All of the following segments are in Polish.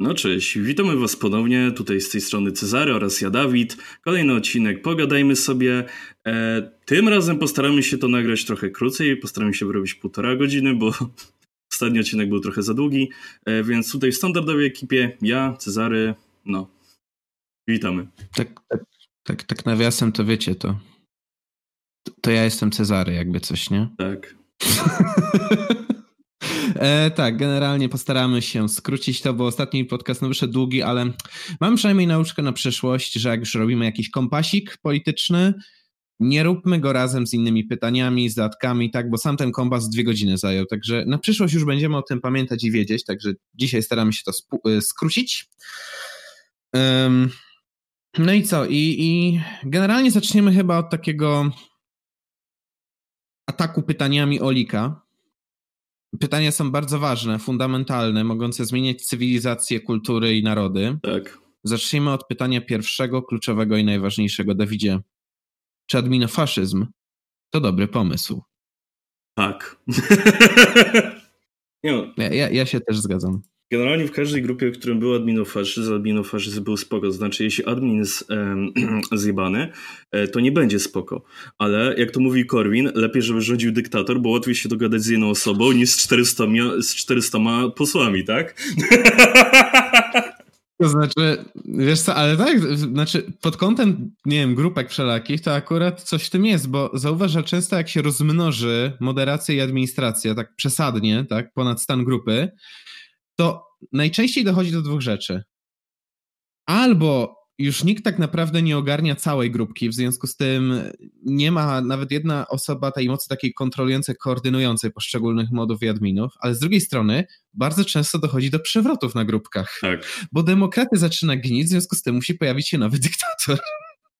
No cześć, witamy Was ponownie, tutaj z tej strony Cezary oraz ja Dawid. Kolejny odcinek, pogadajmy sobie. E, tym razem postaramy się to nagrać trochę krócej, postaramy się wyrobić półtora godziny, bo ostatni odcinek był trochę za długi, e, więc tutaj w standardowej ekipie ja, Cezary, no, witamy. Tak, tak, tak, tak nawiasem to wiecie, to, to ja jestem Cezary, jakby coś, nie? Tak. E, tak, generalnie postaramy się skrócić to, bo ostatni podcast no, wyszedł długi, ale mam przynajmniej nauczkę na przyszłość, że jak już robimy jakiś kompasik polityczny, nie róbmy go razem z innymi pytaniami, z dodatkami, tak, bo sam ten kompas dwie godziny zajął, także na przyszłość już będziemy o tym pamiętać i wiedzieć, także dzisiaj staramy się to e, skrócić. Um, no i co? I, I generalnie zaczniemy chyba od takiego ataku pytaniami Olika, pytania są bardzo ważne, fundamentalne, mogące zmieniać cywilizację, kultury i narody. Tak. Zacznijmy od pytania pierwszego, kluczowego i najważniejszego. Dawidzie, czy adminofaszyzm to dobry pomysł? Tak. no. ja, ja, ja się też zgadzam. Generalnie w każdej grupie, w którym był adminofaszyzm, adminofaszyzm był spoko. Znaczy, jeśli admin jest um, zjebany, e, to nie będzie spoko. Ale jak to mówi Korwin, lepiej, żeby rządził dyktator, bo łatwiej się dogadać z jedną osobą niż z 400, z 400 posłami, tak? To znaczy, wiesz co, ale tak, znaczy pod kątem, nie wiem, grupek wszelakich, to akurat coś w tym jest, bo zauważ, że często jak się rozmnoży moderacja i administracja tak przesadnie, tak, ponad stan grupy, to najczęściej dochodzi do dwóch rzeczy. Albo już nikt tak naprawdę nie ogarnia całej grupki, w związku z tym nie ma nawet jedna osoba tej mocy takiej kontrolującej, koordynującej poszczególnych modów i adminów, ale z drugiej strony bardzo często dochodzi do przewrotów na grupkach, tak. bo demokraty zaczyna gnić, w związku z tym musi pojawić się nowy dyktator.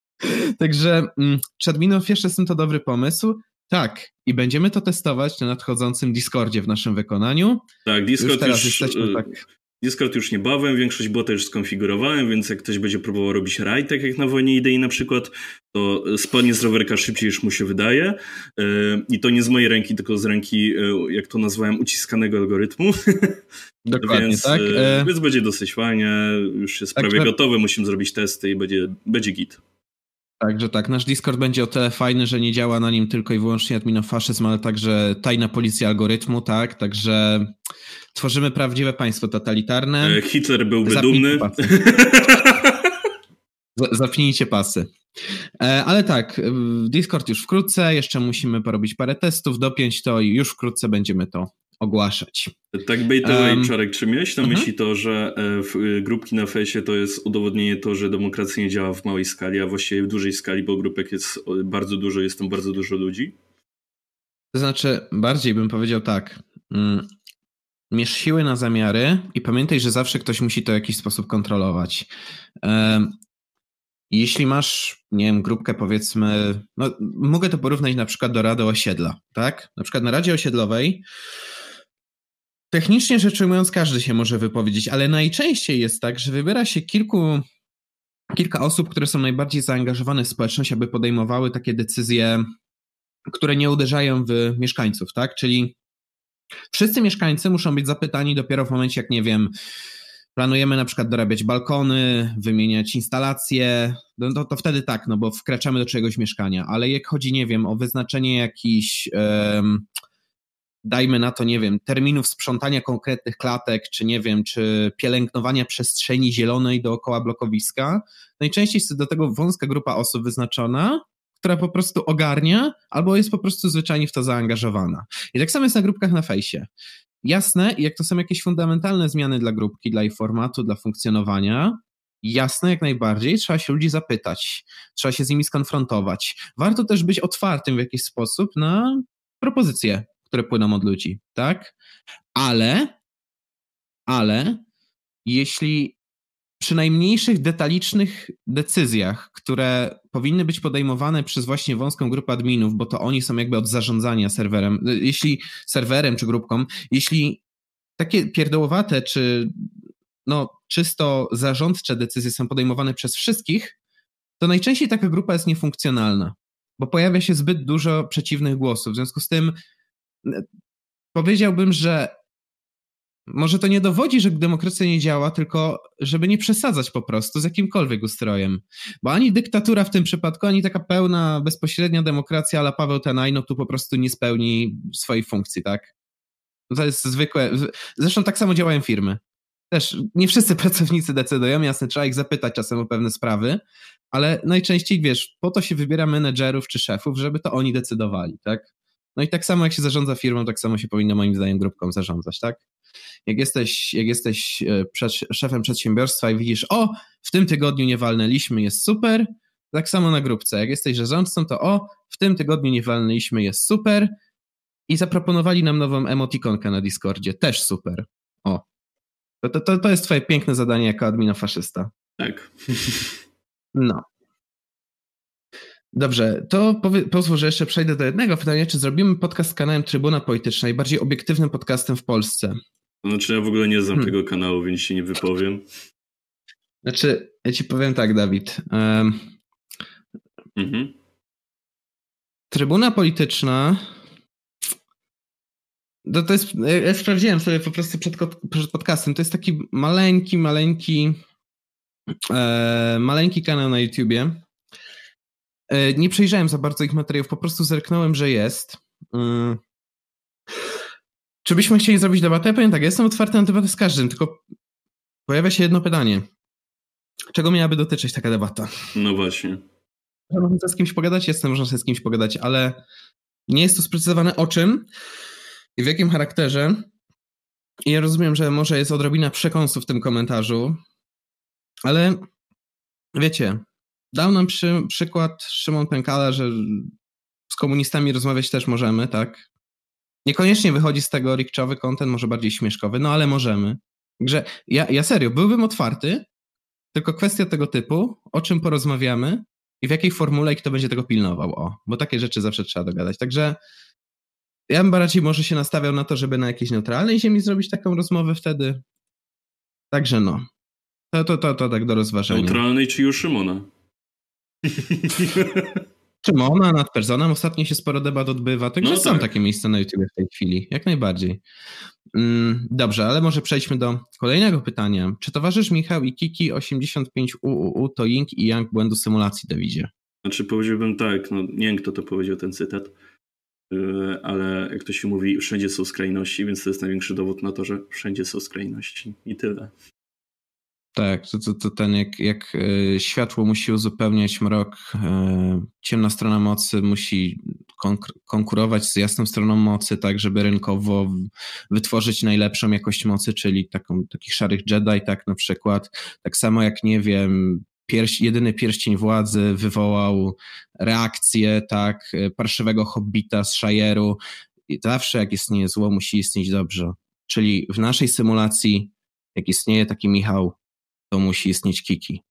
Także mm, czy adminów jeszcze jest to dobry pomysł? Tak, i będziemy to testować na nadchodzącym Discordzie w naszym wykonaniu. Tak, Discord już, teraz już, jesteśmy, tak. Discord już niebawem, większość bota już skonfigurowałem, więc jak ktoś będzie próbował robić raid, tak jak na wojnie idei na przykład, to spadnie z rowerka szybciej niż mu się wydaje. E, I to nie z mojej ręki, tylko z ręki, e, jak to nazwałem, uciskanego algorytmu. Dokładnie, więc, tak. E, więc będzie dosyć fajnie, już jest tak, prawie gotowe, musimy zrobić testy i będzie, będzie git. Także tak, nasz Discord będzie o tyle fajny, że nie działa na nim tylko i wyłącznie adminofaszyzm, ale także tajna policja algorytmu, tak? Także tworzymy prawdziwe państwo totalitarne. E, Hitler byłby Zapnijcie dumny. Pasy. Zapnijcie pasy. E, ale tak, Discord już wkrótce, jeszcze musimy porobić parę testów, dopiąć to i już wkrótce będziemy to ogłaszać. Tak by to um, Czarek, czy miałeś na myśli uh-huh. to, że e, w y, grupki na fejsie to jest udowodnienie to, że demokracja nie działa w małej skali, a właściwie w dużej skali, bo grupek jest bardzo dużo, jest tam bardzo dużo ludzi? To znaczy, bardziej bym powiedział tak. Mm, mierz siły na zamiary i pamiętaj, że zawsze ktoś musi to w jakiś sposób kontrolować. Jeśli masz, nie wiem, grupkę powiedzmy, no mogę to porównać na przykład do Rady Osiedla, tak? Na przykład na Radzie Osiedlowej technicznie rzecz ujmując każdy się może wypowiedzieć, ale najczęściej jest tak, że wybiera się kilku, kilka osób, które są najbardziej zaangażowane w społeczność, aby podejmowały takie decyzje, które nie uderzają w mieszkańców, tak? Czyli wszyscy mieszkańcy muszą być zapytani dopiero w momencie, jak nie wiem, planujemy na przykład dorabiać balkony, wymieniać instalacje, no to, to wtedy tak, no bo wkraczamy do czegoś mieszkania, ale jak chodzi, nie wiem, o wyznaczenie jakichś, dajmy na to, nie wiem, terminów sprzątania konkretnych klatek, czy nie wiem, czy pielęgnowania przestrzeni zielonej dookoła blokowiska, najczęściej jest do tego wąska grupa osób wyznaczona, która po prostu ogarnia, albo jest po prostu zwyczajnie w to zaangażowana. I tak samo jest na grupkach na fejsie. Jasne, jak to są jakieś fundamentalne zmiany dla grupki, dla jej formatu, dla funkcjonowania, jasne jak najbardziej, trzeba się ludzi zapytać, trzeba się z nimi skonfrontować. Warto też być otwartym w jakiś sposób na propozycje, które płyną od ludzi, tak? Ale, ale jeśli przy najmniejszych detalicznych decyzjach, które powinny być podejmowane przez właśnie wąską grupę adminów, bo to oni są jakby od zarządzania serwerem, jeśli serwerem czy grupką, jeśli takie pierdołowate czy no, czysto zarządcze decyzje są podejmowane przez wszystkich, to najczęściej taka grupa jest niefunkcjonalna, bo pojawia się zbyt dużo przeciwnych głosów. W związku z tym powiedziałbym, że może to nie dowodzi, że demokracja nie działa, tylko żeby nie przesadzać po prostu z jakimkolwiek ustrojem. Bo ani dyktatura w tym przypadku, ani taka pełna, bezpośrednia demokracja, ale Paweł Tenajno tu po prostu nie spełni swojej funkcji, tak? To jest zwykłe. Zresztą tak samo działają firmy. Też nie wszyscy pracownicy decydują, jasne, trzeba ich zapytać czasem o pewne sprawy, ale najczęściej, wiesz, po to się wybiera menedżerów czy szefów, żeby to oni decydowali, tak? No i tak samo jak się zarządza firmą, tak samo się powinno moim zdaniem grupką zarządzać, tak? Jak jesteś, jak jesteś e, przed, szefem przedsiębiorstwa i widzisz, o, w tym tygodniu nie walnęliśmy, jest super, tak samo na grupce. Jak jesteś zarządcą, to o, w tym tygodniu nie walnęliśmy, jest super i zaproponowali nam nową emotikonkę na Discordzie, też super. O, to, to, to jest twoje piękne zadanie jako admina faszysta. Tak. No. Dobrze, to powie, pozwól, że jeszcze przejdę do jednego pytania. Czy zrobimy podcast z kanałem Trybuna Polityczna, bardziej obiektywnym podcastem w Polsce? Znaczy ja w ogóle nie znam hmm. tego kanału, więc się nie wypowiem. Znaczy, ja ci powiem tak, Dawid. Um, mhm. Trybuna Polityczna to, to jest, ja sprawdziłem sobie po prostu przed, przed podcastem, to jest taki maleńki, maleńki e, maleńki kanał na YouTubie. E, nie przejrzałem za bardzo ich materiałów, po prostu zerknąłem, że jest. E, czy byśmy chcieli zrobić debatę? Ja powiem tak, ja jestem otwarty na debatę z każdym, tylko pojawia się jedno pytanie. Czego miałaby dotyczyć taka debata? No właśnie. Można z kimś pogadać? Jestem, można sobie z kimś pogadać, ale nie jest to sprecyzowane o czym i w jakim charakterze. I ja rozumiem, że może jest odrobina przekąsu w tym komentarzu, ale wiecie, dał nam przy, przykład Szymon Pękala, że z komunistami rozmawiać też możemy, tak? Niekoniecznie wychodzi z tego rikczowy content, może bardziej śmieszkowy, no ale możemy. Także ja, ja serio, byłbym otwarty, tylko kwestia tego typu, o czym porozmawiamy i w jakiej formule i kto będzie tego pilnował, o, bo takie rzeczy zawsze trzeba dogadać. Także ja bym bardziej może się nastawiał na to, żeby na jakiejś neutralnej ziemi zrobić taką rozmowę wtedy. Także no. To, to, to, to tak do rozważenia. Neutralnej czy już Szymona? Szymona nad personem. Ostatnio się sporo debat odbywa, także no są tak. takie miejsca na YouTube w tej chwili. Jak najbardziej. Mm, dobrze, ale może przejdźmy do kolejnego pytania. Czy towarzysz Michał i Kiki 85UUU to Ying i Yang błędu symulacji, Dawidzie? Znaczy powiedziałbym tak, no nie wiem kto to powiedział ten cytat, y, ale jak to się mówi, wszędzie są skrajności, więc to jest największy dowód na to, że wszędzie są skrajności i tyle. Tak, to, to, to ten jak, jak e, światło musi uzupełniać mrok, e, ciemna strona mocy musi konkurować z jasną stroną mocy, tak żeby rynkowo wytworzyć najlepszą jakość mocy, czyli taką, takich szarych Jedi, tak na przykład. Tak samo jak, nie wiem, pierś, jedyny pierścień władzy wywołał reakcję, tak, e, parszywego hobbita z Shire'u. I zawsze jak istnieje zło, musi istnieć dobrze. Czyli w naszej symulacji, jak istnieje taki Michał, to musi istnieć Kiki.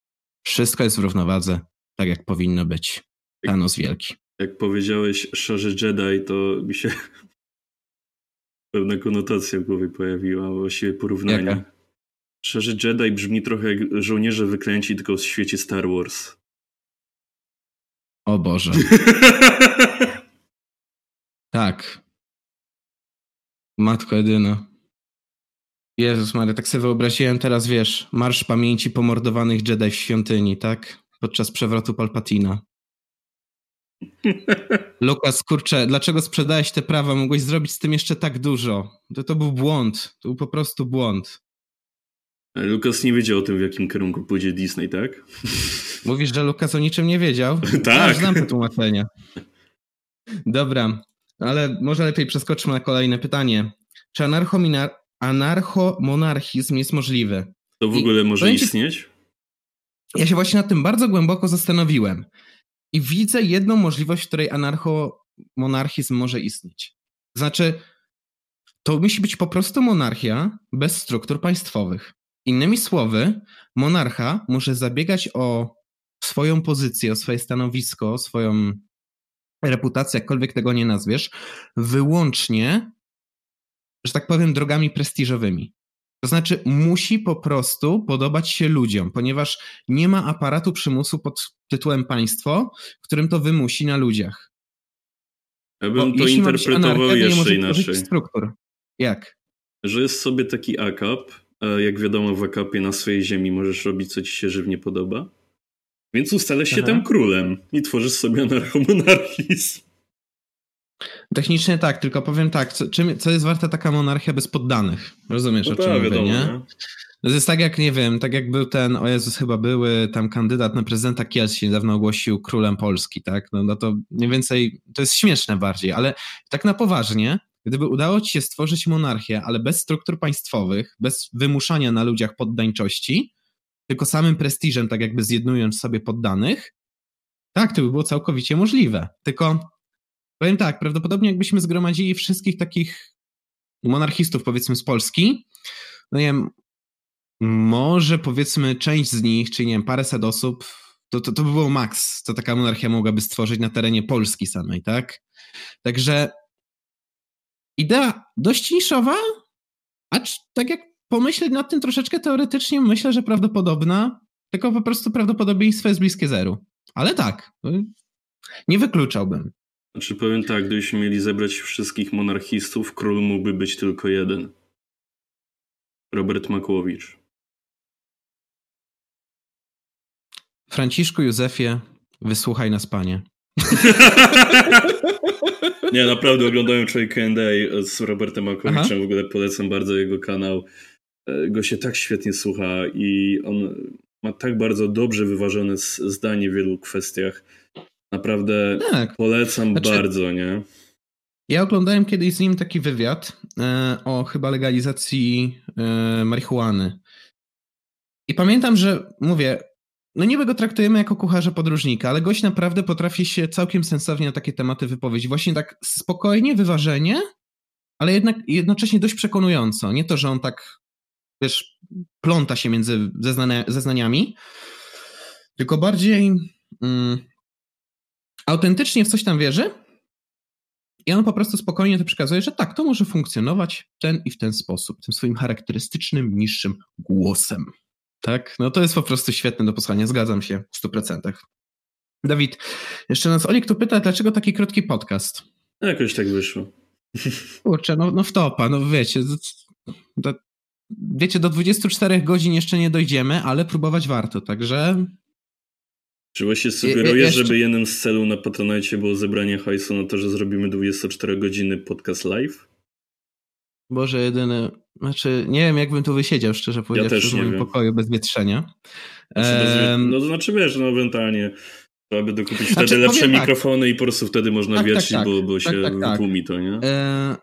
Wszystko jest w równowadze, tak jak powinno być. Thanos wielki. Jak powiedziałeś szarzy Jedi, to mi się pewna konotacja w głowie pojawiła, właściwie porównanie. Jaka? Szarzy Jedi brzmi trochę jak żołnierze wyklęci, tylko w świecie Star Wars. O Boże. tak. Matko jedyna. Jezus Maria, tak sobie wyobraziłem teraz, wiesz, marsz pamięci pomordowanych Jedi w świątyni, tak? Podczas przewrotu Palpatina. Lukas, kurczę, dlaczego sprzedałeś te prawa? Mogłeś zrobić z tym jeszcze tak dużo. To, to był błąd. To był po prostu błąd. Lukas nie wiedział o tym, w jakim kierunku pójdzie Disney, tak? Mówisz, że Lukas o niczym nie wiedział? tak. Ja znam te tłumaczenia. Dobra, ale może lepiej przeskoczmy na kolejne pytanie. Czy anarchomina anarchomonarchizm jest możliwy. To w ogóle może istnieć? Ja się właśnie nad tym bardzo głęboko zastanowiłem. I widzę jedną możliwość, w której anarchomonarchizm może istnieć. Znaczy, to musi być po prostu monarchia bez struktur państwowych. Innymi słowy, monarcha może zabiegać o swoją pozycję, o swoje stanowisko, o swoją reputację, jakkolwiek tego nie nazwiesz, wyłącznie że tak powiem, drogami prestiżowymi. To znaczy, musi po prostu podobać się ludziom, ponieważ nie ma aparatu przymusu pod tytułem państwo, którym to wymusi na ludziach. Ja bym Bo to interpretował anarchia, jeszcze inaczej. Struktur. Jak? że jest sobie taki akap. Jak wiadomo, w akapie na swojej ziemi możesz robić, co ci się żywnie podoba. Więc ustalasz się Aha. tam królem i tworzysz sobie anarchomonarchizm. Technicznie tak, tylko powiem tak, co, czym, co jest warta taka monarchia bez poddanych? Rozumiesz, no o czym tak, mówię, wiadomo, nie? nie? To jest tak jak, nie wiem, tak jak był ten, o Jezus, chyba były tam kandydat na prezydenta Kielc się niedawno ogłosił królem Polski, tak? No, no to mniej więcej, to jest śmieszne bardziej, ale tak na poważnie, gdyby udało ci się stworzyć monarchię, ale bez struktur państwowych, bez wymuszania na ludziach poddańczości, tylko samym prestiżem, tak jakby zjednując sobie poddanych, tak, to by było całkowicie możliwe. Tylko powiem tak, prawdopodobnie jakbyśmy zgromadzili wszystkich takich monarchistów, powiedzmy z Polski, no nie wiem, może powiedzmy część z nich, czyli nie wiem, paręset osób, to, to, to by było maks, co taka monarchia mogłaby stworzyć na terenie Polski samej, tak? Także idea dość niszowa, acz tak jak pomyśleć nad tym troszeczkę teoretycznie, myślę, że prawdopodobna, tylko po prostu prawdopodobieństwo jest bliskie zeru. Ale tak, nie wykluczałbym. Znaczy powiem tak, gdybyśmy mieli zebrać wszystkich monarchistów, król mógłby być tylko jeden. Robert Makłowicz. Franciszku Józefie, wysłuchaj nas, panie. Nie, naprawdę oglądałem Troy K&A z Robertem Makowiczem, Aha. w ogóle polecam bardzo jego kanał. E, go się tak świetnie słucha i on ma tak bardzo dobrze wyważone zdanie w wielu kwestiach. Naprawdę tak. polecam znaczy, bardzo, nie? Ja oglądałem kiedyś z nim taki wywiad e, o chyba legalizacji e, marihuany. I pamiętam, że mówię, no niby go traktujemy jako kucharza podróżnika, ale gość naprawdę potrafi się całkiem sensownie na takie tematy wypowiedzieć. Właśnie tak spokojnie, wyważenie, ale jednak jednocześnie dość przekonująco. Nie to, że on tak, wiesz, pląta się między zeznania, zeznaniami, tylko bardziej mm, autentycznie w coś tam wierzy i on po prostu spokojnie to przekazuje, że tak, to może funkcjonować w ten i w ten sposób, tym swoim charakterystycznym, niższym głosem. Tak? No to jest po prostu świetne do posłuchania, zgadzam się w 100%. Dawid, jeszcze nas Olik tu pyta, dlaczego taki krótki podcast? No jakoś tak wyszło. Kurczę, no, no wtopa, no wiecie, do, wiecie, do 24 godzin jeszcze nie dojdziemy, ale próbować warto, także... Czy właśnie sugerujesz, jeszcze... żeby jednym z celów na Patronite było zebranie hajsu na to, że zrobimy 24 godziny podcast live? Boże, jedyny. Znaczy, nie wiem, jakbym tu wysiedział, szczerze powiedziawszy, ja w moim pokoju bez wietrzenia. Znaczy, no to znaczy, wiesz, no ewentualnie trzeba by dokupić znaczy, wtedy lepsze tak. mikrofony tak. i po prostu wtedy można tak, wietrzyć, tak, bo, bo tak, się tak, tłumi to, nie? E,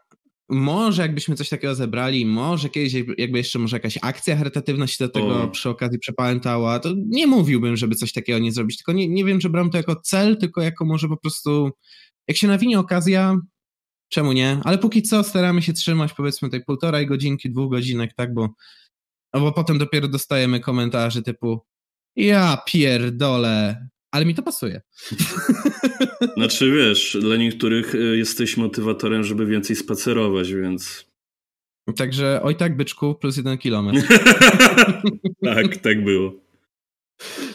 może jakbyśmy coś takiego zebrali, może kiedyś jakby jeszcze może jakaś akcja charytatywna się do tego o. przy okazji przepałętała, to nie mówiłbym, żeby coś takiego nie zrobić, tylko nie, nie wiem, że brałem to jako cel, tylko jako może po prostu jak się nawinie okazja, czemu nie? Ale póki co staramy się trzymać powiedzmy tej półtorej godzinki, dwóch godzinek, tak, bo, bo potem dopiero dostajemy komentarze typu ja pierdolę, ale mi to pasuje. Znaczy wiesz, dla niektórych y, jesteś motywatorem, żeby więcej spacerować, więc... Także oj tak, byczku, plus jeden kilometr. tak, tak było.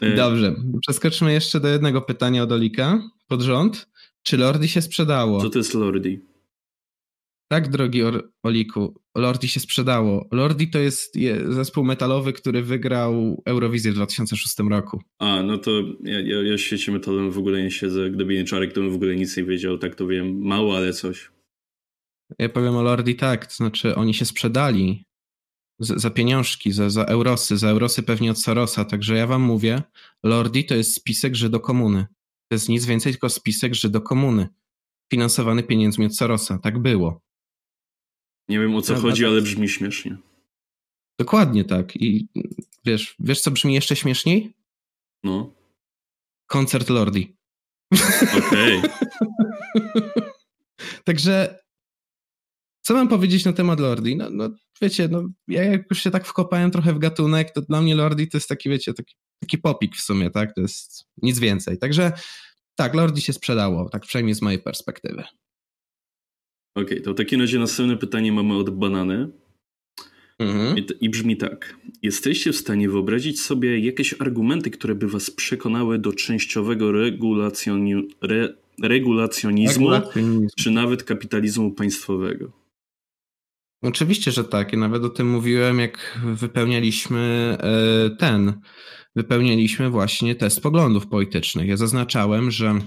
Y. Dobrze, przeskoczmy jeszcze do jednego pytania od Olika pod rząd. Czy Lordi się sprzedało? Co to jest Lordi? Tak, drogi Oliku, Lordi się sprzedało. Lordi to jest zespół metalowy, który wygrał Eurowizję w 2006 roku. A, no to ja, ja, ja w świecie metalowym w ogóle nie siedzę. Gdyby nie Czarek, to bym w ogóle nic nie wiedział. Tak to wiem, mało, ale coś. Ja powiem o Lordi tak, to znaczy oni się sprzedali za, za pieniążki, za, za eurosy, za eurosy pewnie od Sorosa, także ja wam mówię, Lordi to jest spisek komuny. To jest nic więcej, tylko spisek komuny, finansowany pieniędzmi od Sorosa. Tak było. Nie wiem o co chodzi, ale brzmi śmiesznie. Dokładnie tak. I wiesz, wiesz co brzmi jeszcze śmieszniej? No. Koncert Lordi. Okej. Okay. Także co mam powiedzieć na temat Lordi? No, no wiecie, no, ja jak już się tak wkopałem trochę w gatunek, to dla mnie Lordi to jest taki, wiecie, taki, taki popik w sumie, tak? To jest nic więcej. Także tak, Lordi się sprzedało, tak przynajmniej z mojej perspektywy. Okej, okay, to w takim razie następne pytanie mamy od Banany. Mhm. I, I, brzmi tak. Jesteście w stanie wyobrazić sobie jakieś argumenty, które by was przekonały do częściowego regulacjoni, re, regulacjonizmu, regulacjonizmu, czy nawet kapitalizmu państwowego? Oczywiście, że tak. Ja nawet o tym mówiłem, jak wypełnialiśmy e, ten, wypełnialiśmy właśnie test poglądów politycznych. Ja zaznaczałem, że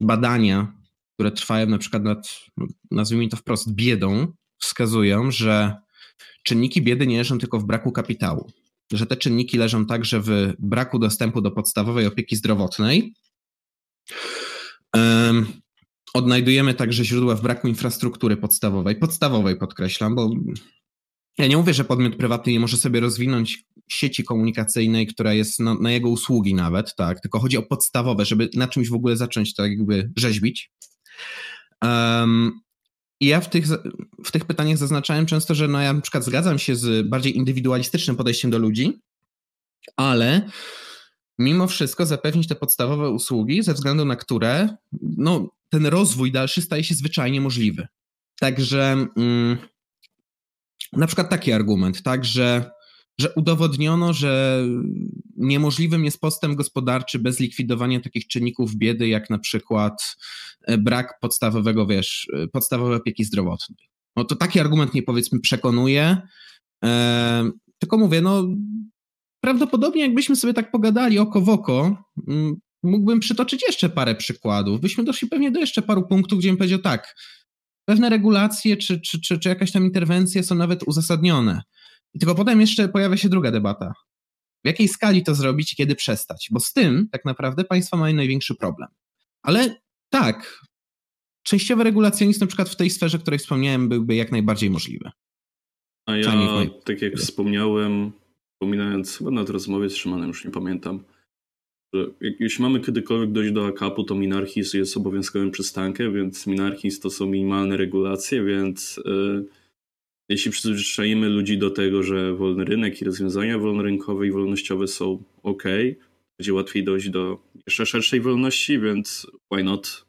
badania, które trwają na przykład nad, nazwijmy to wprost, biedą, wskazują, że czynniki biedy nie leżą tylko w braku kapitału, że te czynniki leżą także w braku dostępu do podstawowej opieki zdrowotnej. Odnajdujemy także źródła w braku infrastruktury podstawowej, podstawowej podkreślam, bo ja nie mówię, że podmiot prywatny nie może sobie rozwinąć sieci komunikacyjnej, która jest na, na, jego usługi nawet, tak, tylko chodzi o podstawowe, żeby na czymś w ogóle zacząć tak jakby rzeźbić. Um, i ja w tych, w tych pytaniach zaznaczałem często, że no ja na przykład zgadzam się z bardziej indywidualistycznym podejściem do ludzi, ale mimo wszystko zapewnić te podstawowe usługi, ze względu na które no, ten rozwój dalszy staje się zwyczajnie możliwy. Także mm, na przykład taki argument, tak, że, że udowodniono, że niemożliwym jest postęp gospodarczy bez likwidowania takich czynników biedy, jak na przykład e, brak podstawowego, wiesz, e, podstawowej opieki zdrowotnej. No to taki argument mnie powiedzmy przekonuje, e, tylko mówię, no prawdopodobnie jakbyśmy sobie tak pogadali oko w oko, mógłbym przytoczyć jeszcze parę przykładów. Byśmy doszli pewnie do jeszcze paru punktów, gdzie bym powiedział tak, pewne regulacje czy, czy, czy, czy jakaś tam interwencje są nawet uzasadnione. I tylko potem jeszcze pojawia się druga debata. W jakiej skali to zrobić i kiedy przestać? Bo z tym tak naprawdę państwa mają największy problem. Ale tak, częściowy regulacjonizm na przykład w tej sferze, o której wspomniałem, byłby jak najbardziej możliwy. A ja, tak jak wspomniałem, wspominając chyba na rozmowie z Szymanem, już nie pamiętam, że jeśli mamy kiedykolwiek dojść do akapu, to minarchizm jest obowiązkowym przystankiem, więc minarchizm to są minimalne regulacje, więc yy, jeśli przyzwyczajimy ludzi do tego, że wolny rynek i rozwiązania wolnorynkowe i wolnościowe są ok, będzie łatwiej dojść do jeszcze szerszej wolności, więc why not?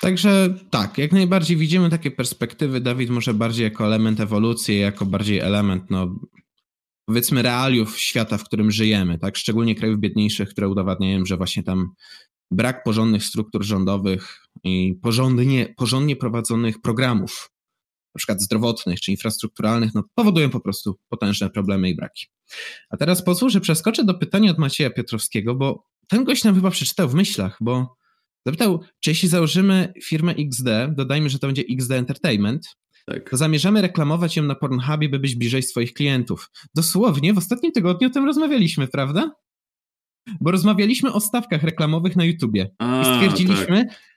Także tak, jak najbardziej widzimy takie perspektywy. Dawid może bardziej jako element ewolucji, jako bardziej element no, powiedzmy realiów świata, w którym żyjemy, tak? Szczególnie krajów biedniejszych, które udowadniają, że właśnie tam brak porządnych struktur rządowych i porządnie, porządnie prowadzonych programów, na przykład zdrowotnych czy infrastrukturalnych, no, powodują po prostu potężne problemy i braki. A teraz pozwól, że przeskoczę do pytania od Macieja Piotrowskiego, bo ten gość nam chyba przeczytał w myślach, bo zapytał, czy jeśli założymy firmę XD, dodajmy, że to będzie XD Entertainment, tak. to zamierzamy reklamować ją na Pornhubie, by być bliżej swoich klientów. Dosłownie w ostatnim tygodniu o tym rozmawialiśmy, prawda? Bo rozmawialiśmy o stawkach reklamowych na YouTubie. A, I stwierdziliśmy, tak.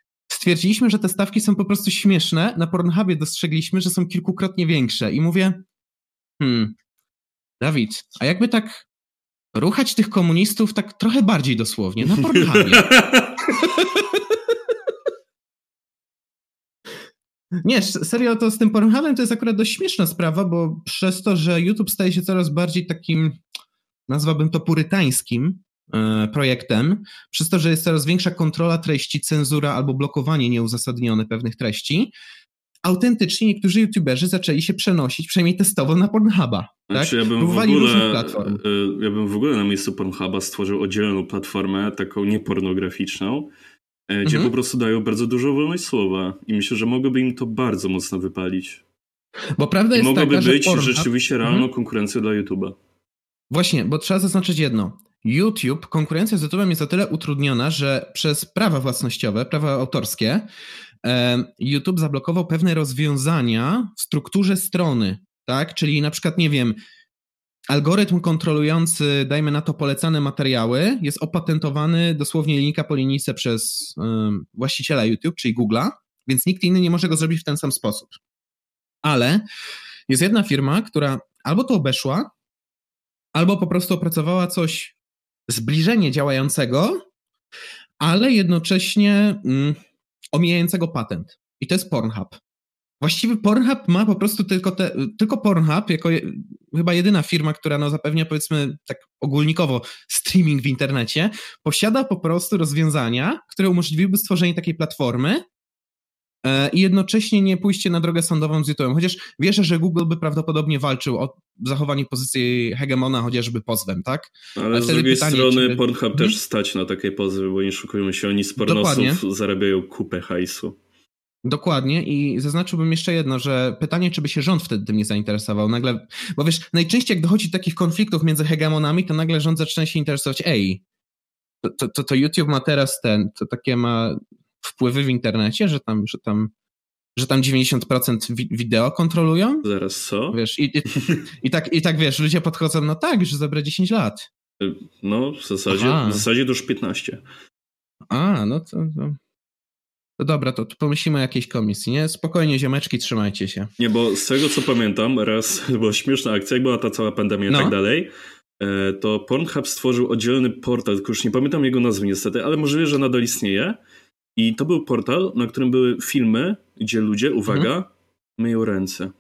Stwierdziliśmy, że te stawki są po prostu śmieszne. Na Pornhubie dostrzegliśmy, że są kilkukrotnie większe. I mówię, hmm, Dawid, a jakby tak ruchać tych komunistów tak trochę bardziej dosłownie, na Pornhubie. Nie, serio, to z tym Pornhubem to jest akurat dość śmieszna sprawa, bo przez to, że YouTube staje się coraz bardziej takim, nazwałbym to purytańskim projektem, przez to, że jest coraz większa kontrola treści, cenzura albo blokowanie nieuzasadnione pewnych treści, autentycznie niektórzy youtuberzy zaczęli się przenosić, przynajmniej testowo, na Pornhuba. Znaczy, tak? ja, bym w ogóle, platform. E, ja bym w ogóle na miejscu Pornhuba stworzył oddzielną platformę, taką niepornograficzną, E, gdzie mhm. po prostu dają bardzo dużo wolność słowa i myślę, że mogłoby im to bardzo mocno wypalić. Bo prawda I jest mogłaby taka, być rzeczywiście realną mhm. konkurencją dla YouTube'a. Właśnie, bo trzeba zaznaczyć jedno. YouTube, konkurencja z YouTube'em jest o tyle utrudniona, że przez prawa własnościowe, prawa autorskie, YouTube zablokował pewne rozwiązania w strukturze strony, tak? Czyli na przykład, nie wiem, algorytm kontrolujący, dajmy na to, polecane materiały jest opatentowany dosłownie linka po linijce przez właściciela YouTube, czyli Google'a, więc nikt inny nie może go zrobić w ten sam sposób. Ale jest jedna firma, która albo to obeszła, albo po prostu opracowała coś zbliżenie działającego, ale jednocześnie mm, omijającego patent. I to jest Pornhub. Właściwie Pornhub ma po prostu tylko, te, tylko Pornhub, jako je, chyba jedyna firma, która no zapewnia powiedzmy tak ogólnikowo streaming w internecie, posiada po prostu rozwiązania, które umożliwiłyby stworzenie takiej platformy i jednocześnie nie pójście na drogę sądową z YouTube'em. Chociaż wierzę, że Google by prawdopodobnie walczył o zachowanie pozycji hegemona chociażby pozwem, tak? Ale, z drugiej pytanie, strony czy... Pornhub hmm? też stać na takie pozwy, bo nie szukują się oni z pornosów, Dokładnie. zarabiają kupę hajsu. Dokładnie i zaznaczyłbym jeszcze jedno, że pytanie, czy by się rząd wtedy tym nie zainteresował. Nagle, bo wiesz, najczęściej jak dochodzi do takich konfliktów między hegemonami, to nagle rząd zaczyna się interesować, ej, to, to, to YouTube ma teraz ten, to takie ma wpływy w internecie, że tam, że tam, że tam 90% wideo kontrolują? Zaraz co? Wiesz, i, i, i, tak, i tak wiesz, ludzie podchodzą, no tak, już zabrać 10 lat. No, w zasadzie, w zasadzie już 15. A, no to, to, to dobra, to, to pomyślimy o jakiejś komisji, nie? Spokojnie, ziomeczki, trzymajcie się. Nie, bo z tego co pamiętam, raz była śmieszna akcja, jak była ta cała pandemia i no. tak dalej, e, to Pornhub stworzył oddzielny portal, tylko już nie pamiętam jego nazwy niestety, ale możliwe, że nadal istnieje. I to był portal, na którym były filmy, gdzie ludzie, uwaga, mhm. myją ręce.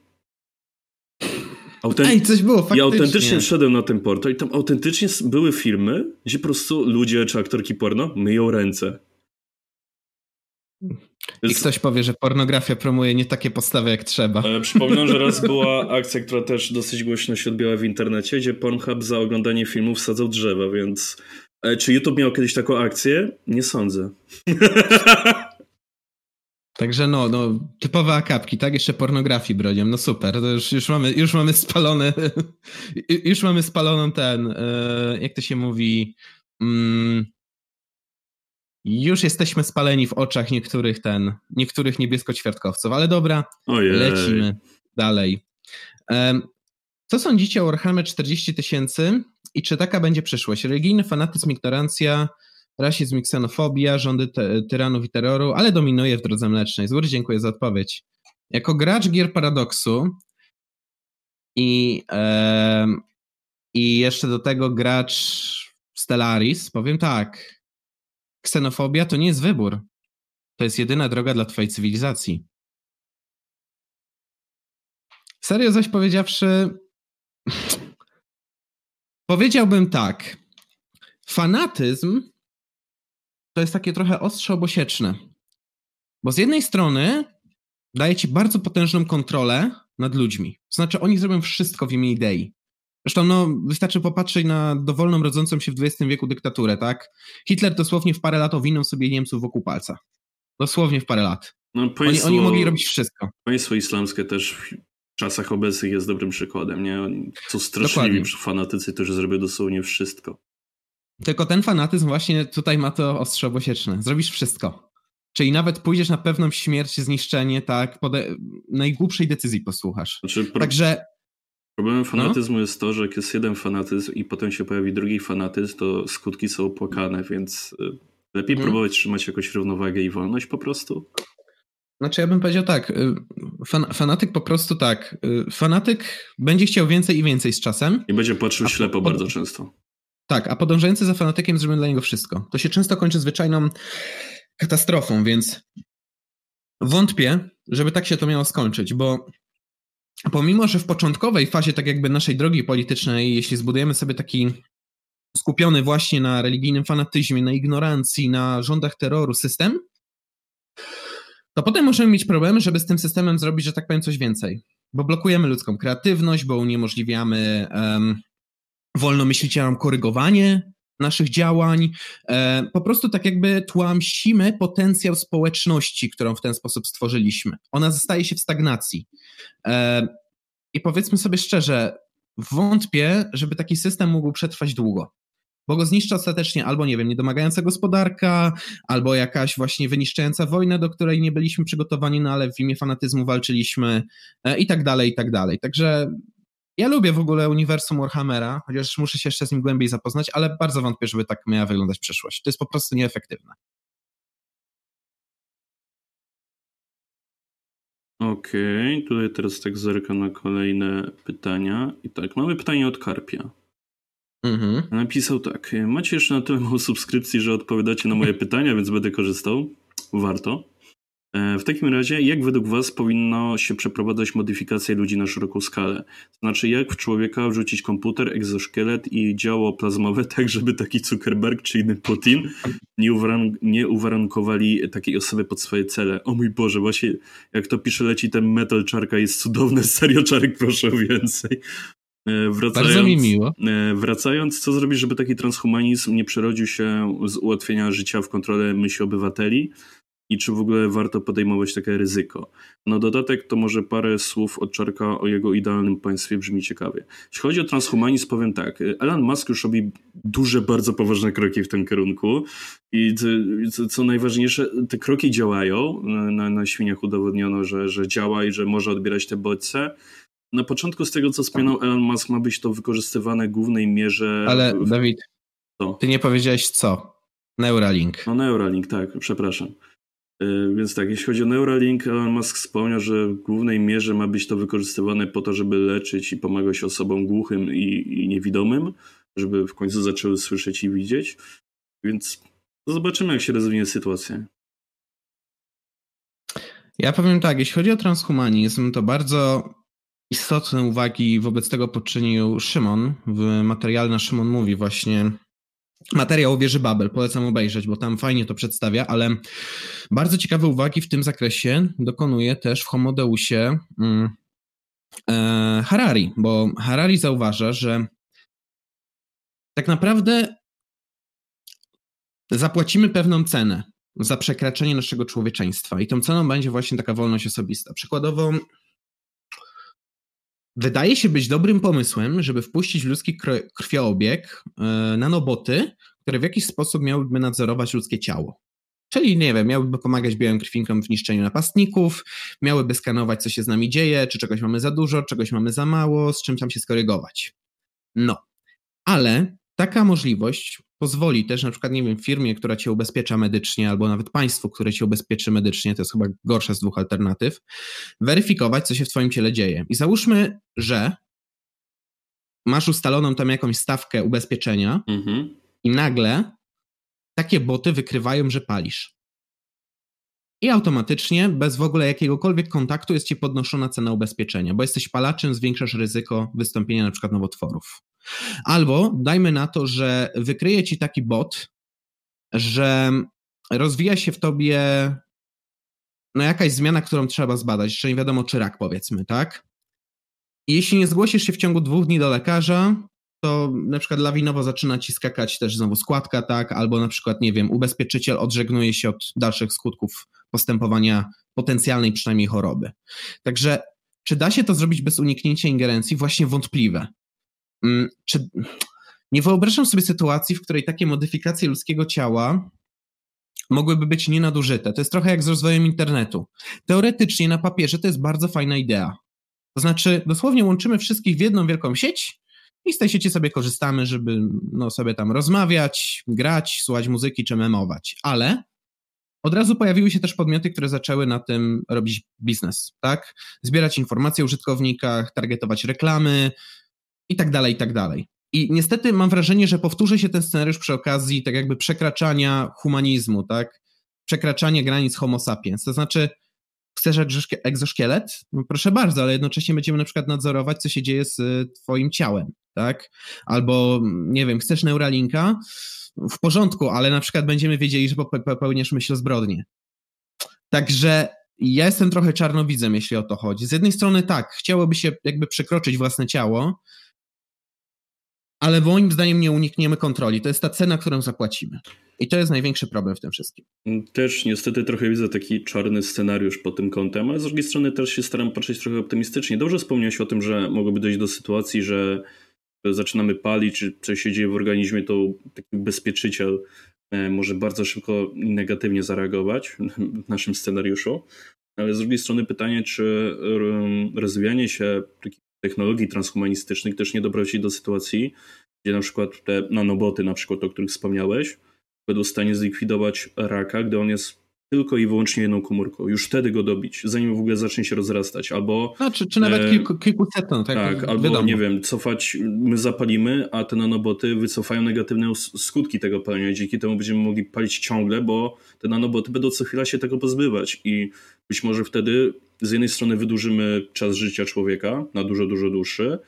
Autent... Ej, coś było, faktycznie. Ja autentycznie wszedłem na ten portal i tam autentycznie były filmy, gdzie po prostu ludzie czy aktorki porno myją ręce. I ktoś powie, że pornografia promuje nie takie postawy jak trzeba. Ale przypominam, że raz była akcja, która też dosyć głośno się odbiła w internecie, gdzie Pornhub za oglądanie filmów wsadzał drzewa, więc e, czy YouTube miał kiedyś taką akcję? Nie sądzę. Także no, no, typowe akapki, tak? Jeszcze pornografii bronią. No super, to już, już, mamy, już mamy spalone, już mamy spaloną ten, e, jak to się mówi, mm, już jesteśmy spaleni w oczach niektórych ten, niektórych niebiesko-ćwiartkowców, ale dobra, Ojej. lecimy dalej. Co sądzicie o Warhammer 40 tysięcy i czy taka będzie przyszłość? Religijny fanatyzm, ignorancja, rasizm i ksenofobia, rządy ty tyranów i terroru, ale dominuje w drodze mlecznej. Z dziękuję za odpowiedź. Jako gracz gier Paradoksu i, e, i jeszcze do tego gracz Stellaris, powiem tak, ksenofobia to nie jest wybór. To jest jedyna droga dla twojej cywilizacji. Serio zaś powiedziawszy, powiedziałbym tak. Fanatyzm to jest takie trochę ostrze obosieczne. Bo z jednej strony daje ci bardzo potężną kontrolę nad ludźmi. To znaczy, oni zrobią wszystko w imię idei. Zresztą no, wystarczy popatrzeć na dowolną rodzącą się w XX wieku dyktaturę, tak? Hitler dosłownie w parę lat owinął sobie Niemców wokół palca. Dosłownie w parę lat. No, państwo, oni, oni mogli robić wszystko. Państwo islamskie też czasach obecnych jest dobrym przykładem, nie? Są straszliwi fanatycy, którzy zrobią dosłownie wszystko. Tylko ten fanatyzm właśnie tutaj ma to ostrze obosieczne. Zrobisz wszystko. Czyli nawet pójdziesz na pewną śmierć, zniszczenie, tak, pode- najgłupszej decyzji posłuchasz. Znaczy, pro... Także Problemem no. fanatyzmu no? jest to, że jak jest jeden fanatyzm i potem się pojawi drugi fanatyzm, to skutki są opłakane, więc y, lepiej hmm. próbować trzymać jakąś równowagę i wolność po prostu. Znaczy ja bym powiedział tak, y, fan, fanatyk po prostu tak, y, fanatyk będzie chciał więcej i więcej z czasem. I będzie patrzył ślepo po, bardzo często. Tak, a podążający za fanatykiem zrobią dla niego wszystko. To się często kończy zwyczajną katastrofą, więc wątpię, żeby tak się to miało skończyć, bo pomimo, że w początkowej fazie tak jakby naszej drogi politycznej, jeśli zbudujemy sobie taki skupiony właśnie na religijnym fanatyzmie, na ignorancji, na rządach terroru system, to potem możemy mieć problemy, żeby z tym systemem zrobić, że tak powiem, coś więcej. Bo blokujemy ludzką kreatywność, bo uniemożliwiamy um, wolnomyślicielom korygowanie naszych działań. E, po prostu tak jakby tłamsimy potencjał społeczności, którą w ten sposób stworzyliśmy. Ona zostaje się w stagnacji. E, I powiedzmy sobie szczerze, wątpię, żeby taki system mógł przetrwać długo. Bo go zniszczy ostatecznie albo, nie wiem, niedomagająca gospodarka, albo jakaś właśnie wyniszczająca wojna, do której nie byliśmy przygotowani, no ale w imię fanatyzmu walczyliśmy e, i tak dalej, i tak dalej. Także ja lubię w ogóle uniwersum Warhammera, chociaż muszę się jeszcze z nim głębiej zapoznać, ale bardzo wątpię, żeby tak miała wyglądać przyszłość. To jest po prostu nieefektywne. Okej, okay, tutaj teraz tak zerkam na kolejne pytania. I tak, mamy pytanie od Karpia. Mhm. Napisał tak. Macie jeszcze na tyle mało subskrypcji, że odpowiadacie na moje pytania, więc będę korzystał. Warto. E, w takim razie, jak według Was powinno się przeprowadzać modyfikacje ludzi na szeroką skalę? To znaczy, jak w człowieka wrzucić komputer, egzoszkielet i działo plazmowe, tak żeby taki Zuckerberg czy inny Putin nie, uwaran nie uwarunkowali takiej osoby pod swoje cele? O mój Boże, właśnie jak to pisze, leci ten metal czarka, jest cudowne, serio czarek, proszę o więcej. E, wracając, Bardzo mi miło. E, wracając, co zrobić, żeby taki transhumanizm nie przerodził się z ułatwienia życia w kontrolę myśli obywateli? i czy w ogóle warto podejmować takie ryzyko. Na dodatek to może parę słów od Czarka o jego idealnym państwie brzmi ciekawie. Jeśli chodzi o transhumanizm, powiem tak. Elon Musk już robi duże, bardzo poważne kroki w tym kierunku i co, co najważniejsze, te kroki działają. Na, na świniach udowodniono, że, że działa i że może odbierać te bodźce. Na początku z tego, co wspomniał Elon Musk, ma być to wykorzystywane w głównej mierze... Ale Dawid, co? ty nie powiedziałeś co? Neuralink. No Neuralink, tak, przepraszam. Y, więc tak, jeśli chodzi o Neuralink, Elon Musk wspomniał, że w głównej mierze ma być to wykorzystywane po to, żeby leczyć i pomagać osobom głuchym i, i niewidomym, żeby w końcu zaczęły słyszeć i widzieć. Więc zobaczymy, jak się rozwinie sytuacja. Ja powiem tak, jeśli chodzi o transhumanizm, to bardzo istotne uwagi wobec tego poczynił Szymon. W materiale na Szymon mówi właśnie materiał o wieży Babel. Polecam obejrzeć, bo tam fajnie to przedstawia, ale bardzo ciekawe uwagi w tym zakresie dokonuje też w Homodeusie mm, e, Harari, bo Harari zauważa, że tak naprawdę zapłacimy pewną cenę za przekraczanie naszego człowieczeństwa i tą ceną będzie właśnie taka wolność osobista. Przykładowo Wydaje się być dobrym pomysłem, żeby wpuścić ludzki krwiobieg e, nanoboty, które w jakiś sposób miałyby nadzorować ludzkie ciało. Czyli, nie wiem, miałyby pomagać białym krwinkom w niszczeniu napastników, miałyby skanować, co się z nami dzieje, czy czegoś mamy za dużo, czegoś mamy za mało, z czym tam się skorygować. No, ale taka możliwość pozwoli też na przykład, nie wiem, firmie, która cię ubezpiecza medycznie, albo nawet państwu, które cię ubezpieczy medycznie, to jest chyba gorsza z dwóch alternatyw, weryfikować, co się w twoim ciele dzieje. I załóżmy, że masz ustaloną tam jakąś stawkę ubezpieczenia mhm. i nagle takie boty wykrywają, że palisz. I automatycznie, bez w ogóle jakiegokolwiek kontaktu, jest ci podnoszona cena ubezpieczenia, bo jesteś palaczem, zwiększasz ryzyko wystąpienia na przykład nowotworów. Albo dajmy na to, że wykryje ci taki bot, że rozwija się w tobie no jakaś zmiana, którą trzeba zbadać, jeszcze nie wiadomo czy rak powiedzmy, tak? I jeśli nie zgłosisz się w ciągu dwóch dni do lekarza, to na przykład lawinowo zaczyna ci skakać też znowu składka, tak? Albo na przykład, nie wiem, ubezpieczyciel odżegnuje się od dalszych skutków postępowania potencjalnej przynajmniej choroby. Także czy da się to zrobić bez uniknięcia ingerencji? Właśnie wątpliwe. Mm, czy nie wyobrażam sobie sytuacji, w której takie modyfikacje ludzkiego ciała mogłyby być nienadużyte. To jest trochę jak z rozwojem internetu. Teoretycznie na papierze to jest bardzo fajna idea. To znaczy, dosłownie łączymy wszystkich w jedną wielką sieć i z tej sieci sobie korzystamy, żeby no, sobie tam rozmawiać, grać, słuchać muzyki czy memować. Ale od razu pojawiły się też podmioty, które zaczęły na tym robić biznes, tak? Zbierać informacje o użytkownikach, targetować reklamy, i tak dalej, i tak dalej. I niestety mam wrażenie, że powtórzy się ten scenariusz przy okazji tak jakby przekraczania humanizmu, tak? Przekraczania granic homo sapiens. To znaczy, chcesz egzoszkielet? No proszę bardzo, ale jednocześnie będziemy na przykład nadzorować, co się dzieje z y, twoim ciałem, tak? Albo, nie wiem, chcesz Neuralinka? W porządku, ale na przykład będziemy wiedzieli, że popełniasz myśl zbrodnię. Także ja jestem trochę czarnowidzem, jeśli o to chodzi. Z jednej strony tak, chciałoby się jakby przekroczyć własne ciało, ale moim zdaniem nie unikniemy kontroli. To jest ta cena, którą zapłacimy. I to jest największy problem w tym wszystkim. Też niestety trochę widzę taki czarny scenariusz pod tym kątem, ale z drugiej strony też się staram patrzeć trochę optymistycznie. Dobrze wspomniałeś o tym, że mogłoby dojść do sytuacji, że zaczynamy palić, czy coś się dzieje w organizmie, to taki bezpieczyciel e, może bardzo szybko negatywnie zareagować w naszym scenariuszu. Ale z drugiej strony pytanie, czy rozwijanie się takich technologii transhumanistycznych też nie doprowadzi do sytuacji, gdzie na przykład te nanoboty, na przykład o których wspomniałeś, będą w stanie zlikwidować raka, gdy on jest tylko i wyłącznie jedną komórką. Już wtedy go dobić, zanim w ogóle zacznie się rozrastać. Albo. No, czy, czy nawet e, kilku, kilkuset, no, tak? Tak, albo wiadomo. nie wiem, cofać, my zapalimy, a te nanoboty wycofają negatywne skutki tego palenia. Dzięki temu będziemy mogli palić ciągle, bo te nanoboty będą co chwila się tego pozbywać. I być może wtedy z jednej strony wydłużymy czas życia człowieka na dużo, dużo dłuższy,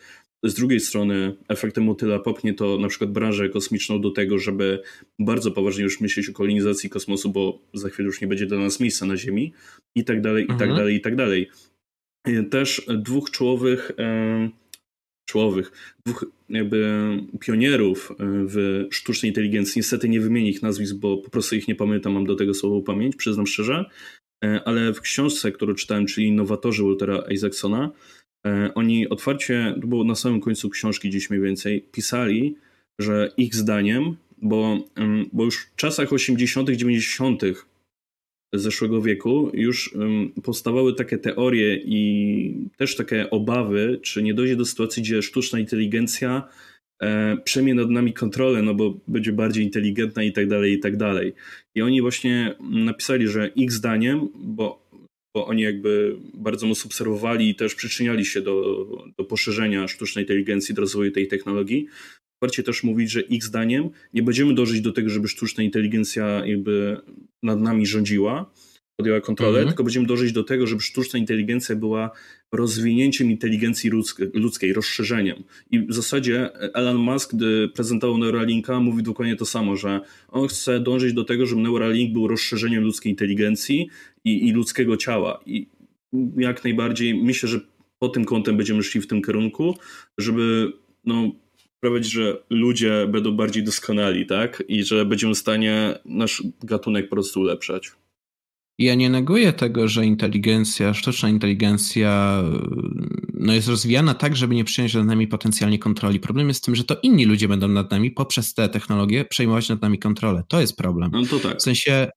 z drugiej strony efektem motyla popchnie to na przykład branżę kosmiczną do tego, żeby bardzo poważnie już myśleć o kolonizacji kosmosu, bo za chwilę już nie będzie dla nas miejsca na Ziemi i tak dalej, i tak mhm. dalej, i tak dalej. Też dwóch czołowych, czołowych, dwóch jakby pionierów w sztucznej inteligencji. Niestety nie wymienię ich nazwisk, bo po prostu ich nie pamiętam, mam do tego słowo pamięć, przyznam szczerze. Ale w książce, którą czytałem, czyli Innowatorzy Waltera Isaacsona, oni otwarcie, to było na samym końcu książki gdzieś mniej więcej, pisali, że ich zdaniem, bo, bo już w czasach 80., 90., zeszłego wieku już powstawały takie teorie i też takie obawy, czy nie dojdzie do sytuacji, gdzie sztuczna inteligencja e, przejmie nad nami kontrolę, no bo będzie bardziej inteligentna i tak dalej, i tak dalej. I oni właśnie napisali, że ich zdaniem, bo, bo oni jakby bardzo mocno obserwowali i też przyczyniali się do, do poszerzenia sztucznej inteligencji, do rozwoju tej technologii, otwarcie też mówić, że ich zdaniem nie będziemy dążyć do tego, żeby sztuczna inteligencja jakby nad nami rządziła, podjęła kontrolę, mhm. tylko będziemy dążyć do tego, żeby sztuczna inteligencja była rozwinięciem inteligencji ludzkiej, rozszerzeniem. I w zasadzie Elon Musk, gdy prezentował Neuralinka, mówi dokładnie to samo, że on chce dążyć do tego, żeby Neuralink był rozszerzeniem ludzkiej inteligencji i, i ludzkiego ciała. I jak najbardziej myślę, że pod tym kątem będziemy szli w tym kierunku, żeby no, sprawiać, że ludzie będą bardziej doskonali, tak? I że będziemy w stanie nasz gatunek po prostu ulepszać. Ja nie neguję tego, że inteligencja, sztuczna inteligencja no jest rozwijana tak, żeby nie przyjąć nad nami potencjalnie kontroli. Problem jest w tym, że to inni ludzie będą nad nami poprzez te technologie przejmować nad nami kontrolę. To jest problem. No to tak. W sensie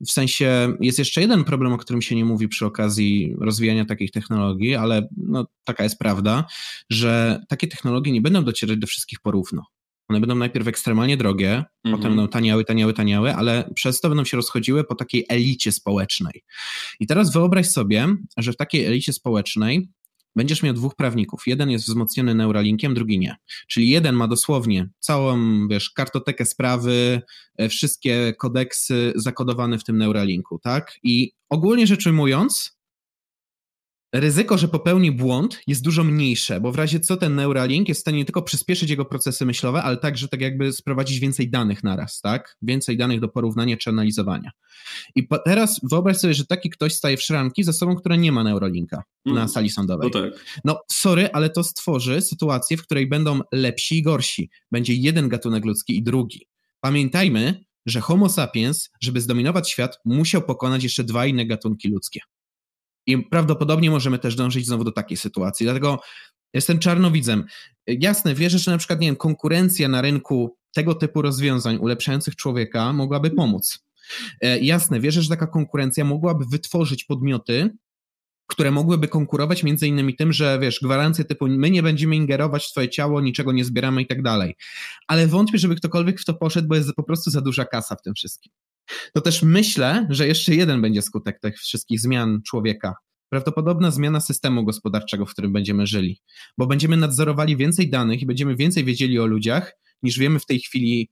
w sensie jest jeszcze jeden problem, o którym się nie mówi przy okazji rozwijania takich technologii, ale no, taka jest prawda, że takie technologie nie będą docierać do wszystkich porówno. One będą najpierw ekstremalnie drogie, mm -hmm. potem będą taniały, taniały, taniały, ale przez to będą się rozchodziły po takiej elicie społecznej. I teraz wyobraź sobie, że w takiej elicie społecznej będziesz miał dwóch prawników. Jeden jest wzmocniony Neuralinkiem, drugi nie. Czyli jeden ma dosłownie całą, wiesz, kartotekę sprawy, e, wszystkie kodeksy zakodowane w tym Neuralinku, tak? I ogólnie rzecz ujmując, ryzyko, że popełni błąd jest dużo mniejsze, bo w razie co ten Neuralink jest w stanie nie tylko przyspieszyć jego procesy myślowe, ale także tak jakby sprowadzić więcej danych naraz, tak? Więcej danych do porównania czy analizowania. I teraz wyobraź sobie, że taki ktoś staje w szranki z osobą, która nie ma Neuralinka mm. na sali sądowej. No, tak. no sorry, ale to stworzy sytuację, w której będą lepsi i gorsi. Będzie jeden gatunek ludzki i drugi. Pamiętajmy, że Homo sapiens, żeby zdominować świat, musiał pokonać jeszcze dwa inne gatunki ludzkie. I prawdopodobnie możemy też dążyć znowu do takiej sytuacji. Dlatego jestem czarnowidzem. Jasne, wierzę, że na przykład, nie wiem, konkurencja na rynku tego typu rozwiązań ulepszających człowieka mogłaby pomóc. E, jasne, wierzę, że taka konkurencja mogłaby wytworzyć podmioty, które mogłyby konkurować między innymi tym, że wiesz, gwarancje typu my nie będziemy ingerować w twoje ciało, niczego nie zbieramy i tak dalej. Ale wątpię, żeby ktokolwiek w to poszedł, bo jest po prostu za duża kasa w tym wszystkim to też myślę, że jeszcze jeden będzie skutek tych wszystkich zmian człowieka. Prawdopodobna zmiana systemu gospodarczego, w którym będziemy żyli, bo będziemy nadzorowali więcej danych i będziemy więcej wiedzieli o ludziach, niż wiemy w tej chwili.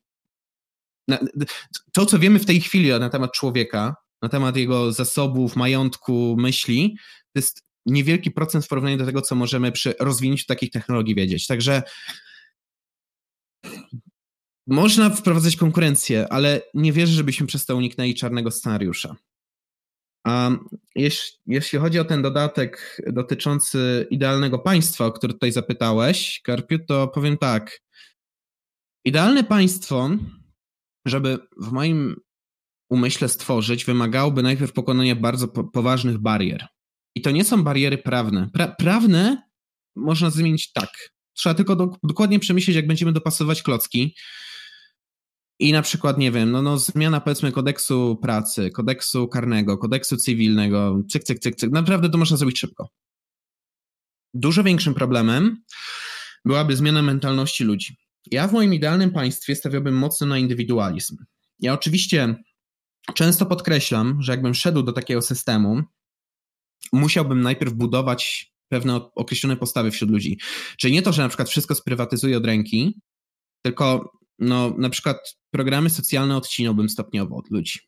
To, co wiemy w tej chwili na temat człowieka, na temat jego zasobów, majątku, myśli, to jest niewielki procent w porównaniu do tego, co możemy przy rozwinięciu takich technologii wiedzieć. Także można wprowadzać konkurencję, ale nie wierzę, żebyśmy przez to uniknęli czarnego scenariusza. A jeśli, jeśli chodzi o ten dodatek dotyczący idealnego państwa, o który tutaj zapytałeś, Karpiu, to powiem tak. Idealne państwo, żeby w moim umyśle stworzyć, wymagałoby najpierw pokonania bardzo po poważnych barier. I to nie są bariery prawne. Pra prawne można zmienić tak. Trzeba tylko do dokładnie przemyśleć, jak będziemy dopasować klocki. I na przykład, nie wiem, no, no zmiana powiedzmy kodeksu pracy, kodeksu karnego, kodeksu cywilnego, cyk, cyk, cyk, cyk. Naprawdę to można zrobić szybko. Dużo większym problemem byłaby zmiana mentalności ludzi. Ja w moim idealnym państwie stawiałbym mocno na indywidualizm. Ja oczywiście często podkreślam, że jakbym szedł do takiego systemu, musiałbym najpierw budować pewne określone postawy wśród ludzi. Czyli nie to, że na przykład wszystko sprywatyzuję od ręki, tylko no na przykład programy socjalne odcinałbym stopniowo od ludzi.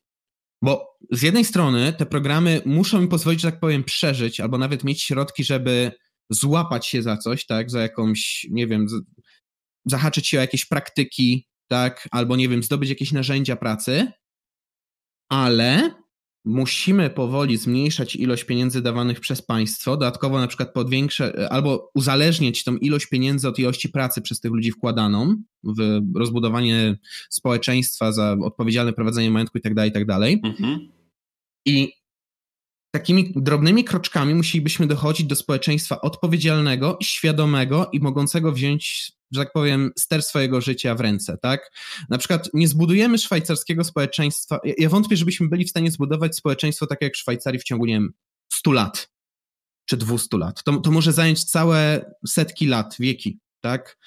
Bo z jednej strony te programy muszą mi pozwolić, że tak powiem, przeżyć, albo nawet mieć środki, żeby złapać się za coś, tak, za jakąś, nie wiem, zahaczyć się o jakieś praktyki, tak, albo nie wiem, zdobyć jakieś narzędzia pracy, ale musimy powoli zmniejszać ilość pieniędzy dawanych przez państwo, dodatkowo na przykład podwiększę, albo uzależnić tą ilość pieniędzy od ilości pracy przez tych ludzi wkładaną w rozbudowanie społeczeństwa za odpowiedzialne prowadzenie majątku i tak dalej, i tak. Mhm. I takimi drobnymi kroczkami musielibyśmy dochodzić do społeczeństwa odpowiedzialnego, świadomego i mogącego wziąć, że tak powiem, ster swojego życia w ręce, tak? Na przykład nie zbudujemy szwajcarskiego społeczeństwa. Ja wątpię, żebyśmy byli w stanie zbudować społeczeństwo takie jak Szwajcarii w ciągu, nie wiem, 100 lat czy 200 lat. To, to może zająć całe setki lat, wieki, tak?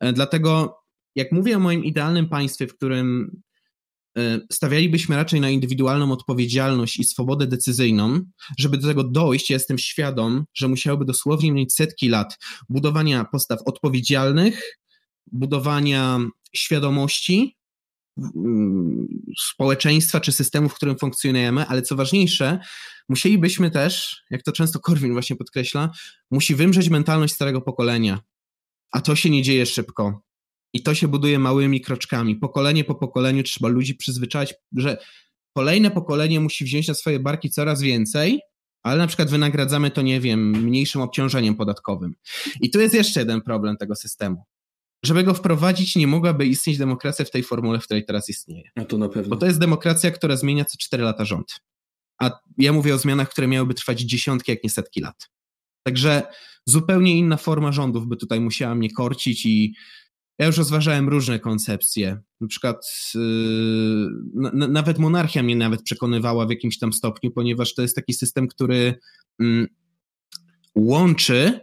E, dlatego, jak mówię o moim idealnym państwie, w którym stawialibyśmy raczej na indywidualną odpowiedzialność i swobodę decyzyjną. Żeby do tego dojść, ja jestem świadom, że musiałoby dosłownie mieć setki lat budowania postaw odpowiedzialnych, budowania świadomości mm, społeczeństwa czy systemu, w którym funkcjonujemy, ale co ważniejsze, musielibyśmy też, jak to często Korwin właśnie podkreśla, musi wymrzeć mentalność starego pokolenia. A to się nie dzieje szybko. I to się buduje małymi kroczkami. Pokolenie po pokoleniu trzeba ludzi przyzwyczaić, że kolejne pokolenie musi wziąć na swoje barki coraz więcej, ale na przykład wynagradzamy to, nie wiem, mniejszym obciążeniem podatkowym. I tu jest jeszcze jeden problem tego systemu. Żeby go wprowadzić, nie mogłaby istnieć demokracja w tej formule, w której teraz istnieje. A to na pewno. Bo to jest demokracja, która zmienia co 4 lata rząd. A ja mówię o zmianach, które miałyby trwać dziesiątki, jak nie setki lat. Także zupełnie inna forma rządów by tutaj musiała mnie korcić i ja już rozważałem różne koncepcje. Na przykład yy, nawet monarchia mnie nawet przekonywała w jakimś tam stopniu, ponieważ to jest taki system, który yy, łączy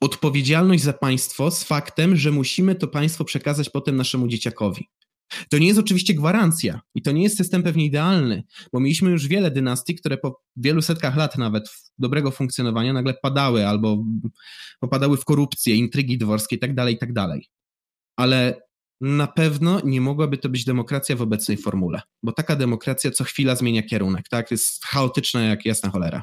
odpowiedzialność za państwo z faktem, że musimy to państwo przekazać potem naszemu dzieciakowi. To nie jest oczywiście gwarancja i to nie jest system pewnie idealny, bo mieliśmy już wiele dynastii, które po wielu setkach lat nawet dobrego funkcjonowania nagle padały albo popadały w korupcję, intrygi dworskie itd., tak itd. Ale na pewno nie mogłaby to być demokracja w obecnej formule, bo taka demokracja co chwila zmienia kierunek, tak? Jest chaotyczna jak jasna cholera.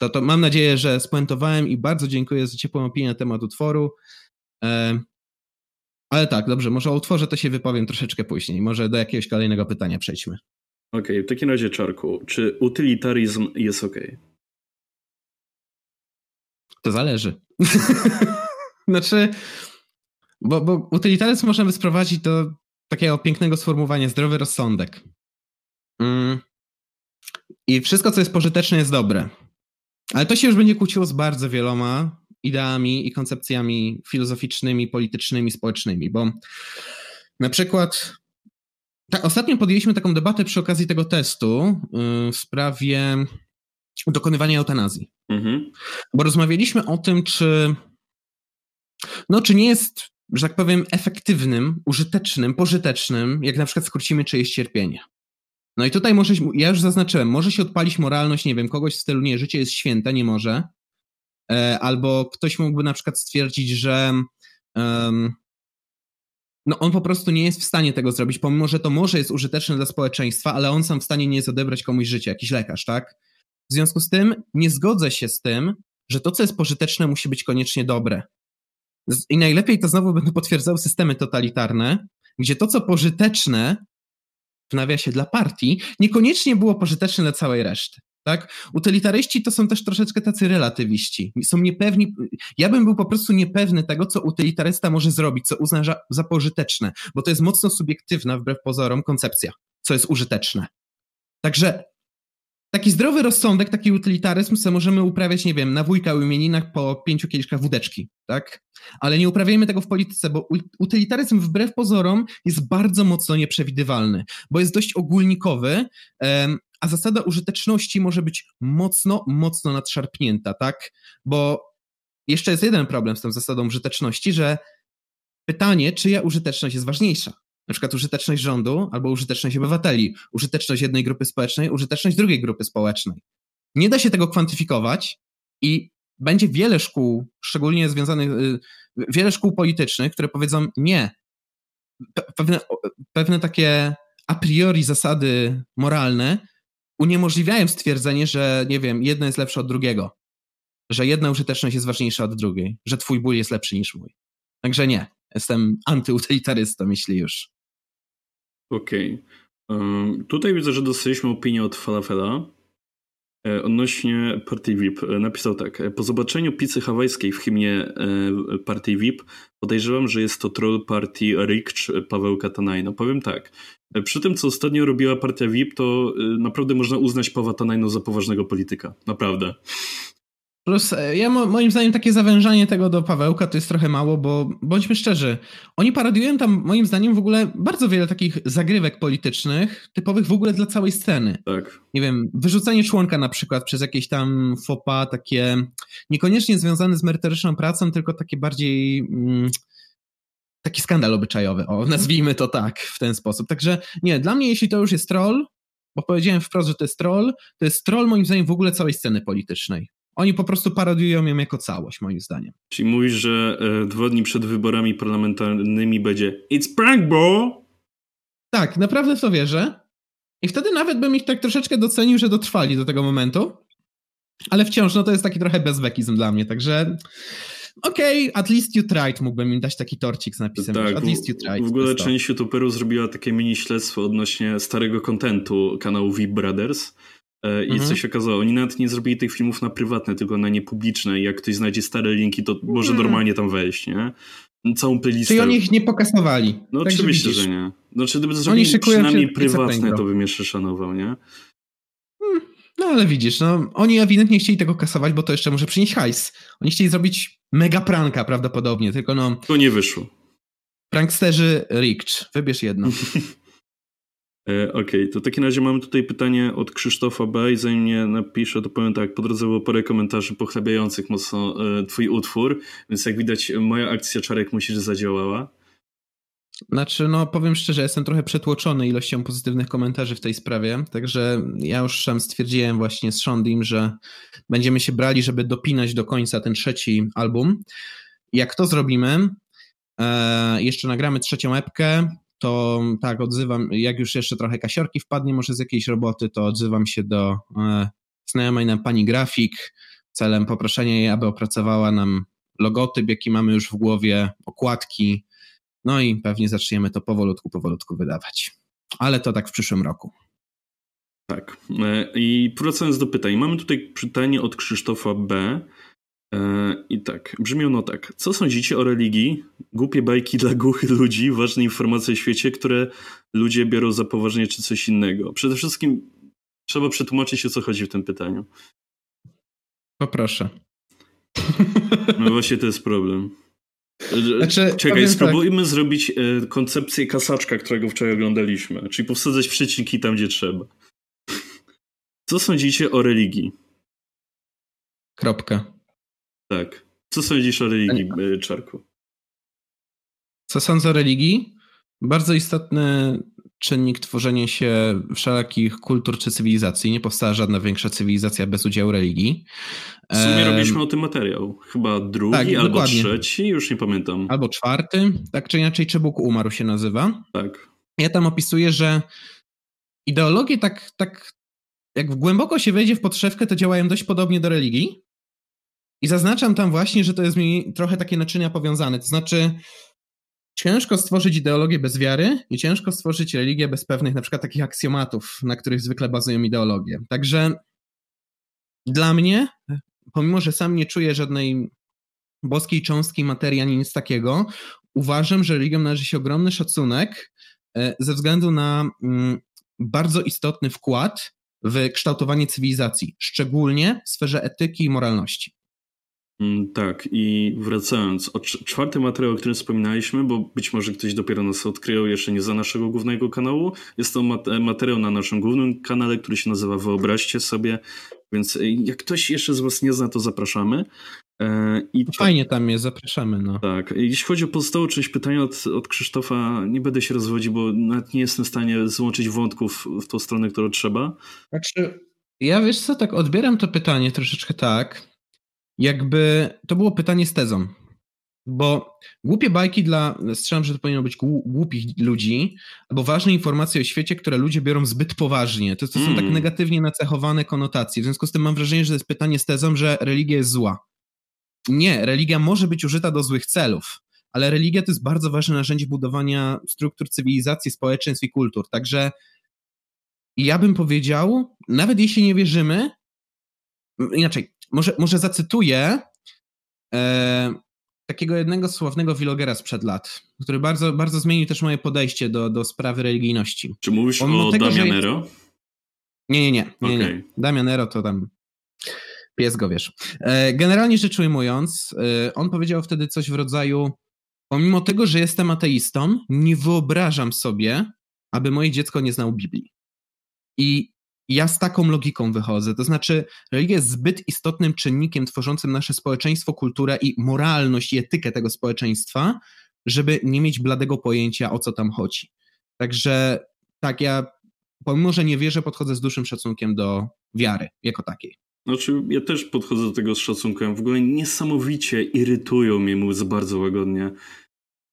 To, to mam nadzieję, że spuentowałem i bardzo dziękuję za ciepłą opinię na temat utworu. Ale tak, dobrze, może o utworze to się wypowiem troszeczkę później. Może do jakiegoś kolejnego pytania przejdźmy. Okej, okay, w takim razie, Czarku, czy utylitaryzm jest ok? To zależy. znaczy, bo, bo utylitaryzm możemy sprowadzić do takiego pięknego sformułowania zdrowy rozsądek. Mm. I wszystko, co jest pożyteczne, jest dobre. Ale to się już będzie kłóciło z bardzo wieloma ideami i koncepcjami filozoficznymi, politycznymi, społecznymi, bo na przykład tak, ostatnio podjęliśmy taką debatę przy okazji tego testu yy, w sprawie dokonywania eutanazji. Mhm. Bo rozmawialiśmy o tym, czy no, czy nie jest że tak powiem, efektywnym, użytecznym, pożytecznym, jak na przykład skrócimy czyjeś cierpienie. No i tutaj może, ja już zaznaczyłem, może się odpalić moralność, nie wiem, kogoś w stylu, nie, życie jest święte, nie może. E, albo ktoś mógłby na przykład stwierdzić, że um, no on po prostu nie jest w stanie tego zrobić, pomimo, że to może jest użyteczne dla społeczeństwa, ale on sam w stanie nie jest odebrać komuś życia, jakiś lekarz, tak? W związku z tym nie zgodzę się z tym, że to, co jest pożyteczne, musi być koniecznie dobre. I najlepiej to znowu będą potwierdzały systemy totalitarne, gdzie to, co pożyteczne w nawiasie dla partii, niekoniecznie było pożyteczne dla całej reszty. Tak? Utylitaryści to są też troszeczkę tacy relatywiści. Są niepewni. Ja bym był po prostu niepewny tego, co utylitarysta może zrobić, co uzna za, pożyteczne, bo to jest mocno subiektywna, wbrew pozorom, koncepcja, co jest użyteczne. Także taki zdrowy rozsądek, taki utylitaryzm, co możemy uprawiać, nie wiem, na wujka u imieninach po pięciu kieliszkach wódeczki, tak? Ale nie uprawiajmy tego w polityce, bo utylitaryzm wbrew pozorom jest bardzo mocno nieprzewidywalny, bo jest dość ogólnikowy, a zasada użyteczności może być mocno, mocno nadszarpnięta, tak? Bo jeszcze jest jeden problem z tą zasadą użyteczności, że pytanie, czyja użyteczność jest ważniejsza na przykład użyteczność rządu albo użyteczność obywateli, użyteczność jednej grupy społecznej, użyteczność drugiej grupy społecznej. Nie da się tego kwantyfikować i będzie wiele szkół, szczególnie związanych, y, wiele szkół politycznych, które powiedzą nie. Pewne, pewne takie a priori zasady moralne uniemożliwiają stwierdzenie, że nie wiem, jedno jest lepsze od drugiego, że jedna użyteczność jest ważniejsza od drugiej, że twój ból jest lepszy niż mój. Także nie, jestem antyutylitarystą, jeśli już. Okej. Tutaj widzę, że dostaliśmy opinię od Falafela e, odnośnie Partii VIP. E, napisał tak. Po zobaczeniu pizzy hawajskiej w hymnie Partii VIP podejrzewam, że jest to troll partii Rikcz Paweł Katanajno. Powiem tak. Przy tym, co ostatnio robiła partia VIP, to naprawdę można uznać Pawła Tanajno za poważnego polityka. Naprawdę. Plus, e, ja moim zdaniem takie zawężanie tego do Pawełka to jest trochę mało, bo bądźmy szczerzy, oni parodiują tam moim zdaniem w ogóle bardzo wiele takich zagrywek politycznych, typowych w ogóle dla całej sceny. Tak. Nie wiem, wyrzucenie członka na przykład przez jakieś tam fopa, takie niekoniecznie związane z merytoryczną pracą, tylko takie bardziej... Mm, taki skandal obyczajowy, o, nazwijmy to tak, w ten sposób. Także nie, dla mnie jeśli to już jest troll, bo powiedziałem wprost, że to jest troll, to jest troll moim zdaniem w ogóle całej sceny politycznej. Oni po prostu parodiują ją jako całość, moim zdaniem. Czyli mówisz, że e, dwa dni przed wyborami parlamentarnymi będzie It's prank, bro! Tak, naprawdę w to wierzę. I wtedy nawet bym ich tak troszeczkę docenił, że dotrwali do tego momentu. Ale wciąż, no to jest taki trochę bezwekizm dla mnie, także okej, okay, at least you tried, mógłbym im dać taki torcik z napisem, tak, at least you tried. W ogóle część youtuberów zrobiła takie mini śledztwo odnośnie starego kontentu kanału V Brothers I mhm. co się okazało, oni nawet nie zrobili tych filmów na prywatne, tylko na niepubliczne. I jak ktoś znajdzie stare linki, to może mhm. normalnie tam wejść, nie? Całą playlistę. Czyli oni ich nie pokasowali. No tak oczywiście, że, że nie. Znaczy, gdyby zrobili przynajmniej prywatne, to bym jeszcze szanował, nie? Hmm. No ale widzisz, no oni ewidentnie chcieli tego kasować, bo to jeszcze może przynieść hajs. Oni chcieli zrobić mega pranka prawdopodobnie, tylko no... To nie wyszło. Pranksterzy Rikcz, wybierz jedno. E, okej, okay, to w takim razie mamy tutaj pytanie od Krzysztofa B. I zanim nie napiszę, to powiem tak, po drodze było parę komentarzy pochlebiających mocno e, twój utwór, więc jak widać moja akcja czarek musi, że zadziałała. Znaczy, no powiem szczerze, jestem trochę przetłoczony ilością pozytywnych komentarzy w tej sprawie, także ja już sam stwierdziłem właśnie z Shondim, że będziemy się brali, żeby dopinać do końca ten trzeci album. Jak to zrobimy, e, jeszcze nagramy trzecią epkę, to tak, odzywam, jak już jeszcze trochę kasiorki wpadnie może z jakiejś roboty, to odzywam się do e, znajomej nam pani grafik celem poproszenia jej, aby opracowała nam logotyp, jaki mamy już w głowie, okładki, no i pewnie zaczniemy to powolutku, powolutku wydawać. Ale to tak w przyszłym roku. Tak. E, I wracając do pytań. Mamy tutaj pytanie od Krzysztofa B. E, I tak, brzmi ono tak. Co sądzicie o religii? Głupie bajki dla głuchych ludzi, ważne informacje o świecie, które ludzie biorą za poważnie czy coś innego. Przede wszystkim trzeba przetłumaczyć, o co chodzi w tym pytaniu. Poproszę. No właśnie to jest problem. Znaczy, Czekaj, tak. spróbujmy tak. zrobić e, koncepcję kasaczka, którego wczoraj oglądaliśmy. Czyli powsadzać przecinki tam, gdzie trzeba. Co sądzicie o religii? Kropka. Tak. Co sądzisz o religii, e, Czarku? Co sądzę o religii? Bardzo istotny czynnik tworzenia się wszelakich kultur czy cywilizacji. Nie powstała żadna większa cywilizacja bez udziału religii. W sumie robiliśmy o tym materiał. Chyba drugi tak, albo dokładnie. trzeci, już nie pamiętam. Albo czwarty, tak czy inaczej Czebuk umarł się nazywa. Tak. Ja tam opisuję, że ideologie tak, tak jak głęboko się wejdzie w podszewkę, to działają dość podobnie do religii. I zaznaczam tam właśnie, że to jest mi trochę takie naczynia powiązane. To znaczy, ciężko stworzyć ideologię bez wiary i ciężko stworzyć religię bez pewnych na przykład takich aksjomatów, na których zwykle bazują ideologie. Także dla mnie, pomimo że sam nie czuję żadnej boskiej cząstki materii ani nic takiego, uważam, że religiom należy się ogromny szacunek e, ze względu na mm, bardzo istotny wkład w kształtowanie cywilizacji, szczególnie w sferze etyki i moralności. Mm, tak, i wracając, o czwarty materiał, o którym wspominaliśmy, bo być może ktoś dopiero nas odkrył jeszcze nie za naszego głównego kanału, jest to materiał na naszym głównym kanale, który się nazywa Wyobraźcie sobie, więc e, jak ktoś jeszcze z Was nie zna, to zapraszamy. E, I to, Fajnie tam jest, zapraszamy. No. Tak, jeśli chodzi o pozostałą część pytania od, od Krzysztofa, nie będę się rozwodził, bo nawet nie jestem w stanie złączyć wątków w tą stronę, którą trzeba. Znaczy, ja wiesz co, tak odbieram to pytanie troszeczkę tak, jakby to było pytanie z tezą. Bo głupie bajki dla, strzelam, że to powinno być głupich ludzi, albo ważne informacje o świecie, które ludzie biorą zbyt poważnie. To, to są tak mm. tak negatywnie nacechowane konotacje. W związku z tym mam wrażenie, że to jest pytanie z tezą, że religia jest zła. Nie, religia może być użyta do złych celów, ale religia to jest bardzo ważne narzędzie budowania struktur cywilizacji, społeczeństw i kultur. Także ja bym powiedział, nawet jeśli nie wierzymy, inaczej, może, może zacytuję e, takiego jednego sławnego vlogera sprzed lat, który bardzo, bardzo zmienił też moje podejście do, do sprawy religijności. Czy mówisz On o tego, Damianero? Jest... Nie, nie, nie. nie, okay. nie. Damianero to tam pies go, wiesz. E, generalnie rzecz ujmując, e, on powiedział wtedy coś w rodzaju pomimo tego, że jestem ateistą, nie wyobrażam sobie, aby moje dziecko nie znało Biblii. I ja z taką logiką wychodzę. To znaczy, religia jest zbyt istotnym czynnikiem tworzącym nasze społeczeństwo, kulturę i moralność i etykę tego społeczeństwa, żeby nie mieć bladego pojęcia, o co tam chodzi. Także tak, ja pomimo, że nie wierzę, podchodzę z dużym szacunkiem do wiary jako takiej. Znaczy, ja też podchodzę do tego z szacunkiem. W ogóle niesamowicie irytują mnie, mówiąc bardzo łagodnie,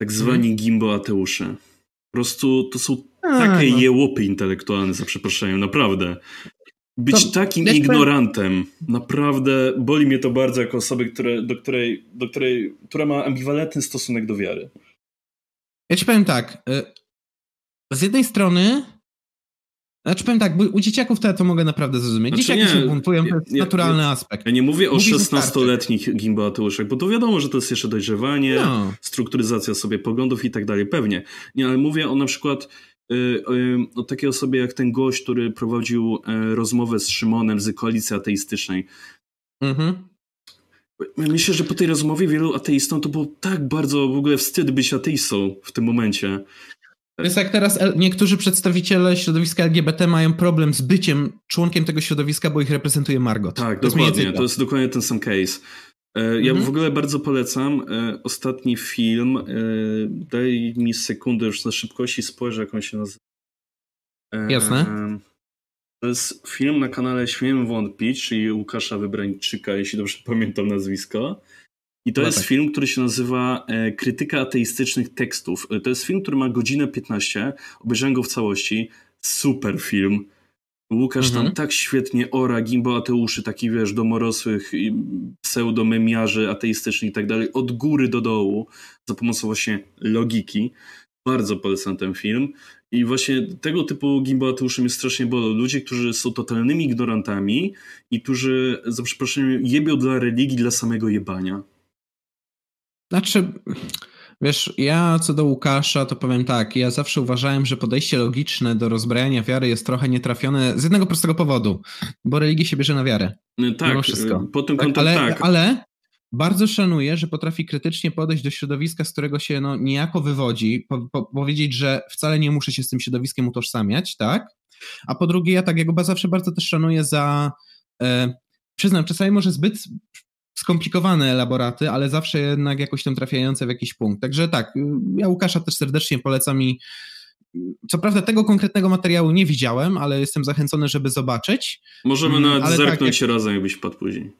tak zwani hmm. gimbo ateusze. Po prostu to są takie no. jełopy intelektualne, za przeproszeniem, naprawdę. Być to, takim ignorantem, naprawdę boli mnie to bardzo jako osoby, które, do której, do której, która ma ambiwalentny stosunek do wiary. Ja ci powiem tak. Y, z jednej strony znaczy powiem tak, u dzieciaków to ja to mogę naprawdę zrozumieć. Znaczy Dzieciaki nie, się buntują, to jest naturalny aspekt. Ja nie mówię o 16-letnich gimbatuszach, bo to wiadomo, że to jest jeszcze dojrzewanie, no. strukturyzacja sobie poglądów i tak dalej, pewnie. Nie, ale mówię o na przykład o takiej osobie jak ten gość, który prowadził y, rozmowę z Szymonem z koalicji ateistycznej. Mhm. Myślę, że po tej rozmowie wielu ateistom to było tak bardzo w ogóle wstyd być ateistą w tym momencie. To jest jak teraz niektórzy przedstawiciele środowiska LGBT mają problem z byciem członkiem tego środowiska, bo ich reprezentuje Margot. Tak, to dokładnie. To jest dokładnie ten sam case. E, ja mhm. w ogóle bardzo polecam e, ostatni film. E, daj mi sekundę, już na szybkości spojrzę, jak on się nazywa. Jasne. To jest film na kanale Śmiem Wątpić, czyli Łukasza Wybrańczyka, jeśli dobrze pamiętam nazwisko. I to no jest tak. film, który się nazywa Krytyka ateistycznych tekstów. To jest film, który ma godzinę 15. Obejrzałem go w całości. Super film. Łukasz mhm. tam tak świetnie ora gimbo ateuszy, takich wiesz, domorosłych pseudomemiarzy ateistycznych i tak dalej, od góry do dołu, za pomocą właśnie logiki. Bardzo polecam ten film. I właśnie tego typu gimbo ateuszy mnie strasznie bolą. Ludzie, którzy są totalnymi ignorantami i którzy, za przeproszeniem, jebią dla religii dla samego jebania. Znaczy, wiesz, ja co do Łukasza, to powiem tak, ja zawsze uważałem, że podejście logiczne do rozbrajania wiary jest trochę nietrafione z jednego prostego powodu, bo religia się bierze na wiarę. No tak, wszystko. po tym tak, ale, tak. Ale bardzo szanuję, że potrafi krytycznie podejść do środowiska, z którego się no, niejako wywodzi, po, po, powiedzieć, że wcale nie muszę się z tym środowiskiem utożsamiać, tak? A po drugie, ja tak, ja go zawsze bardzo też szanuję za... E, przyznam, czasami może zbyt skomplikowane elaboraty, ale zawsze jednak jakoś tam trafiające w jakiś punkt. Także tak, ja Łukasza też serdecznie polecam i co prawda tego konkretnego materiału nie widziałem, ale jestem zachęcony, żeby zobaczyć. Możemy mm, nawet ale tak, zerknąć tak, jak... razem, jakbyś wpadł później.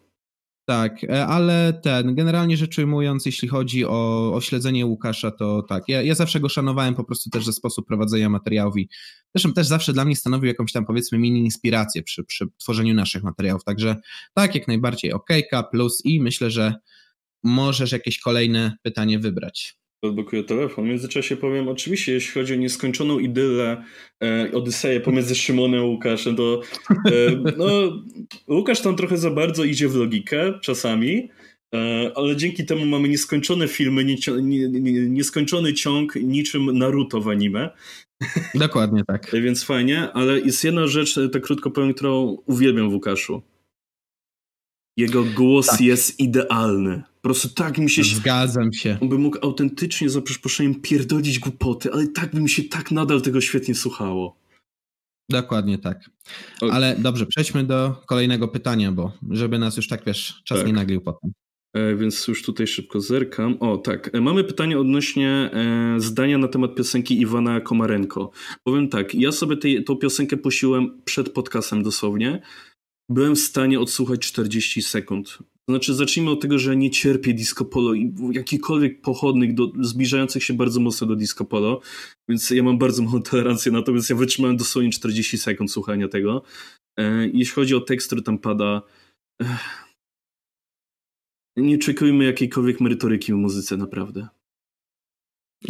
Tak, e, ale ten, generalnie rzecz ujmując, jeśli chodzi o, o śledzenie Łukasza, to tak, ja, ja zawsze go szanowałem po prostu też ze sposób prowadzenia materiałów i zresztą też zawsze dla mnie stanowił jakąś tam powiedzmy mini inspirację przy, przy tworzeniu naszych materiałów, także tak, jak najbardziej. Okejka, plus i myślę, że możesz jakieś kolejne pytanie wybrać odblokuję telefon. W międzyczasie powiem, oczywiście, jeśli chodzi o nieskończoną idylę, e, Odyseję pomiędzy Szymonem a Łukaszem, to e, no, Łukasz tam trochę za bardzo idzie w logikę czasami, e, ale dzięki temu mamy nieskończone filmy, nie, nie, nie, nieskończony ciąg niczym Naruto w anime. Dokładnie tak. Więc fajnie, ale jest jedna rzecz, tak krótko powiem, którą uwielbiam w Łukaszu. Jego głos tak. jest idealny. Po prostu tak mi się... Zgadzam się. On by mógł autentycznie, za przeproszeniem, pierdolić głupoty, ale tak by mi się tak nadal tego świetnie słuchało. Dokładnie tak. Ale dobrze, przejdźmy do kolejnego pytania, bo żeby nas już tak, wiesz, czas tak. nie naglił potem. E, więc już tutaj szybko zerkam. O, tak. E, mamy pytanie odnośnie e, zdania na temat piosenki Iwana Komarenko. Powiem tak, ja sobie tej, tą piosenkę posiłem przed podcastem dosłownie byłem w stanie odsłuchać 40 sekund. Znaczy, zacznijmy od tego, że nie cierpię disco polo i jakikolwiek pochodnych do, zbliżających się bardzo mocno do disco polo, więc ja mam bardzo małą tolerancję, natomiast ja wytrzymałem dosłownie 40 sekund słuchania tego. E, jeśli chodzi o tekst, który tam pada, e, nie czekujmy jakiejkolwiek merytoryki w muzyce, naprawdę.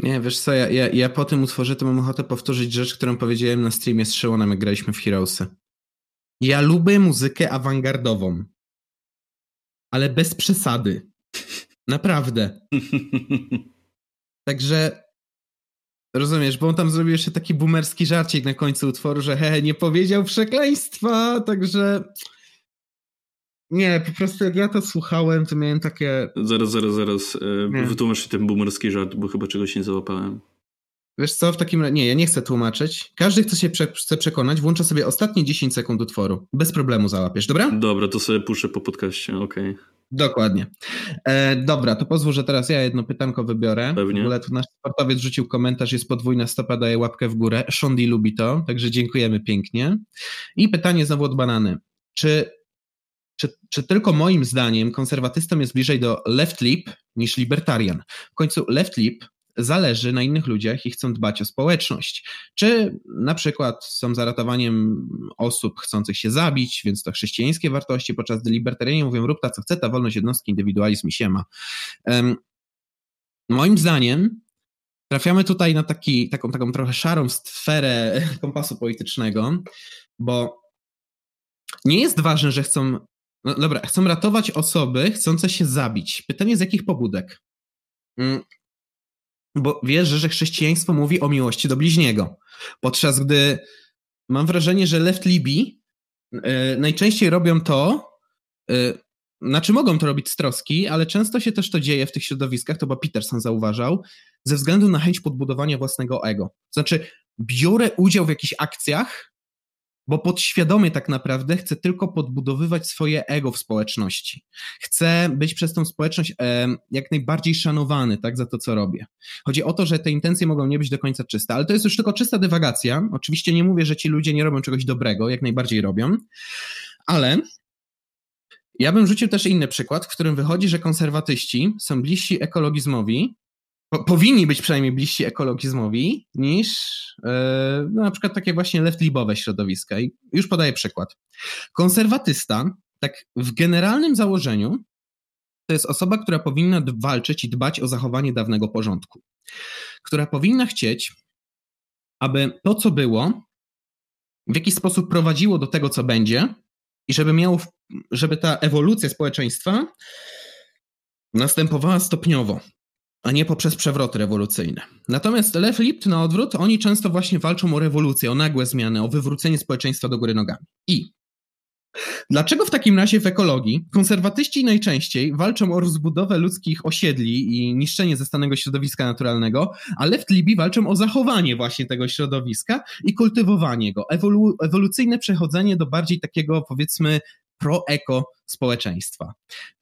Nie, wiesz co, ja, ja, ja po tym utworze to mam ochotę powtórzyć rzecz, którą powiedziałem na streamie z Szyłonem, jak graliśmy w Heroesy. Ja lubię muzykę awangardową, ale bez przesady. Naprawdę. Także rozumiesz, bo on tam zrobił jeszcze taki boomerski żarcik na końcu utworu, że he, nie powiedział przekleństwa, także nie, po prostu jak ja to słuchałem, to miałem takie... Zaraz, zaraz, zaraz. Nie. Wytłumacz ten boomerski żart, bo chyba czegoś nie załapałem. Wiesz co, w takim razie, nie, ja nie chcę tłumaczyć. Każdy, kto się prze, chce przekonać, włącza sobie ostatnie 10 sekund utworu. Bez problemu załapiesz, dobra? Dobra, to sobie puszczę po podcaście, okej. Okay. Dokładnie. E, dobra, to pozwól, że teraz ja jedno pytanko wybiorę. Pewnie. W ogóle tu nasz sportowiec rzucił komentarz, jest podwójna stopa, daje łapkę w górę. Shondi lubi to, także dziękujemy pięknie. I pytanie znowu od Banany. Czy czy, czy tylko moim zdaniem konserwatystom jest bliżej do left lip niż libertarian? W końcu left lip zależy na innych ludziach i chcą dbać o społeczność. Czy na przykład są za ratowaniem osób chcących się zabić, więc to chrześcijańskie wartości, podczas gdy libertarianie mówią rób ta co chce, ta wolność jednostki, indywidualizm i siema. Um, moim zdaniem trafiamy tutaj na taki, taką, taką trochę szarą sferę kompasu politycznego, bo nie jest ważne, że chcą no dobra, chcą ratować osoby chcące się zabić. Pytanie z jakich pobudek? Bo wiesz, że chrześcijaństwo mówi o miłości do bliźniego. Podczas gdy mam wrażenie, że left libi yy, najczęściej robią to, znaczy mogą to robić z troski, ale często się też to dzieje w tych środowiskach, to chyba Peterson zauważał, ze względu na chęć podbudowania własnego ego. Znaczy, biorę udział w jakichś akcjach, bo podświadomie tak naprawdę chce tylko podbudowywać swoje ego w społeczności. Chce być przez tą społeczność jak najbardziej szanowany, tak, za to, co robię. Chodzi o to, że te intencje mogą nie być do końca czyste, ale to jest już tylko czysta dywagacja. Oczywiście nie mówię, że ci ludzie nie robią czegoś dobrego, jak najbardziej robią, ale ja bym rzucił też inny przykład, w którym wychodzi, że konserwatyści są bliżsi ekologizmowi po, powinni być przynajmniej bliżsi ekologizmowi niż yy, no, na przykład takie właśnie left-libowe środowiska. I już podaję przykład. Konserwatysta, tak w generalnym założeniu, to jest osoba, która powinna walczyć i dbać o zachowanie dawnego porządku. Która powinna chcieć, aby to, co było, w jakiś sposób prowadziło do tego, co będzie, i żeby miało, żeby ta ewolucja społeczeństwa następowała stopniowo a nie poprzez przewroty rewolucyjne. Natomiast Lew Lipt na odwrót, oni często właśnie walczą o rewolucję, o nagłe zmiany, o wywrócenie społeczeństwa do góry nogami. I Dlaczego w takim razie w ekologii konserwatyści najczęściej walczą o rozbudowę ludzkich osiedli i niszczenie zastanego środowiska naturalnego, a left libi walczą o zachowanie właśnie tego środowiska i kultywowanie go, ewolu ewolucyjne przechodzenie do bardziej takiego powiedzmy pro-eko społeczeństwa.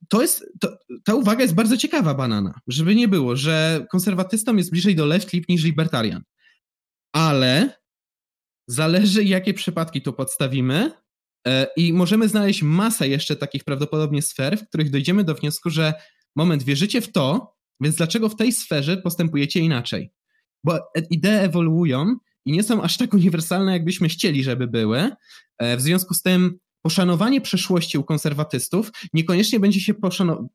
To jest, to, ta uwaga jest bardzo ciekawa, banana, żeby nie było, że konserwatystom jest bliżej do left lip niż libertarian. Ale zależy, jakie przypadki tu podstawimy, e, i możemy znaleźć masę jeszcze takich prawdopodobnie sfer, w których dojdziemy do wniosku, że moment, wierzycie w to, więc dlaczego w tej sferze postępujecie inaczej? Bo idee ewoluują i nie są aż tak uniwersalne, jakbyśmy chcieli, żeby były. E, w związku z tym poszanowanie przeszłości u konserwatystów niekoniecznie będzie się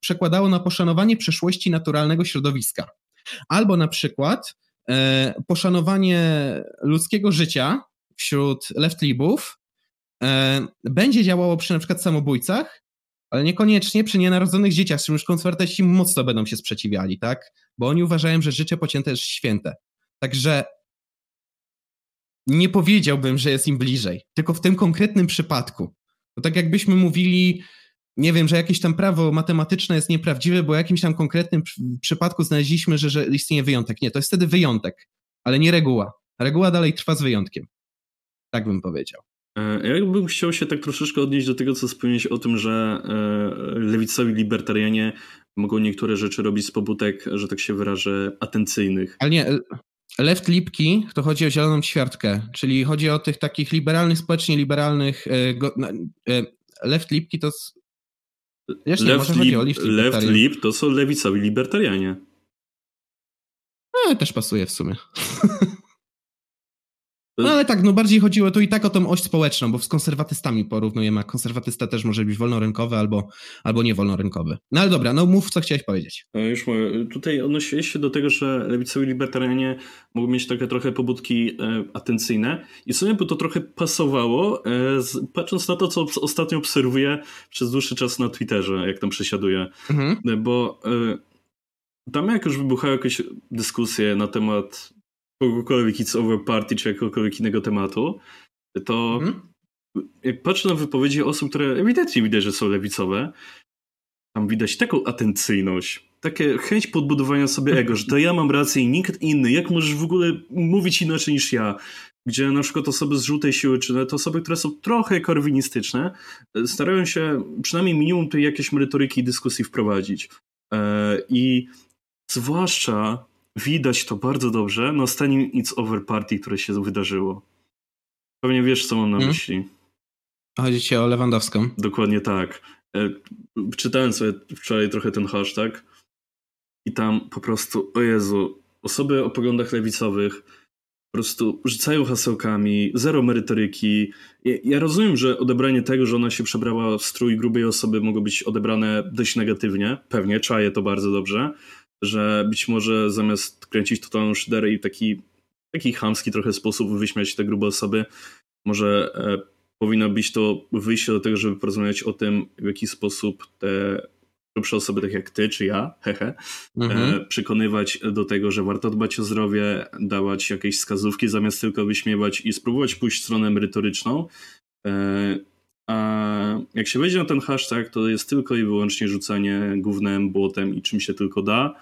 przekładało na poszanowanie przeszłości naturalnego środowiska. Albo na przykład e, poszanowanie ludzkiego życia wśród left-libów e, będzie działało przy na przykład samobójcach, ale niekoniecznie przy nienarodzonych dzieciach, z czym już konserwatyści mocno będą się sprzeciwiali, tak? Bo oni uważają, że życie pocięte jest święte. Także nie powiedziałbym, że jest im bliżej, tylko w tym konkretnym przypadku. To tak jakbyśmy mówili, nie wiem, że jakieś tam prawo matematyczne jest nieprawdziwe, bo w jakimś tam konkretnym przypadku znaleźliśmy, że, że istnieje wyjątek. Nie, to jest wtedy wyjątek, ale nie reguła. Reguła dalej trwa z wyjątkiem. Tak bym powiedział. E, ja bym chciał się tak troszeczkę odnieść do tego, co wspomniałeś o tym, że e, lewicowi libertarianie mogą niektóre rzeczy robić z pobudek, że tak się wyrażę, atencyjnych. Ale nie, Left Lipki to chodzi o zieloną ćwiartkę, czyli chodzi o tych takich liberalnych, społecznie liberalnych. E, e, left Lipki to. Wiesz, nie, left, lip, left, left Lip to są lewicowi libertarianie. No, też pasuje w sumie. No ale tak, no bardziej chodziło tu i tak o tą oś społeczną, bo z konserwatystami porównujemy, a konserwatysta też może być wolnorynkowy albo, albo niewolnorynkowy. No ale dobra, no mów, co chciałeś powiedzieć. No już mówię, tutaj odnosiłeś się do tego, że lewicowi libertarianie mogą mieć takie trochę pobudki e, atencyjne i sobie by to trochę pasowało, e, patrząc na to, co ostatnio obserwuję przez dłuższy czas na Twitterze, jak tam przesiaduję, mhm. E, bo e, tam jak już wybuchały jakieś dyskusje na temat kogokolwiek It's Over Party czy jakiegokolwiek innego tematu, to mhm. jak patrzę na wypowiedzi osób, które ewidentnie widać, że są lewicowe, tam widać taką atencyjność, takie chęć podbudowania sobie ego, że to ja mam rację i nikt inny, jak możesz w ogóle mówić inaczej niż ja? Gdzie na przykład osoby z żółtej siły, czy nawet osoby, które są trochę korwinistyczne, starają się przynajmniej minimum tej jakiejś merytoryki i dyskusji wprowadzić. E, I zwłaszcza widać to bardzo dobrze na ostatnim It's Over Party, które się wydarzyło. Pewnie wiesz, co mam na hmm? myśli. Chodzi ci o Lewandowską? Dokładnie tak. E, czytałem sobie wczoraj trochę ten hashtag i tam po prostu, o Jezu, osoby o poglądach lewicowych po prostu rzucają hasełkami, zero merytoryki. Ja, ja, rozumiem, że odebranie tego, że ona się przebrała w strój grubej osoby mogło być odebrane dość negatywnie. Pewnie, czaję to bardzo dobrze że być może zamiast kręcić totalną szyderę i taki, taki chamski trochę sposób wyśmiać te grube osoby, może e, powinno być to wyjście do tego, żeby porozmawiać o tym, w jaki sposób te grubsze osoby, tak jak ty czy ja, hehe, mhm. e, przekonywać do tego, że warto dbać o zdrowie, dawać jakieś wskazówki zamiast tylko wyśmiewać i spróbować pójść w stronę merytoryczną. E, a jak się wejdzie na ten hashtag, to jest tylko i wyłącznie rzucanie gównem, błotem i czym się tylko da.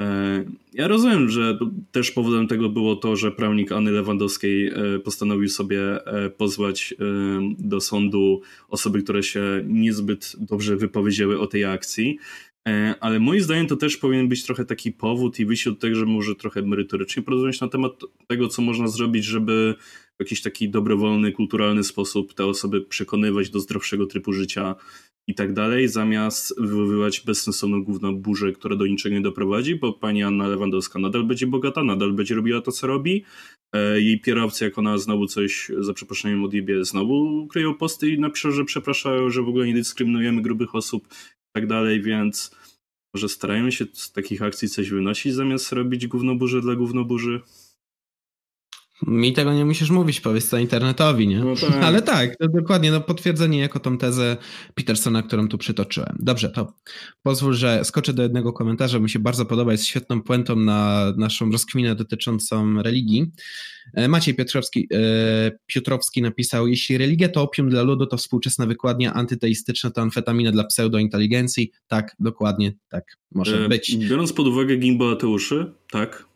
E, ja rozumiem, że też powodem tego było to, że prawnik Anny Lewandowskiej e, postanowił sobie e, pozwać do sądu osoby, które się niezbyt dobrze wypowiedziały o tej akcji. Ale moim zdaniem to też powinien być trochę taki powód i wyjście od tego, że może trochę merytorycznie porozmawiać na temat tego, co można zrobić, żeby w jakiś taki dobrowolny, kulturalny sposób te osoby przekonywać do zdrowszego trybu życia i tak dalej, zamiast wywoływać bezsensowną główną burzę, która do niczego nie doprowadzi, bo pani Anna Lewandowska nadal będzie bogata, nadal będzie robiła to, co robi. E, jej kierowcy, jak ona znowu coś, za przeproszeniem odjebie, znowu kryją posty i napiszą, że przepraszają, że w ogóle nie dyskryminujemy grubych osób i tak dalej, więc może starają się z takich akcji coś wynosić, zamiast robić gównoburzy dla gównoburzy. Mi tego nie musisz mówić, powiedz to internetowi, nie? No tak. Ale tak, to dokładnie, no potwierdzenie jako tą tezę Petersona, którą tu przytoczyłem. Dobrze, to pozwól, że skoczę do jednego komentarza, mi się bardzo podoba, jest świetną puentą na naszą rozkminę dotyczącą religii. E, Maciej Piotrowski, e, Piotrowski napisał, jeśli religia to opium dla ludu, to współczesna wykładnia antyteistyczna to amfetamina dla pseudointeligencji. Tak, dokładnie, tak może e, być. Biorąc pod uwagę Gimbo Ateuszy, tak,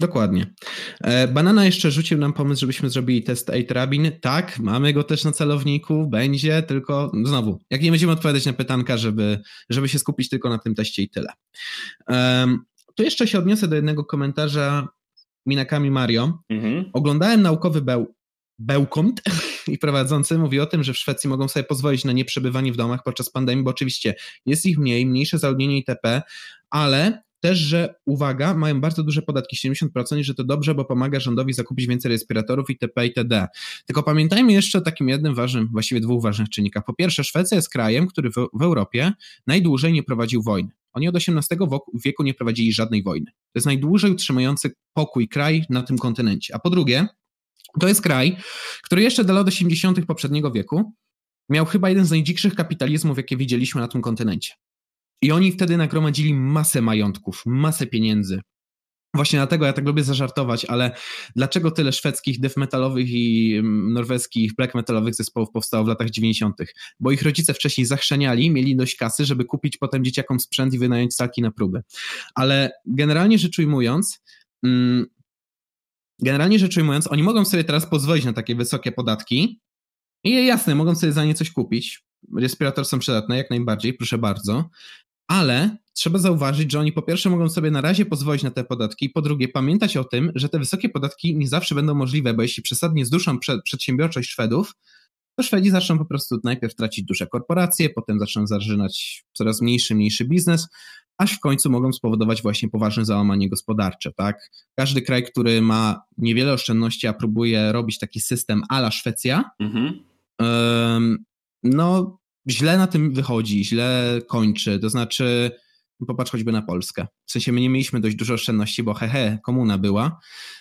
Dokładnie. E, Banana jeszcze rzucił nam pomysł, żebyśmy zrobili test 8 Rabin. Tak, mamy go też na celowniku, będzie, tylko znowu, jak nie będziemy odpowiadać na pytanka, żeby, żeby się skupić tylko na tym teście i tyle. Um, tu jeszcze się odniosę do jednego komentarza Minakami Mario. Mhm. Oglądałem naukowy beł, bełkont i prowadzący mówi o tym, że w Szwecji mogą sobie pozwolić na nieprzebywanie w domach podczas pandemii, bo oczywiście jest ich mniej, mniejsze zaludnienie itp., ale też, że uwaga, mają bardzo duże podatki, 70% i że to dobrze, bo pomaga rządowi zakupić więcej respiratorów itp. itd. Tylko pamiętajmy jeszcze o takim jednym ważnym, właściwie dwóch ważnych czynnikach. Po pierwsze, Szwecja jest krajem, który w, w Europie najdłużej nie prowadził wojny. Oni od XVIII wieku nie prowadzili żadnej wojny. To jest najdłużej utrzymujący pokój kraj na tym kontynencie. A po drugie, to jest kraj, który jeszcze do lat 80. poprzedniego wieku miał chyba jeden z najdzikszych kapitalizmów, jakie widzieliśmy na tym kontynencie. I oni wtedy nagromadzili masę majątków, masę pieniędzy. Właśnie dlatego ja tak lubię zażartować, ale dlaczego tyle szwedzkich death metalowych i mm, norweskich black metalowych zespołów powstało w latach 90.? Bo ich rodzice wcześniej zachrzaniali, mieli dość kasy, żeby kupić potem dzieciakom sprzęt i wynająć salki na próby. Ale generalnie rzecz ujmując, mm, generalnie rzecz ujmując, oni mogą sobie teraz pozwolić na takie wysokie podatki i jasne, mogą sobie za nie coś kupić. Respirator są przydatne, jak najbardziej, proszę bardzo ale trzeba zauważyć, że oni po pierwsze mogą sobie na razie pozwolić na te podatki, po drugie pamiętać o tym, że te wysokie podatki nie zawsze będą możliwe, bo jeśli przesadnie zduszą przedsiębiorczość Szwedów, to Szwedzi zaczną po prostu najpierw tracić duże korporacje, potem zaczną zażynać coraz mniejszy, mniejszy biznes, aż w końcu mogą spowodować właśnie poważne załamanie gospodarcze, tak? Każdy kraj, który ma niewiele oszczędności, a próbuje robić taki system ala Szwecja, mhm. no źle na tym wychodzi, źle kończy, to znaczy Popatrz choćby na Polskę. W sensie my nie mieliśmy dość dużo oszczędności, bo hehe, komuna była.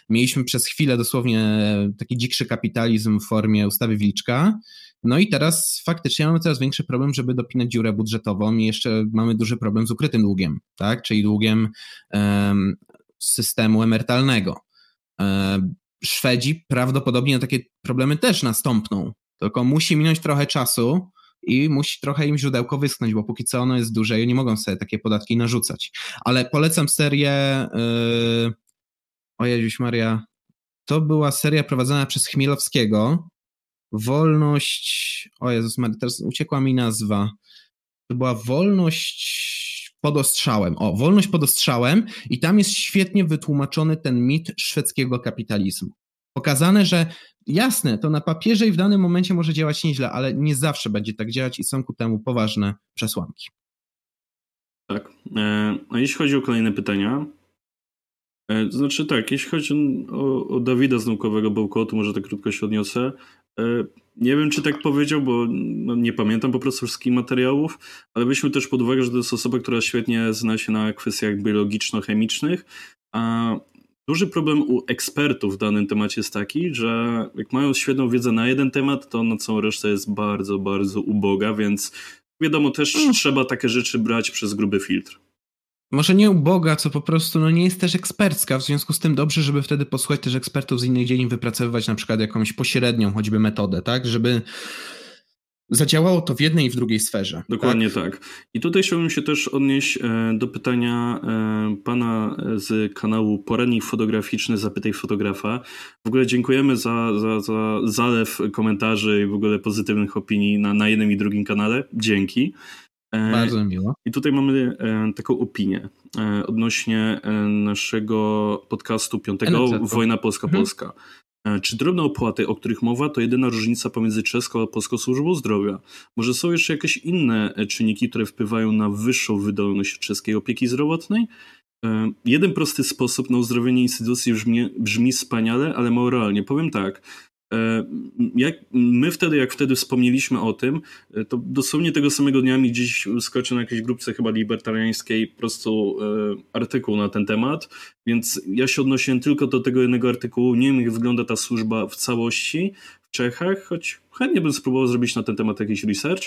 Mieliśmy przez chwilę dosłownie taki dzikszy kapitalizm w formie ustawy Wilczka. No i teraz faktycznie mamy coraz większy problem, żeby dopinać dziurę budżetową i jeszcze mamy duży problem z ukrytym długiem, tak? Czyli długiem um, systemu emerytalnego. Um, Szwedzi prawdopodobnie na takie problemy też nastąpną, tylko musi minąć trochę czasu, i musi trochę im źródełko wyschnąć, bo póki co ono jest duże i nie mogą sobie takie podatki narzucać. Ale polecam serię yy... o Maria, to była seria prowadzona przez Chmielowskiego, Wolność, o Jezus Maria, teraz uciekła mi nazwa, to była Wolność pod ostrzałem. O, Wolność pod ostrzałem i tam jest świetnie wytłumaczony ten mit szwedzkiego kapitalizmu. Pokazane, że jasne, to na papierze i w danym momencie może działać nieźle, ale nie zawsze będzie tak działać i są ku temu poważne przesłanki. Tak. E, a jeśli chodzi o kolejne pytania, e, to znaczy tak, jeśli chodzi o, o Dawida z naukowego bełkotu, może tak krótko się odniosę. E, nie wiem, czy tak powiedział, bo no, nie pamiętam po prostu wszystkich materiałów, ale weźmy też pod uwagę, że to jest osoba, która świetnie zna się na kwestiach biologiczno-chemicznych, a Duży problem u ekspertów w danym temacie jest taki, że jak mają świetną wiedzę na jeden temat, to na całą resztę jest bardzo, bardzo uboga, więc wiadomo, też mm. trzeba takie rzeczy brać przez gruby filtr. Może nie uboga, co po prostu no nie jest też ekspercka, w związku z tym dobrze, żeby wtedy posłuchać też ekspertów z innych dziedzin, wypracowywać na przykład jakąś pośrednią choćby metodę, tak, żeby zadziałało to w jednej i w drugiej sferze. Dokładnie tak. tak. I tutaj chciałbym się też odnieść e, do pytania e, pana z kanału Poradnik Fotograficzny Zapytaj Fotografa. W ogóle dziękujemy za, za, za zalew komentarzy i w ogóle pozytywnych opinii na, na jednym i drugim kanale. Dzięki. E, Bardzo miło. I tutaj mamy taką opinię odnośnie naszego podcastu piątego Wojna Polska-Polska. Mhm. E, czy drobne opłaty, o których mowa, to jedyna różnica pomiędzy czeską a polską służbą zdrowia? Może są jeszcze jakieś inne e, czynniki, które wpływają na wyższą wydolność czeskiej opieki zdrowotnej? E, jeden prosty sposób na uzdrowienie instytucji brzmi, brzmi wspaniale, ale mało realnie. Powiem tak, jak my wtedy, jak wtedy wspomnieliśmy o tym, e, to dosłownie tego samego dnia mi gdzieś skoczył na jakiejś grupce chyba libertariańskiej po prostu e, artykuł na ten temat, więc ja się odnosiłem tylko do tego jednego artykułu. Nie wiem, jak wygląda ta służba w całości w Czechach, choć chętnie bym spróbował zrobić na ten temat jakiś research.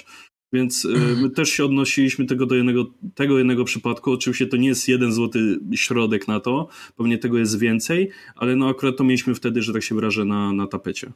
Więc y, my też się odnosiliśmy tego do jednego, tego jednego przypadku. Oczywiście to nie jest jeden złoty środek na to, pewnie tego jest więcej, ale no akurat to mieliśmy wtedy, że tak się wyrażę, na, na tapecie.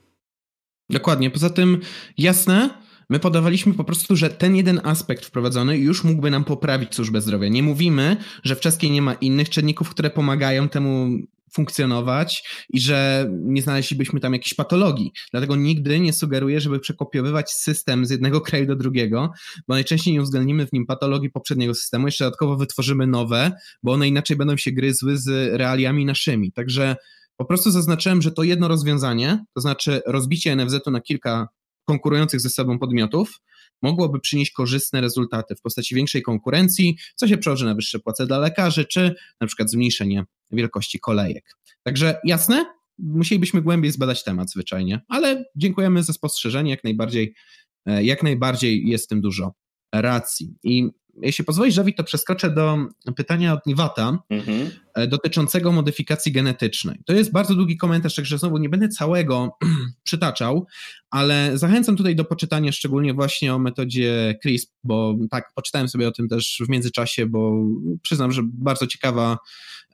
Dokładnie. Poza tym jasne, My podawaliśmy po prostu, że ten jeden aspekt wprowadzony już mógłby nam poprawić służbę zdrowia. Nie mówimy, że w czeskiej nie ma innych czynników, które pomagają temu funkcjonować i że nie znaleźlibyśmy tam jakiejś patologii. Dlatego nigdy nie sugeruję, żeby przekopiowywać system z jednego kraju do drugiego, bo najczęściej nie uwzględnimy w nim patologii poprzedniego systemu, jeszcze dodatkowo wytworzymy nowe, bo one inaczej będą się gryzły z realiami naszymi. Także po prostu zaznaczyłem, że to jedno rozwiązanie, to znaczy rozbicie NFZ-u na kilka konkurujących ze sobą podmiotów, mogłoby przynieść korzystne rezultaty w postaci większej konkurencji, co się przełoży na wyższe płace dla lekarzy, czy na przykład zmniejszenie wielkości kolejek. Także jasne, musielibyśmy głębiej zbadać temat zwyczajnie, ale dziękujemy za spostrzeżenie, jak najbardziej, e, jak najbardziej jest w tym dużo racji. I jeśli pozwolisz, Dawid, to przeskoczę do pytania od Niwata mhm. E, dotyczącego modyfikacji genetycznej. To jest bardzo długi komentarz, także znowu nie będę całego przytaczał, ale zachęcam tutaj do poczytania szczególnie właśnie o metodzie CRISP, bo tak, poczytałem sobie o tym też w międzyczasie, bo przyznam, że bardzo ciekawa,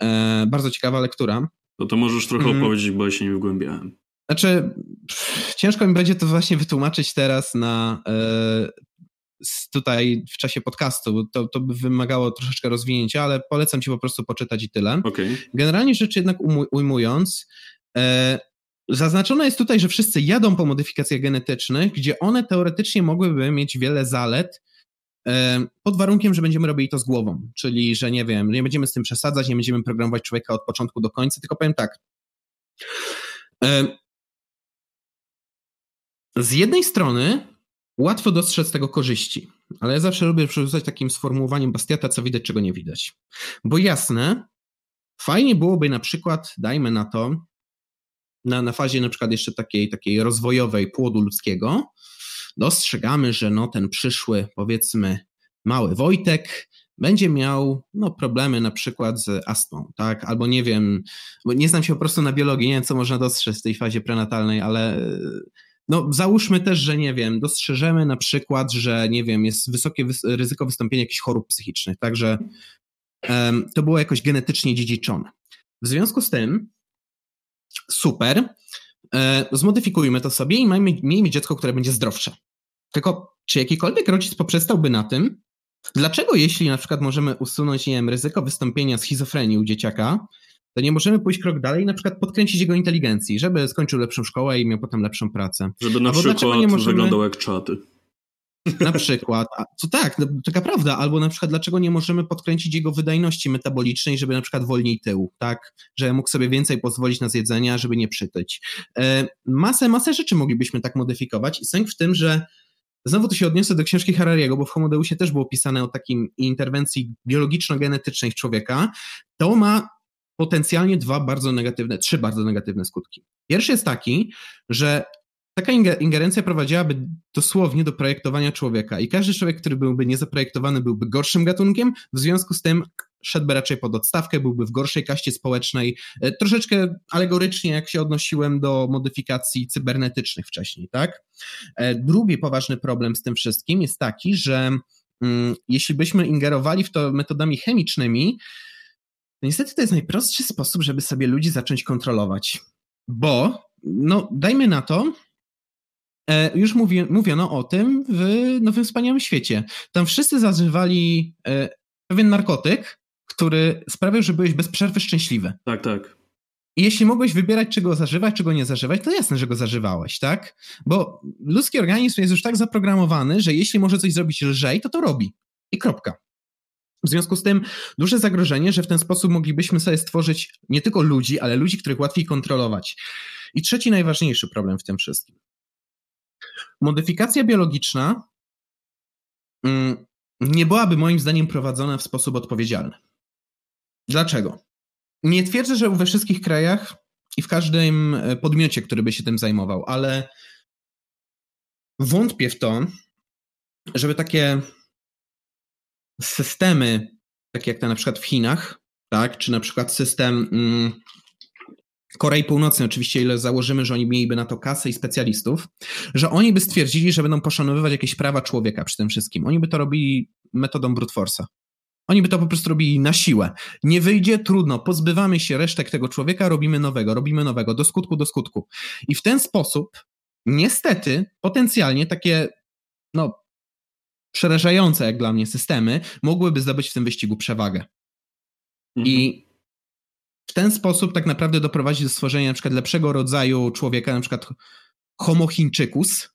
e, bardzo ciekawa lektura. No to możesz trochę mhm. opowiedzieć, bo ja się nie wgłębiałem. Znaczy, ciężko mi będzie to właśnie wytłumaczyć teraz na e, tutaj w czasie podcastu. To, to by wymagało troszeczkę rozwinięcia, ale polecam ci po prostu poczytać i tyle. Okay. Generalnie rzecz jednak ujmując, e, zaznaczone jest tutaj, że wszyscy jadą po modyfikacjach genetycznych, gdzie one teoretycznie mogłyby mieć wiele zalet, e, pod warunkiem, że będziemy robili to z głową, czyli że nie wiem, nie będziemy z tym przesadzać, nie będziemy programować człowieka od początku do końca, tylko powiem tak. E, z jednej strony łatwo dostrzec tego korzyści, ale ja zawsze lubię przerzucać takim sformułowaniem Bastiata, co widać, czego nie widać. Bo jasne, fajnie byłoby na przykład, dajmy na to, na, na fazie na przykład jeszcze takiej, takiej rozwojowej płodu ludzkiego, dostrzegamy, że no ten przyszły, powiedzmy, mały Wojtek będzie miał no, problemy na przykład z astmą, tak? Albo nie wiem, bo nie znam się po prostu na biologii, nie wiem, co można dostrzec w tej fazie prenatalnej, ale no załóżmy też, że nie wiem, dostrzeżemy na przykład, że nie wiem, jest wysokie ryzyko wystąpienia jakichś chorób psychicznych, także um, to było jakoś genetycznie dziedziczone. W związku z tym, super, e, zmodyfikujmy to sobie i mamy, miejmy dziecko, które będzie zdrowsze. Tylko czy jakikolwiek rodzic poprzestałby na tym, dlaczego jeśli na przykład możemy usunąć, nie wiem, ryzyko wystąpienia schizofrenii u dzieciaka, to nie możemy pójść krok dalej i na przykład podkręcić jego inteligencji, żeby skończył lepszą szkołę i miał potem lepszą pracę. Żeby na Albo przykład nie możemy... wyglądał jak czaty. Na przykład, co tak, no, taka prawda, albo na przykład dlaczego nie możemy podkręcić jego wydajności metabolicznej, żeby na przykład wolniej tył, tak, że mógł sobie więcej pozwolić na zjedzenia, żeby nie przytyć. E, masę, masę rzeczy moglibyśmy tak modyfikować i sęk w tym, że Znowu to się odniosę do książki Harariego, bo w Homodeusie też było pisane o takim interwencji biologiczno-genetycznej człowieka. To ma potencjalnie dwa bardzo negatywne, trzy bardzo negatywne skutki. Pierwszy jest taki, że taka ingerencja prowadziłaby dosłownie do projektowania człowieka i każdy człowiek, który byłby niezaprojektowany, byłby gorszym gatunkiem, w związku z tym szedłby raczej pod odstawkę, byłby w gorszej kaście społecznej. E, troszeczkę alegorycznie, jak się odnosiłem do modyfikacji cybernetycznych wcześniej, tak? E, drugi poważny problem z tym wszystkim jest taki, że mm, jeśli byśmy ingerowali w to metodami chemicznymi, niestety to jest najprostszy sposób, żeby sobie ludzi zacząć kontrolować. Bo, no, dajmy na to, e, już mówi, mówiono o tym w Nowym Wspaniałym Świecie. Tam wszyscy zażywali e, pewien narkotyk, który sprawiał, że byłeś bez przerwy szczęśliwy. Tak, tak. I jeśli mogłeś wybierać, czego zażywać, czego nie zażywać, to jasne, że go zażywałeś, tak? Bo ludzki organizm jest już tak zaprogramowany, że jeśli może coś zrobić lżej, to to robi. I kropka. W związku z tym duże zagrożenie, że w ten sposób moglibyśmy sobie stworzyć nie tylko ludzi, ale ludzi, których łatwiej kontrolować. I trzeci najważniejszy problem w tym wszystkim. Modyfikacja biologiczna mm, nie byłaby moim zdaniem prowadzona w sposób odpowiedzialny. Dlaczego? Nie twierdzę, że we wszystkich krajach i w każdym e, podmiocie, który by się tym zajmował, ale wątpię w to, żeby takie systemy, takie jak te na przykład w Chinach, tak, czy na przykład system mm, Korei Północnej, oczywiście, ile założymy, że oni mieliby na to kasę i specjalistów, że oni by stwierdzili, że będą poszanowywać jakieś prawa człowieka przy tym wszystkim. Oni by to robili metodą brute force'a. Oni by to po prostu robili na siłę. Nie wyjdzie, trudno, pozbywamy się resztek tego człowieka, robimy nowego, robimy nowego, do skutku, do skutku. I w ten sposób, niestety, potencjalnie takie, no, przerażające jak dla mnie systemy mogłyby zdobyć w tym wyścigu przewagę. Mhm. I w ten sposób tak naprawdę doprowadzić do stworzenia na przykład lepszego rodzaju człowieka, na przykład homo chińczykus,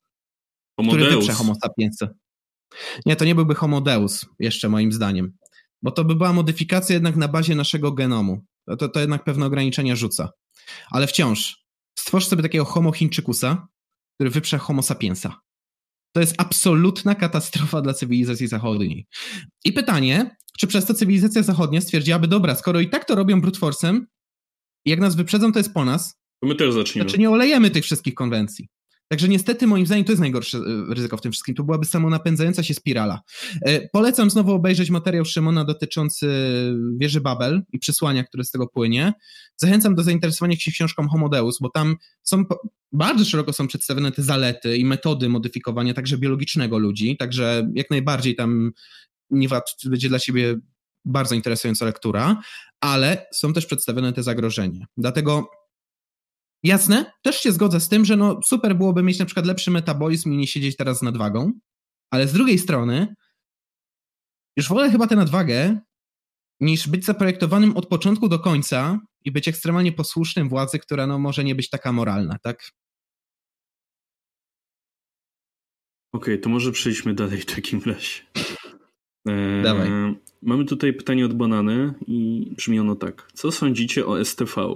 który wyprze homo sapiensa. Nie, to nie byłby homo deus, jeszcze moim zdaniem, bo to by była modyfikacja jednak na bazie naszego genomu. To, to, to jednak pewne ograniczenia rzuca. Ale wciąż, stworz sobie takiego homo chińczykusa, który wyprze homo sapiensa. To jest absolutna katastrofa dla cywilizacji zachodniej. I pytanie, czy przez to cywilizacja zachodnia stwierdziłaby, dobra, skoro i tak to robią brute force'em, jak nas wyprzedzą, to jest po nas, to my też zaczniemy. Znaczy nie olejemy tych wszystkich konwencji. Także niestety moim zdaniem to jest najgorsze e, ryzyko w tym wszystkim. To byłaby samonapędzająca się spirala. E, polecam znowu obejrzeć materiał Szymona dotyczący wieży Babel i przesłania, które z tego płynie. Zachęcam do zainteresowania się książką Homodeus, bo tam są bardzo szeroko są przedstawione te zalety i metody modyfikowania także biologicznego ludzi, także jak najbardziej tam Niwat będzie dla ciebie bardzo interesująca lektura, ale są też przedstawione te zagrożenia. Dlatego Jasne, też się zgodzę z tym, że no super byłoby mieć na przykład lepszy metabolizm i nie siedzieć teraz z nadwagą, ale z drugiej strony już wolę chyba tę nadwagę niż być zaprojektowanym od początku do końca i być ekstremalnie posłusznym władzy, która no może nie być taka moralna, tak? Okej, okay, to może przejdźmy dalej w takim razie. Eee, Dawaj. Mamy tutaj pytanie od Banany i brzmi ono tak. Co sądzicie o STV?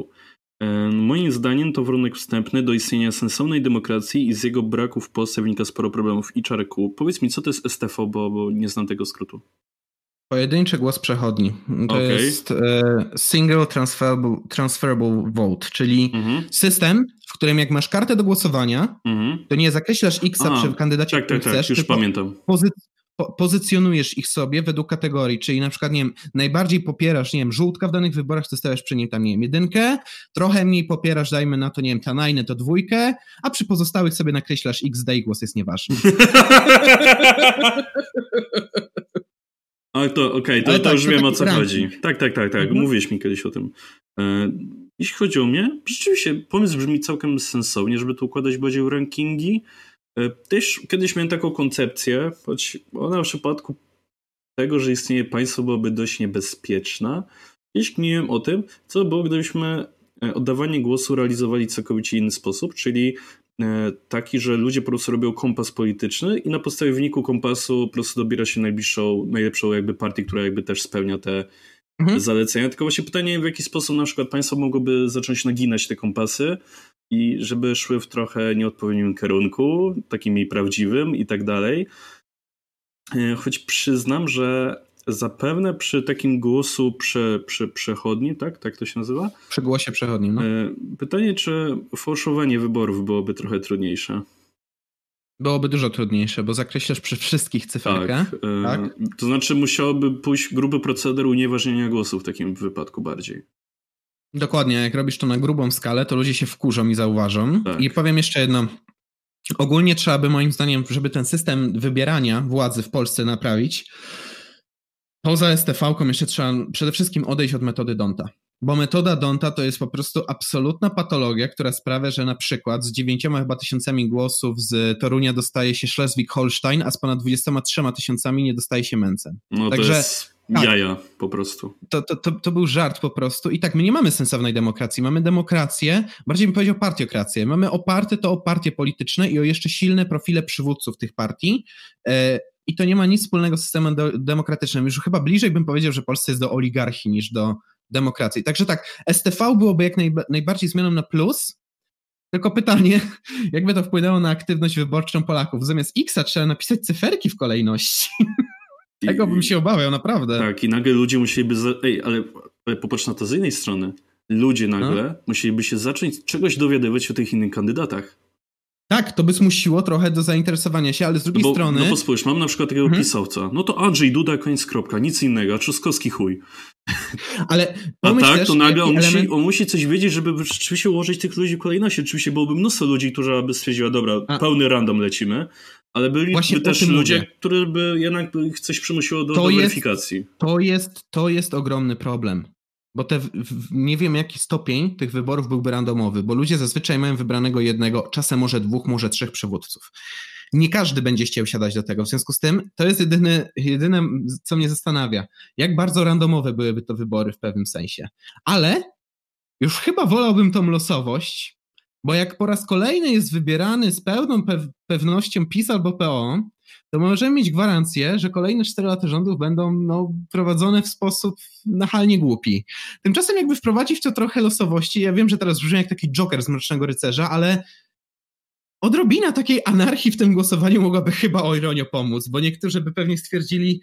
E, moim zdaniem to warunek wstępny do istnienia sensownej demokracji i z jego braku w Polsce wynika sporo problemów. I Czarku, powiedz mi, co to jest STV, bo, bo nie znam tego skrótu. Pojedynczy głos przechodni. To okay. jest e, Single transferable, transferable Vote, czyli mhm. system, w którym jak masz kartę do głosowania, mhm. to nie zakreślasz X przy kandydacie, tak, tak, tak, chcesz, już pamiętam. Pozy po pozycjonujesz ich sobie według kategorii, czyli na przykład, nie wiem, najbardziej popierasz, nie wiem, żółtka w danych wyborach, to stawiasz przy nim tam, nie wiem, jedynkę, trochę mniej popierasz, dajmy na to, nie wiem, tanajny to dwójkę, a przy pozostałych sobie nakreślasz XD i głos jest nieważny. Ale to okej, okay, to, to tak, już wiem o co chodzi. Tak, tak, tak, tak. Mhm. Mówiłeś mi kiedyś o tym. E, jeśli chodzi o mnie, rzeczywiście pomysł brzmi całkiem sensownie, żeby tu układać bardziej rankingi. E, też kiedyś miałem taką koncepcję, choć ona w przypadku tego, że istnieje państwo byłaby dość niebezpieczna. Kiedyś kminiłem o tym, co było, gdybyśmy e, oddawanie głosu realizowali w całkowicie inny sposób, czyli taki, że ludzie po prostu robią kompas polityczny i na podstawie wyniku kompasu po prostu dobiera się najbliższą, najlepszą jakby partię, która jakby też spełnia te mhm. zalecenia. Tylko właśnie pytanie, w jaki sposób na przykład państwo mogłoby zacząć naginać te kompasy i żeby szły w trochę nieodpowiednim kierunku, takim prawdziwym i tak dalej. E, choć przyznam, że zapewne przy takim głosu prze, prze, przechodnim, tak? Tak to się nazywa? Przy głosie przechodnim, no. E, pytanie, czy fałszowanie wyborów byłoby trochę trudniejsze? Byłoby dużo trudniejsze, bo zakreślasz przy wszystkich cyferkę. Tak, e, tak? To znaczy musiałoby pójść gruby proceder unieważnienia głosu w takim wypadku bardziej. Dokładnie, jak robisz to na grubą skalę, to ludzie się wkurzą i zauważą. Tak. I powiem jeszcze jedno. Ogólnie trzeba by moim zdaniem, żeby ten system wybierania władzy w Polsce naprawić, Poza STV-ką jeszcze trzeba przede wszystkim odejść od metody Donta. Bo metoda Donta to jest po prostu absolutna patologia, która sprawia, że na przykład z dziewięcioma chyba tysiącami głosów z Torunia dostaje się Schleswig-Holstein, a z ponad 23 tysiącami nie dostaje się Mencen. No Także, to jest tak, jaja po prostu. To, to, to, to, był żart po prostu. I tak, my nie mamy sensownej demokracji. Mamy demokrację, bardziej bym powiedział partiokrację. Mamy oparte to o partie polityczne i o jeszcze silne profile przywódców tych partii. I to nie ma nic wspólnego z systemem demokratycznym. Już chyba bliżej bym powiedział, że Polsce jest do oligarchii niż do demokracji. Także tak, STV byłoby jak najbardziej zmianą na plus, tylko pytanie, jakby to wpłynęło na aktywność wyborczą Polaków? Zamiast X trzeba napisać cyferki w kolejności. Tego bym się obawiał, naprawdę. Tak, i nagle ludzie musieliby. Za... Ej, ale, ale popatrz na to z innej strony. Ludzie nagle no. musieliby się zacząć czegoś dowiadywać o tych innych kandydatach. Tak, to by zmusiło trochę do zainteresowania się, ale z drugiej no bo, strony... No bo spójrz, mam na przykład takiego mhm. pisowca, no to Andrzej Duda, koniec kropka, nic innego, a Trzaskowski chuj. Ale A tak, to nagle on, element... musi, on musi coś wiedzieć, żeby rzeczywiście ułożyć tych ludzi w kolejności. Oczywiście byłoby mnóstwo ludzi, którzy by stwierdziła, dobra, a. pełny random lecimy, ale byliby też ludzie, mówię. którzy by jednak coś przymusiło do, do weryfikacji. Jest, to, jest, to jest ogromny problem. Bo te, nie wiem jaki stopień tych wyborów byłby randomowy, bo ludzie zazwyczaj mają wybranego jednego, czasem może dwóch, może trzech przywódców. Nie każdy będzie chciał siadać do tego. W związku z tym to jest jedyne, jedyne co mnie zastanawia. Jak bardzo randomowe byłyby to wybory w pewnym sensie. Ale już chyba wolałbym tą losowość, bo jak po raz kolejny jest wybierany z pełną pewnością PiS albo PO, to możemy mieć gwarancję, że kolejne 4 lata rządów będą no, prowadzone w sposób nachalnie głupi. Tymczasem jakby wprowadzić to trochę losowości, ja wiem, że teraz brzmi jak taki Joker z Mrocznego Rycerza, ale odrobina takiej anarchii w tym głosowaniu mogłaby chyba o ironio pomóc, bo niektórzy by pewnie stwierdzili,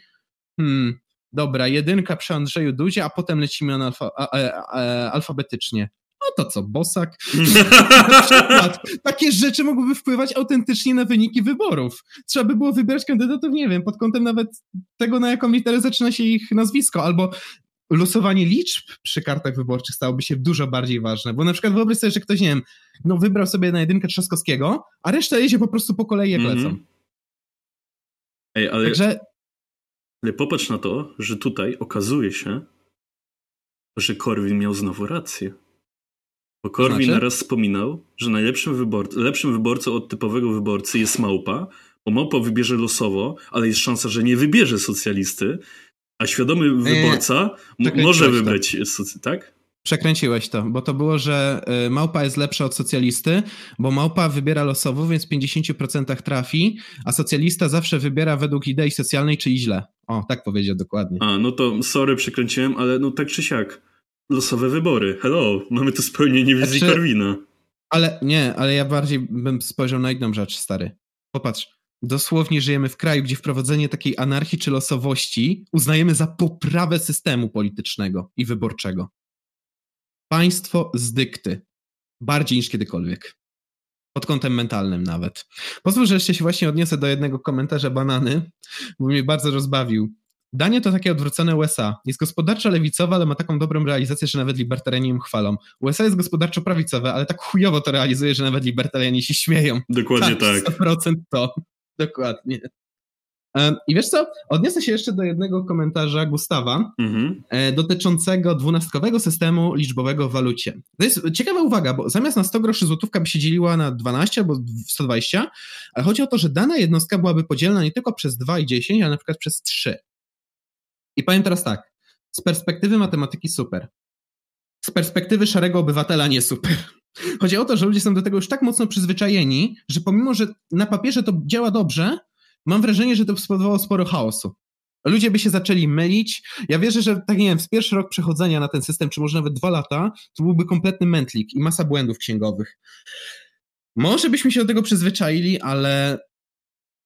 hmm, dobra, jedynka przy Andrzeju Dudzie, a potem lecimy a, a, a, alfabetycznie no to co, Bosak? na przykład, takie rzeczy mogłyby wpływać autentycznie na wyniki wyborów. Trzeba by było wybierać kandydatów, nie wiem, pod kątem nawet tego, na jaką literę zaczyna się ich nazwisko, albo losowanie liczb przy kartach wyborczych stałoby się dużo bardziej ważne, bo na przykład wyobraź sobie, że ktoś, nie wiem, no wybrał sobie na jedynkę Trzaskowskiego, a reszta jedzie po prostu po kolei jak mm -hmm. lecą. Ej, ale, Także... ale popatrz na to, że tutaj okazuje się, że Korwin miał znowu rację. Bo Korwin znaczy? raz wspominał, że najlepszym wyborcą, lepszym wyborcą od typowego wyborcy jest małpa, bo małpa wybierze losowo, ale jest szansa, że nie wybierze socjalisty, a świadomy wyborca może wybrać, tak? Przekręciłeś to, bo to było, że y, małpa jest lepsza od socjalisty, bo małpa wybiera losowo, więc w 50% trafi, a socjalista zawsze wybiera według idei socjalnej, czyli źle. O, tak powiedział dokładnie. A, no to sorry, przekręciłem, ale no tak czy siak losowe wybory. Hello, mamy tu spełnienie wizji Znaczy- Korwina. Ale nie, ale ja bardziej bym spojrzał na jedną rzecz, stary. Popatrz, dosłownie żyjemy w kraju, gdzie wprowadzenie takiej anarchii czy losowości uznajemy za poprawę systemu politycznego i wyborczego. Państwo z dykty. Bardziej niż kiedykolwiek. Pod kątem mentalnym nawet. Pozwól, że jeszcze się właśnie odniosę do jednego komentarza banany, bo mnie bardzo rozbawił. Danie to takie odwrócone USA. Jest gospodarczo lewicowe, ale ma taką dobrą realizację, że nawet libertarianie ją chwalą. USA jest gospodarczo prawicowe, ale tak chujowo to realizuje, że nawet libertarianie się śmieją. Dokładnie tak. 100% to. Dokładnie. I wiesz co? Odniosę się jeszcze do jednego komentarza Gustawa Mhm. e, dotyczącego dwunastkowego systemu liczbowego w walucie. To jest ciekawa uwaga, bo zamiast na 100 groszy złotówka by się dzieliła na 12 albo 120, ale chodzi o to, że dana jednostka byłaby podzielna nie tylko przez 2 i 10, ale na przykład przez 3. I powiem teraz tak, z perspektywy matematyki super. Z perspektywy szarego obywatela nie super. Chodzi o to, że ludzie są do tego już tak mocno przyzwyczajeni, że pomimo, że na papierze to działa dobrze, mam wrażenie, że to spowodowało sporo chaosu. Ludzie by się zaczęli mylić. Ja wierzę, że tak nie wiem, z pierwszy rok przechodzenia na ten system, czy może nawet dwa lata, to byłby kompletny mętlik i masa błędów księgowych. Może byśmy się do tego przyzwyczaili, ale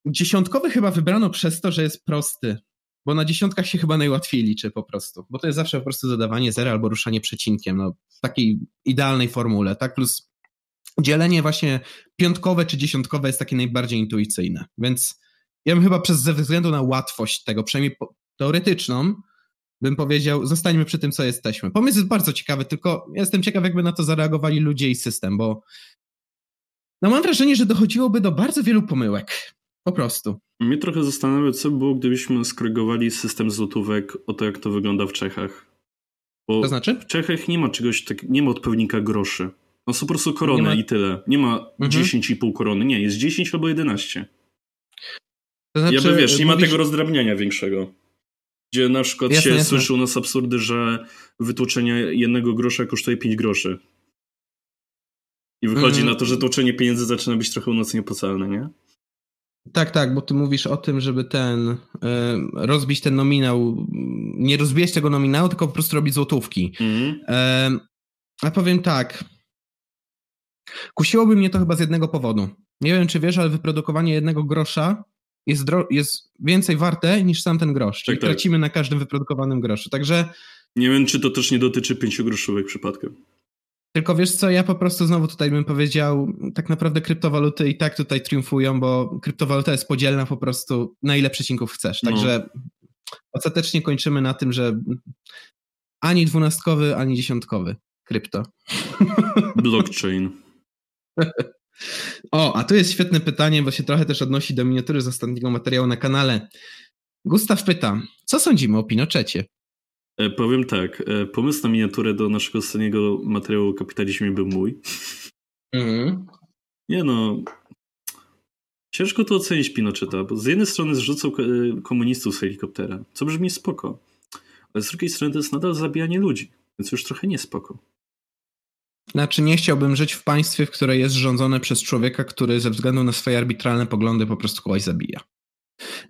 dziesiątkowy chyba wybrano przez to, że jest prosty. Bo na dziesiątkach się chyba najłatwiej liczy po prostu. Bo to jest zawsze po prostu dodawanie zera albo ruszanie przecinkiem. No, w takiej idealnej formule, tak? Plus dzielenie właśnie piątkowe czy dziesiątkowe jest takie najbardziej intuicyjne. Więc ja bym chyba przez ze względu na łatwość tego, przynajmniej teoretyczną, bym powiedział, zostańmy przy tym, co jesteśmy. Pomysł jest bardzo ciekawy, tylko jestem ciekaw, jakby na to zareagowali ludzie i system, bo no mam wrażenie, że dochodziłoby do bardzo wielu pomyłek. Po prostu. Mnie trochę zastanawia, co by było, gdybyśmy skorygowali system złotówek o to, jak to wygląda w Czechach. Bo To znaczy? w Czechach nie ma czegoś tak, nie ma odpowiednika groszy. No są po prostu korony ma- i tyle. Nie ma Mhm. 10,5 korony, nie, jest 10 albo 11. To znaczy Ja by wiesz, nie ma mówisz- tego rozdrabniania większego. Gdzie na przykład Jasne, się jasne. słyszy u nas absurdy, że wytłoczenie jednego grosza kosztuje 5 groszy. I wychodzi Mhm. na to, że tłoczenie pieniędzy zaczyna być trochę u nas nieopłacalne, nie? Tak, tak, bo ty mówisz o tym, żeby ten y, rozbić ten nominał, nie rozbijać tego nominału, tylko po prostu robić złotówki. Mhm. Em, a powiem tak. Kusiłoby mnie to chyba z jednego powodu. Nie wiem, czy wiesz, ale wyprodukowanie jednego grosza jest, jest więcej warte niż sam ten grosz. Czyli Tak, tak. tracimy na każdym wyprodukowanym groszu. Także Nie wiem, czy to też nie dotyczy 5 groszówek przypadkiem. Tylko wiesz co, ja po prostu znowu tutaj bym powiedział, tak naprawdę kryptowaluty i tak tutaj triumfują, bo kryptowaluta jest podzielna po prostu na ile przecinków chcesz. No. Także ostatecznie kończymy na tym, że ani dwunastkowy, ani dziesiątkowy krypto. Blockchain. O, a tu jest świetne pytanie, bo się trochę też odnosi do miniatury z ostatniego materiału na kanale. Gustaw pyta, co sądzimy o Pinochecie? E, powiem tak, e, pomysł na miniaturę do naszego ostatniego materiału o kapitalizmie był mój. Mhm. Nie no, ciężko to ocenić Pinocheta, bo z jednej strony zrzucał e, komunistów z helikoptera, co brzmi spoko, ale z drugiej strony to jest nadal zabijanie ludzi, więc już trochę niespoko. Znaczy, nie chciałbym żyć w państwie, w które jest rządzone przez człowieka, który ze względu na swoje arbitralne poglądy po prostu kogoś zabija.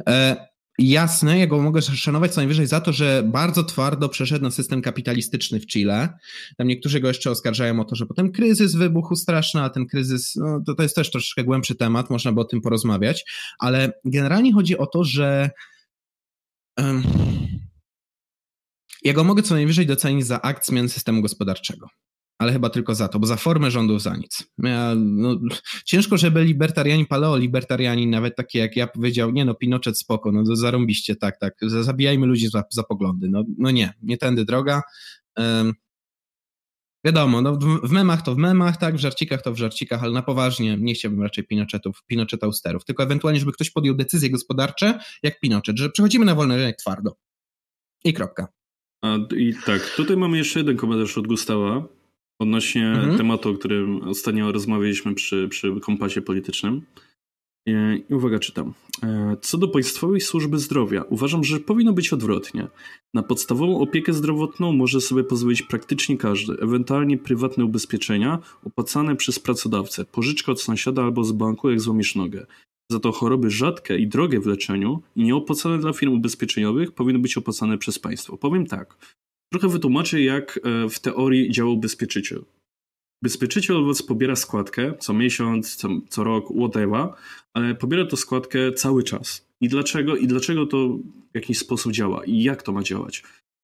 E, jasne, ja go mogę szanować co najwyżej za to, że bardzo twardo przeszedł na system kapitalistyczny w Chile. Tam niektórzy go jeszcze oskarżają o to, że potem kryzys wybuchł straszny, a ten kryzys, no, to, to jest też troszeczkę głębszy temat, można by o tym porozmawiać, ale generalnie chodzi o to, że em, ja go mogę co najwyżej docenić za akt zmiany systemu gospodarczego ale chyba tylko za to, bo za formę rządów za nic. No, ciężko, żeby libertarianin, paleo-libertarianin, nawet takie jak ja powiedział, nie no, Pinochet spoko, no zarąbiście, tak, tak, za- zabijajmy ludzi za, za poglądy. No, no nie, nie tędy droga. Ym, wiadomo, no, w, w memach to w memach, tak, w żarcikach to w żarcikach, ale na poważnie nie chciałbym raczej Pinochetów, Pinochetausterów, tylko ewentualnie, żeby ktoś podjął decyzje gospodarcze, jak Pinochet, że przechodzimy na wolny rynek twardo. I kropka. A i tak, tutaj mamy jeszcze jeden komentarz od Gustawa odnośnie Mhm. tematu, o którym ostatnio rozmawialiśmy przy, przy kompasie politycznym. E, I uwaga, czytam. E, Co do Państwowej Służby Zdrowia, uważam, że powinno być odwrotnie. Na podstawową opiekę zdrowotną może sobie pozwolić praktycznie każdy, ewentualnie prywatne ubezpieczenia opłacane przez pracodawcę, pożyczka od sąsiada albo z banku, jak złamiesz nogę. Za to choroby rzadkie i drogie w leczeniu i nieopłacane dla firm ubezpieczeniowych powinny być opłacane przez państwo. Powiem tak. Trochę wytłumaczę, jak e, w teorii działa ubezpieczyciel. Ubezpieczyciel od was pobiera składkę co miesiąc, co, co rok, whatever, ale pobiera to składkę cały czas. I dlaczego? I dlaczego to w jakiś sposób działa? I jak to ma działać?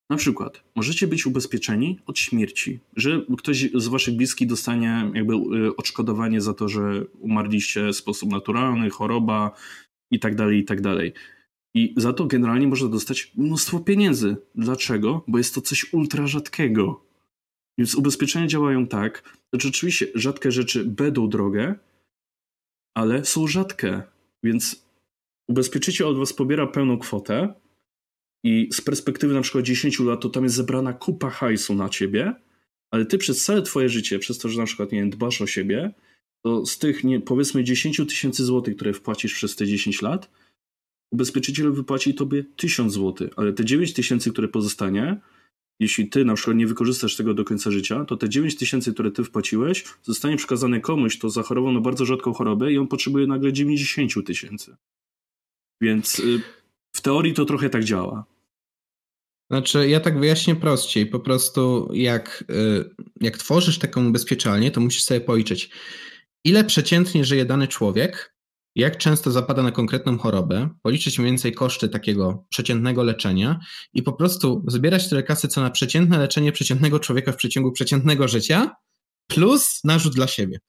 Na przykład, możecie być ubezpieczeni od śmierci, że ktoś z waszych bliskich dostanie jakby y, odszkodowanie za to, że umarliście w sposób naturalny, choroba i tak dalej, i tak dalej. I za to generalnie można dostać mnóstwo pieniędzy. Dlaczego? Bo jest to coś ultra rzadkiego. Więc ubezpieczenia działają tak, że oczywiście rzadkie rzeczy będą drogie, ale są rzadkie. Więc ubezpieczyciel od was pobiera pełną kwotę, i z perspektywy na przykład 10 lat, to tam jest zebrana kupa hajsu na ciebie, ale ty przez całe twoje życie, przez to, że na przykład nie wiem, dbasz o siebie, to z tych nie, powiedzmy 10 tysięcy złotych, które wpłacisz przez te 10 lat, ubezpieczyciel wypłaci tobie 1000 złotych, ale te 9 tysięcy, które pozostanie, jeśli ty na przykład nie wykorzystasz tego do końca życia, to te 9 tysięcy, które ty wpłaciłeś, zostanie przekazane komuś, kto zachorował na bardzo rzadką chorobę i on potrzebuje nagle 90 tysięcy. Więc y, w teorii to trochę tak działa. Znaczy, ja tak wyjaśnię prościej. Po prostu, jak, y, jak tworzysz taką ubezpieczalnię, to musisz sobie policzyć, ile przeciętnie żyje dany człowiek, jak często zapada na konkretną chorobę, policzyć mniej więcej koszty takiego przeciętnego leczenia i po prostu zbierać tyle kasy, co na przeciętne leczenie przeciętnego człowieka w przeciągu przeciętnego życia, plus narzut dla siebie.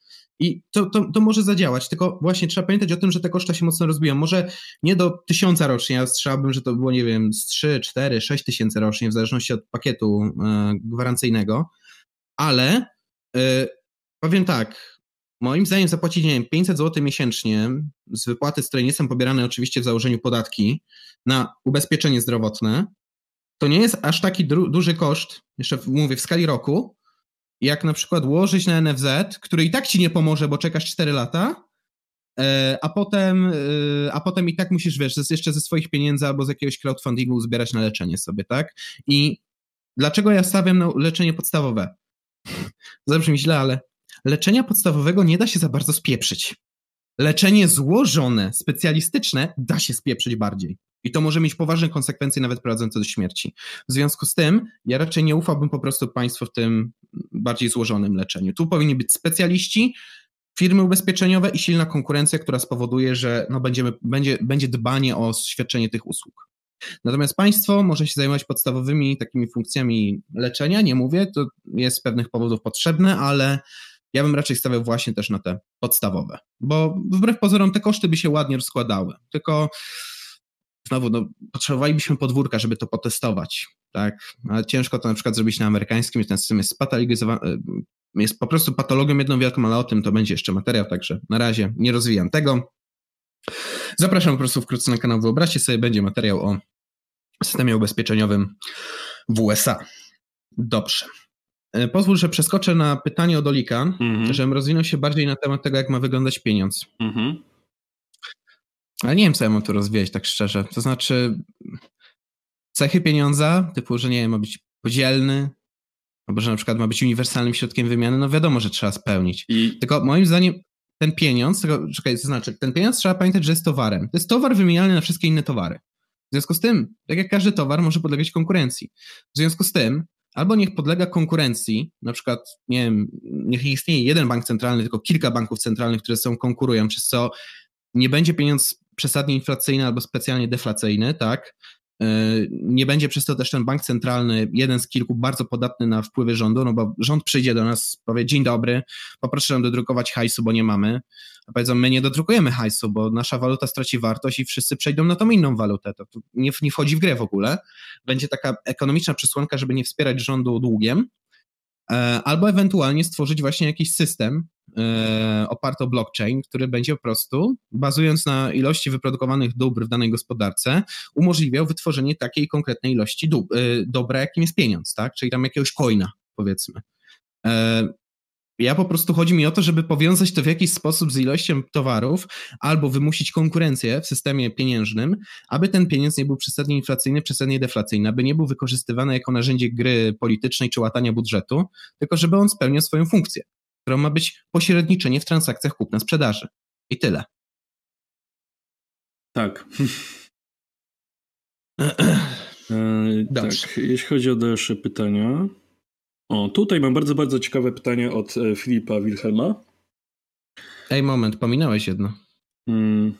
I to, to, to może zadziałać, tylko właśnie trzeba pamiętać o tym, że te koszta się mocno rozbiją. Może nie do tysiąca rocznie, ja strzelałbym, że to było, nie wiem, z 3, 4, 6 tysięcy rocznie, w zależności od pakietu e, gwarancyjnego, ale e, powiem tak, moim zdaniem zapłacić, nie wiem, 500 zł miesięcznie z wypłaty, z której nie są pobierane oczywiście w założeniu podatki, na ubezpieczenie zdrowotne, to nie jest aż taki duży koszt, jeszcze mówię w skali roku, jak na przykład łożyć na NFZ, który i tak ci nie pomoże, bo czekasz 4 lata, e, a potem, e, a potem i tak musisz, wiesz, jeszcze ze swoich pieniędzy albo z jakiegoś crowdfundingu zbierać na leczenie sobie, tak? I dlaczego ja stawiam na leczenie podstawowe? Zabrzmi źle, ale leczenia podstawowego nie da się za bardzo spieprzyć. Leczenie złożone, specjalistyczne da się spieprzyć bardziej. I to może mieć poważne konsekwencje, nawet prowadzące do śmierci. W związku z tym, ja raczej nie ufałbym po prostu państwu w tym bardziej złożonym leczeniu. Tu powinni być specjaliści, firmy ubezpieczeniowe i silna konkurencja, która spowoduje, że no będziemy, będzie, będzie dbanie o świadczenie tych usług. Natomiast państwo może się zajmować podstawowymi takimi funkcjami leczenia, nie mówię, to jest z pewnych powodów potrzebne, ale ja bym raczej stawiał właśnie też na te podstawowe, bo wbrew pozorom te koszty by się ładnie rozkładały, tylko znowu, no, potrzebowalibyśmy podwórka, żeby to potestować, tak, ale ciężko to na przykład zrobić na amerykańskim, ten system jest spatologizowany, e, jest po prostu patologią jedną wielką, ale o tym to będzie jeszcze materiał, także na razie nie rozwijam tego. Zapraszam po prostu wkrótce na kanał Wyobraźcie sobie, będzie materiał o systemie ubezpieczeniowym w USA. Dobrze. E, pozwól, że przeskoczę na pytanie od Olika, mm -hmm. żebym rozwinął się bardziej na temat tego, jak ma wyglądać pieniądz. Mm -hmm. Ale nie wiem, co ja mam tu rozwijać, tak szczerze. To znaczy, cechy pieniądza, typu, że nie wiem, ma być podzielny, albo że na przykład ma być uniwersalnym środkiem wymiany, no wiadomo, że trzeba spełnić. I... Tylko moim zdaniem ten pieniądz, tylko, czekaj, to znaczy, ten pieniądz trzeba pamiętać, że jest towarem. To jest towar wymienialny na wszystkie inne towary. W związku z tym, tak jak każdy towar, może podlegać konkurencji. W związku z tym, albo niech podlega konkurencji, na przykład, nie wiem, niech nie istnieje jeden bank centralny, tylko kilka banków centralnych, które są konkurują, przez co nie będzie pieniądz przesadnie inflacyjny albo specjalnie deflacyjny, tak? E, nie będzie przez to też ten bank centralny, jeden z kilku, bardzo podatny na wpływy rządu, no bo rząd przyjdzie do nas, powie: Dzień dobry, poproszę nam dodrukować hajsu, bo nie mamy. A powiedzą: My nie dodrukujemy hajsu, bo nasza waluta straci wartość i wszyscy przejdą na tą inną walutę. To nie, nie wchodzi w grę w ogóle. Będzie taka ekonomiczna przesłanka, żeby nie wspierać rządu długiem, e, albo ewentualnie stworzyć właśnie jakiś system, e, oparty o blockchain, który będzie po prostu, bazując na ilości wyprodukowanych dóbr w danej gospodarce, umożliwiał wytworzenie takiej konkretnej ilości dóbr, e, dobra, jakim jest pieniądz, tak? Czyli tam jakiegoś coina, powiedzmy. E, ja po prostu chodzi mi o to, żeby powiązać to w jakiś sposób z ilością towarów albo wymusić konkurencję w systemie pieniężnym, aby ten pieniądz nie był przesadnie inflacyjny, przesadnie deflacyjny, aby nie był wykorzystywany jako narzędzie gry politycznej czy łatania budżetu, tylko żeby on spełniał swoją funkcję którą ma być pośredniczenie w transakcjach kupna-sprzedaży. I tyle. Tak. E, tak, jeśli chodzi o dalsze pytania. O, tutaj mam bardzo, bardzo ciekawe pytanie od e, Filipa Wilhelma. Ej, moment, pominąłeś jedno. Hmm.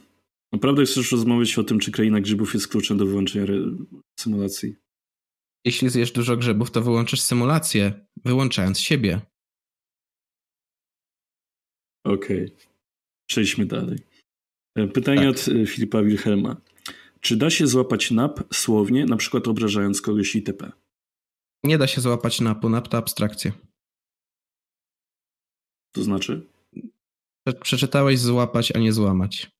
Naprawdę chcesz rozmawiać o tym, czy kraina grzybów jest kluczem do wyłączenia symulacji? Jeśli zjesz dużo grzybów, to wyłączysz symulację, wyłączając siebie. Okej. Okay. Przejdźmy dalej. E, pytanie tak. od e, Filipa Wilhelma. Czy da się złapać nap słownie, na przykład obrażając kogoś itp.? Nie da się złapać napu, nap to abstrakcja. To znaczy? Przeczytałeś złapać, a nie złamać.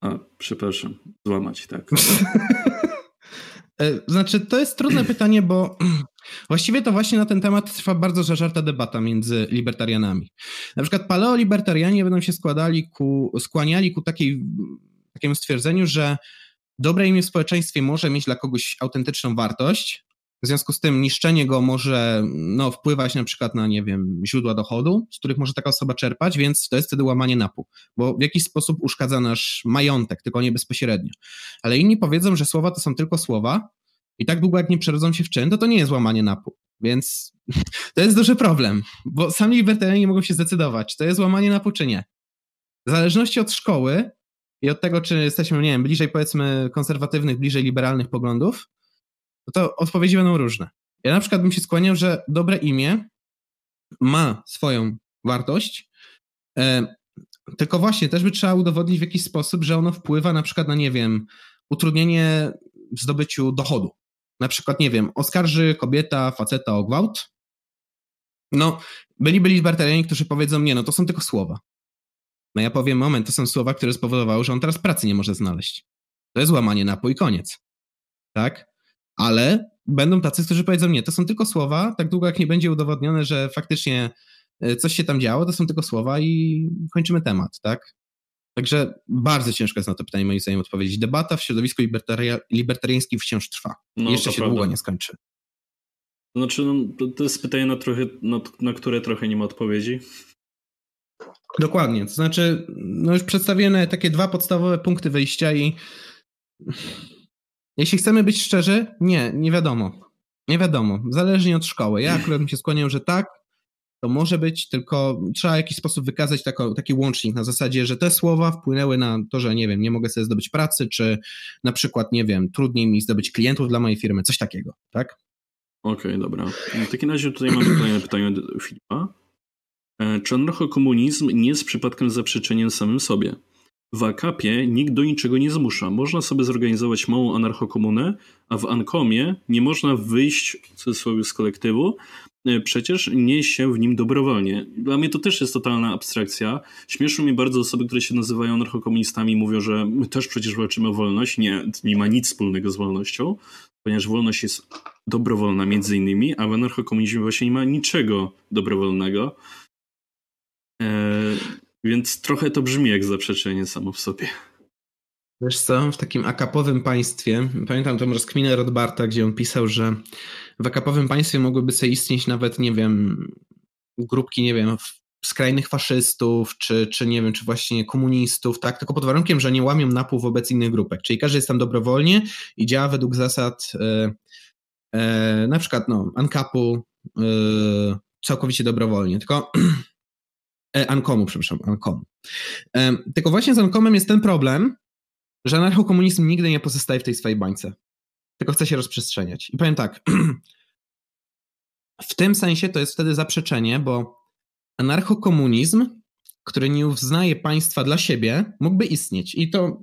A, przepraszam. Złamać, tak. E, znaczy, to jest trudne pytanie, bo właściwie to właśnie na ten temat trwa bardzo zażarta debata między libertarianami. Na przykład paleolibertarianie będą się składali ku, skłaniali ku takiej, takiemu stwierdzeniu, że dobre imię w społeczeństwie może mieć dla kogoś autentyczną wartość, w związku z tym niszczenie go może no, wpływać na przykład na, nie wiem, źródła dochodu, z których może taka osoba czerpać, więc to jest wtedy łamanie napu, bo w jakiś sposób uszkadza nasz majątek, tylko nie bezpośrednio. Ale inni powiedzą, że słowa to są tylko słowa i tak długo jak nie przerodzą się w czyn, to to nie jest łamanie napu. Więc to jest duży problem, bo sami libertarianie nie mogą się zdecydować, czy to jest łamanie napu, czy nie. W zależności od szkoły i od tego, czy jesteśmy, nie wiem, bliżej powiedzmy konserwatywnych, bliżej liberalnych poglądów, no to odpowiedzi będą różne. Ja na przykład bym się skłaniał, że dobre imię ma swoją wartość, e, tylko właśnie też by trzeba udowodnić w jakiś sposób, że ono wpływa na przykład na, nie wiem, utrudnienie w zdobyciu dochodu. Na przykład, nie wiem, oskarży kobieta faceta o gwałt. No, byli byli libertarianie, którzy powiedzą, nie, no to są tylko słowa. No ja powiem, moment, to są słowa, które spowodowały, że on teraz pracy nie może znaleźć. To jest łamanie napój, koniec. Tak? Ale będą tacy, którzy powiedzą, nie, to są tylko słowa, tak długo jak nie będzie udowodnione, że faktycznie e, coś się tam działo, to są tylko słowa i kończymy temat, tak? Także bardzo ciężko jest na to pytanie moim zdaniem odpowiedzieć. Debata w środowisku libertaria, libertariańskim wciąż trwa. No, Jeszcze się prawda. długo nie skończy. Znaczy, no, to jest pytanie, na, trochę, na, na które trochę nie ma odpowiedzi. Dokładnie. To znaczy, no już przedstawione takie dwa podstawowe punkty wyjścia i jeśli chcemy być szczerzy, nie, nie wiadomo. Nie wiadomo, zależnie od szkoły. Ja akurat bym się skłaniał, że tak, to może być, tylko trzeba w jakiś sposób wykazać tako, taki łącznik na zasadzie, że te słowa wpłynęły na to, że nie wiem, nie mogę sobie zdobyć pracy, czy na przykład, nie wiem, trudniej mi zdobyć klientów dla mojej firmy, coś takiego, tak? Okej, okay, dobra. W takim razie tutaj mamy kolejne pytanie do Filipa. E, czy anarchokomunizm nie jest przypadkiem zaprzeczeniem samym sobie? W AKP nikt do niczego nie zmusza. Można sobie zorganizować małą anarchokomunę, a w Ankomie nie można wyjść w cudzysłowie z kolektywu, e, przecież nie się w nim dobrowolnie. Dla mnie to też jest totalna abstrakcja. Śmieszą mnie bardzo osoby, które się nazywają anarchokomunistami mówią, że my też przecież walczymy o wolność. Nie, nie ma nic wspólnego z wolnością, ponieważ wolność jest dobrowolna między innymi, a w anarchokomunizmie właśnie nie ma niczego dobrowolnego. Eee, więc trochę to brzmi jak zaprzeczenie samo w sobie. Wiesz co, w takim akapowym państwie, pamiętam tą rozkminę Rodbarta, gdzie on pisał, że w akapowym państwie mogłyby sobie istnieć nawet, nie wiem, grupki, nie wiem, skrajnych faszystów, czy, czy nie wiem, czy właśnie komunistów, tak, tylko pod warunkiem, że nie łamią napół wobec innych grupek, czyli każdy jest tam dobrowolnie i działa według zasad e, e, na przykład, no, ANCAP-u e, całkowicie dobrowolnie, tylko Ankomu, przepraszam, Ankomu. E, tylko właśnie z Ankomem jest ten problem, że anarchokomunizm nigdy nie pozostaje w tej swojej bańce. Tylko chce się rozprzestrzeniać. I powiem tak. w tym sensie to jest wtedy zaprzeczenie, bo anarchokomunizm, który nie uznaje państwa dla siebie, mógłby istnieć. I to.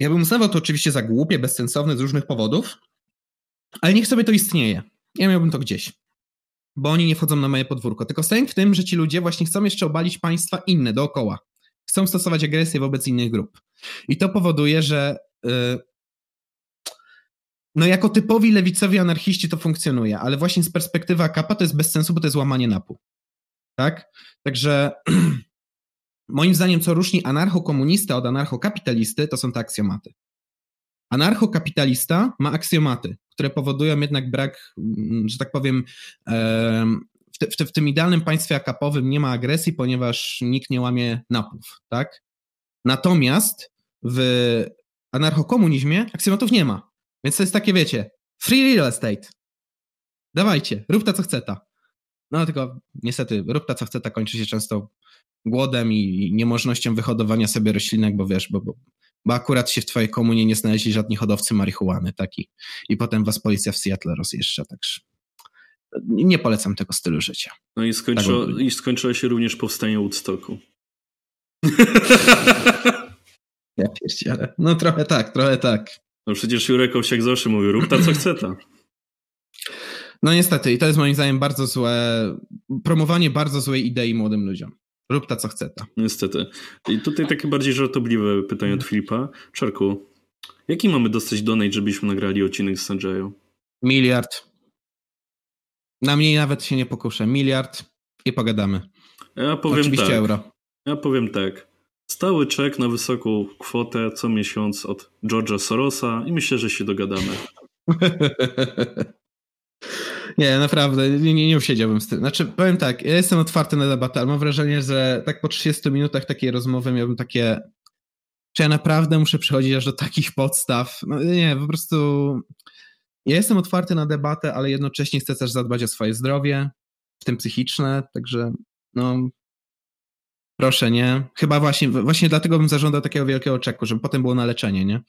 Ja bym uznawał to oczywiście za głupie, bezsensowne z różnych powodów, ale niech sobie to istnieje. Ja miałbym to gdzieś bo oni nie wchodzą na moje podwórko. Tylko sęk w tym, że ci ludzie właśnie chcą jeszcze obalić państwa inne dookoła. Chcą stosować agresję wobec innych grup. I to powoduje, że yy, no jako typowi lewicowi anarchiści to funkcjonuje, ale właśnie z perspektywy AKP to jest bez sensu, bo to jest łamanie napu. Tak? Także moim zdaniem co różni anarchokomunista od anarchokapitalisty to są te aksjomaty. Anarchokapitalista ma aksjomaty, które powodują jednak brak, mm, że tak powiem, w, te, w, te, w tym idealnym państwie akapowym nie ma agresji, ponieważ nikt nie łamie napów, tak? Natomiast w anarchokomunizmie aksjomatów nie ma. Więc to jest takie, wiecie, free real estate. Dawajcie, rób ta co chce ta. No tylko niestety, rób ta co chce ta kończy się często głodem i niemożnością wyhodowania sobie roślinek, bo wiesz, bo, bo, bo akurat się w twojej komunie nie znaleźli żadni hodowcy marihuany, taki. I potem was policja w Seattle rozjeżdża, także nie polecam tego stylu życia. No i, skończyło, tak i skończyło się również powstanie Woodstocku. ja pierdzielę. No trochę tak, trochę tak. No przecież Jurek Owsiak zawsze mówił, rób ta co chce ta. No niestety i to jest moim zdaniem bardzo złe, promowanie bardzo złej idei młodym ludziom. Rób ta co chce ta. Niestety. I tutaj takie bardziej żartobliwe pytanie od Filipa. Czarku, jaki mamy dostać donate, żebyśmy nagrali odcinek z Sanjayo? Miliard. Na mniej nawet się nie pokuszę. Miliard i pogadamy. Ja powiem Oczywiście tak. euro. Ja powiem tak. Stały czek na wysoką kwotę co miesiąc od George'a Sorosa i myślę, że się dogadamy. nie, naprawdę, nie, nie usiedziałbym z tym. Znaczy, powiem tak, ja jestem otwarty na debatę, ale mam wrażenie, że tak po 30 minutach takiej rozmowy miałbym takie czy ja naprawdę muszę przychodzić aż do takich podstaw? No nie, po prostu ja jestem otwarty na debatę, ale jednocześnie chcę też zadbać o swoje zdrowie, w tym psychiczne, także no proszę, nie? Chyba właśnie, właśnie dlatego bym zażądał takiego wielkiego czeku, żeby potem było na leczenie, nie?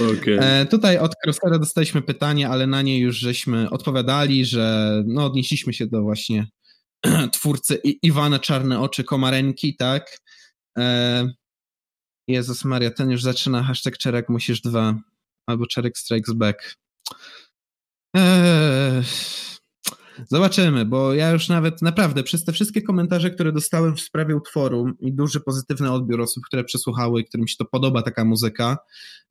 okay. e, tutaj od Crossera dostaliśmy pytanie, ale na nie już żeśmy odpowiadali, że no odnieśliśmy się do właśnie twórcy I Iwana Czarne Oczy Komarenki, tak? E, Jezus Maria, ten już zaczyna hashtag Czerek musisz dwa, albo Czerek strikes back. Eee, zobaczymy, bo ja już nawet naprawdę przez te wszystkie komentarze, które dostałem w sprawie utworu i duży pozytywny odbiór osób, które przesłuchały i którym się to podoba taka muzyka,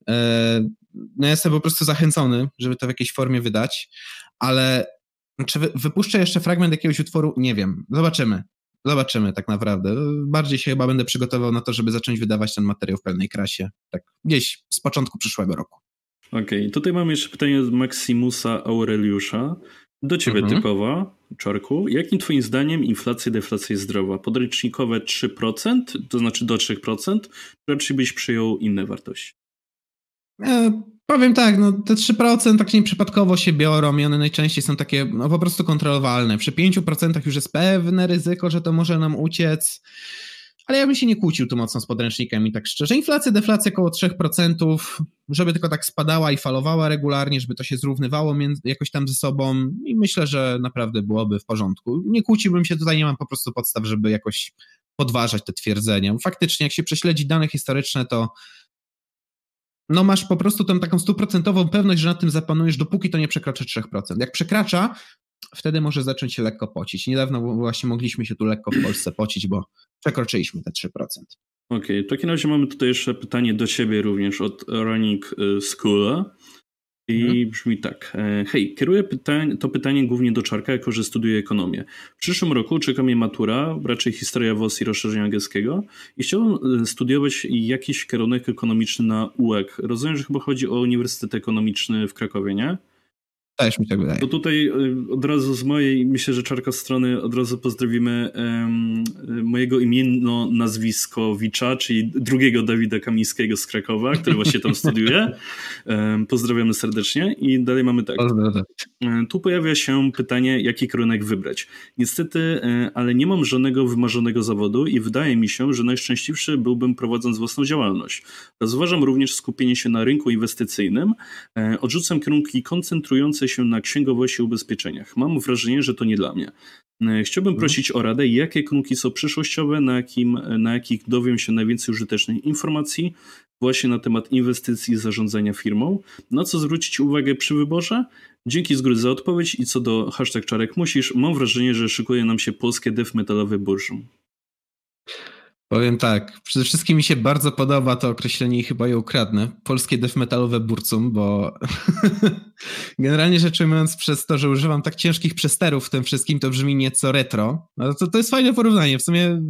eee, no jestem po prostu zachęcony, żeby to w jakiejś formie wydać, ale czy wypuszczę jeszcze fragment jakiegoś utworu? Nie wiem. Zobaczymy. Zobaczymy tak naprawdę. Bardziej się chyba będę przygotował na to, żeby zacząć wydawać ten materiał w pełnej krasie. Tak gdzieś z początku przyszłego roku. Okej, okay. tutaj mamy jeszcze pytanie od Maximusa Aureliusza. Do ciebie mhm. typowa, Czarku. Jakim twoim zdaniem inflacja i deflacja jest zdrowa? Podręcznikowe 3%, to znaczy do 3%, czy raczej byś przyjął inne wartości? E, Powiem tak, no te 3% tak nieprzypadkowo się biorą i one najczęściej są takie no, po prostu kontrolowalne. Przy 5% już jest pewne ryzyko, że to może nam uciec, ale ja bym się nie kłócił tu mocno z podręcznikami, tak szczerze. Inflacja, deflacja około 3%, żeby tylko tak spadała i falowała regularnie, żeby to się zrównywało między, jakoś tam ze sobą i myślę, że naprawdę byłoby w porządku. Nie kłóciłbym się tutaj, nie mam po prostu podstaw, żeby jakoś podważać te twierdzenia. Faktycznie, jak się prześledzi dane historyczne, to no masz po prostu tą taką stuprocentową pewność, że nad tym zapanujesz, dopóki to nie przekroczy 3%. Jak przekracza, wtedy może zacząć się lekko pocić. Niedawno właśnie mogliśmy się tu lekko w Polsce pocić, bo przekroczyliśmy te 3%. Okej, okay, w takim razie mamy tutaj jeszcze pytanie do ciebie również od Running y, School. I mhm. brzmi tak. E, hej, kieruję pytań, to pytanie głównie do Czarka, jako że studiuję ekonomię. W przyszłym roku czeka mnie matura, raczej historia WOS i rozszerzenia angielskiego i chciałbym e, studiować jakiś kierunek ekonomiczny na UEK. Rozumiem, że chyba chodzi o Uniwersytet Ekonomiczny w Krakowie, nie? Też mi tak wydaje. To tutaj y, od razu z mojej, myślę, że czarka strony od razu pozdrowimy um, mojego imienno nazwiskowicza, czyli drugiego Dawida Kamińskiego z Krakowa, który właśnie tam studiuje. Um, pozdrawiamy serdecznie i dalej mamy tak. Pozdrawiam. Tu pojawia się pytanie, jaki kierunek wybrać. Niestety, e, ale nie mam żadnego wymarzonego zawodu i wydaje mi się, że najszczęśliwszy byłbym prowadząc własną działalność. Rozważam również skupienie się na rynku inwestycyjnym. E, odrzucam kierunki koncentrujące się na księgowości i ubezpieczeniach. Mam wrażenie, że to nie dla mnie. E, chciałbym mhm. prosić o radę, jakie kierunki są przyszłościowe, na, jakim, na jakich dowiem się najwięcej użytecznych informacji właśnie na temat inwestycji i zarządzania firmą. Na co zwrócić uwagę przy wyborze? Dzięki z góry za odpowiedź i co do hashtag czarek musisz, mam wrażenie, że szykuje nam się polskie dev metalowe burzum. Powiem tak, przede wszystkim mi się bardzo podoba to określenie i chyba je ukradnę. Polskie death metalowe burcum, bo generalnie rzecz ujmując przez to, że używam tak ciężkich przesterów w tym wszystkim, to brzmi nieco retro. No to, to jest fajne porównanie. W sumie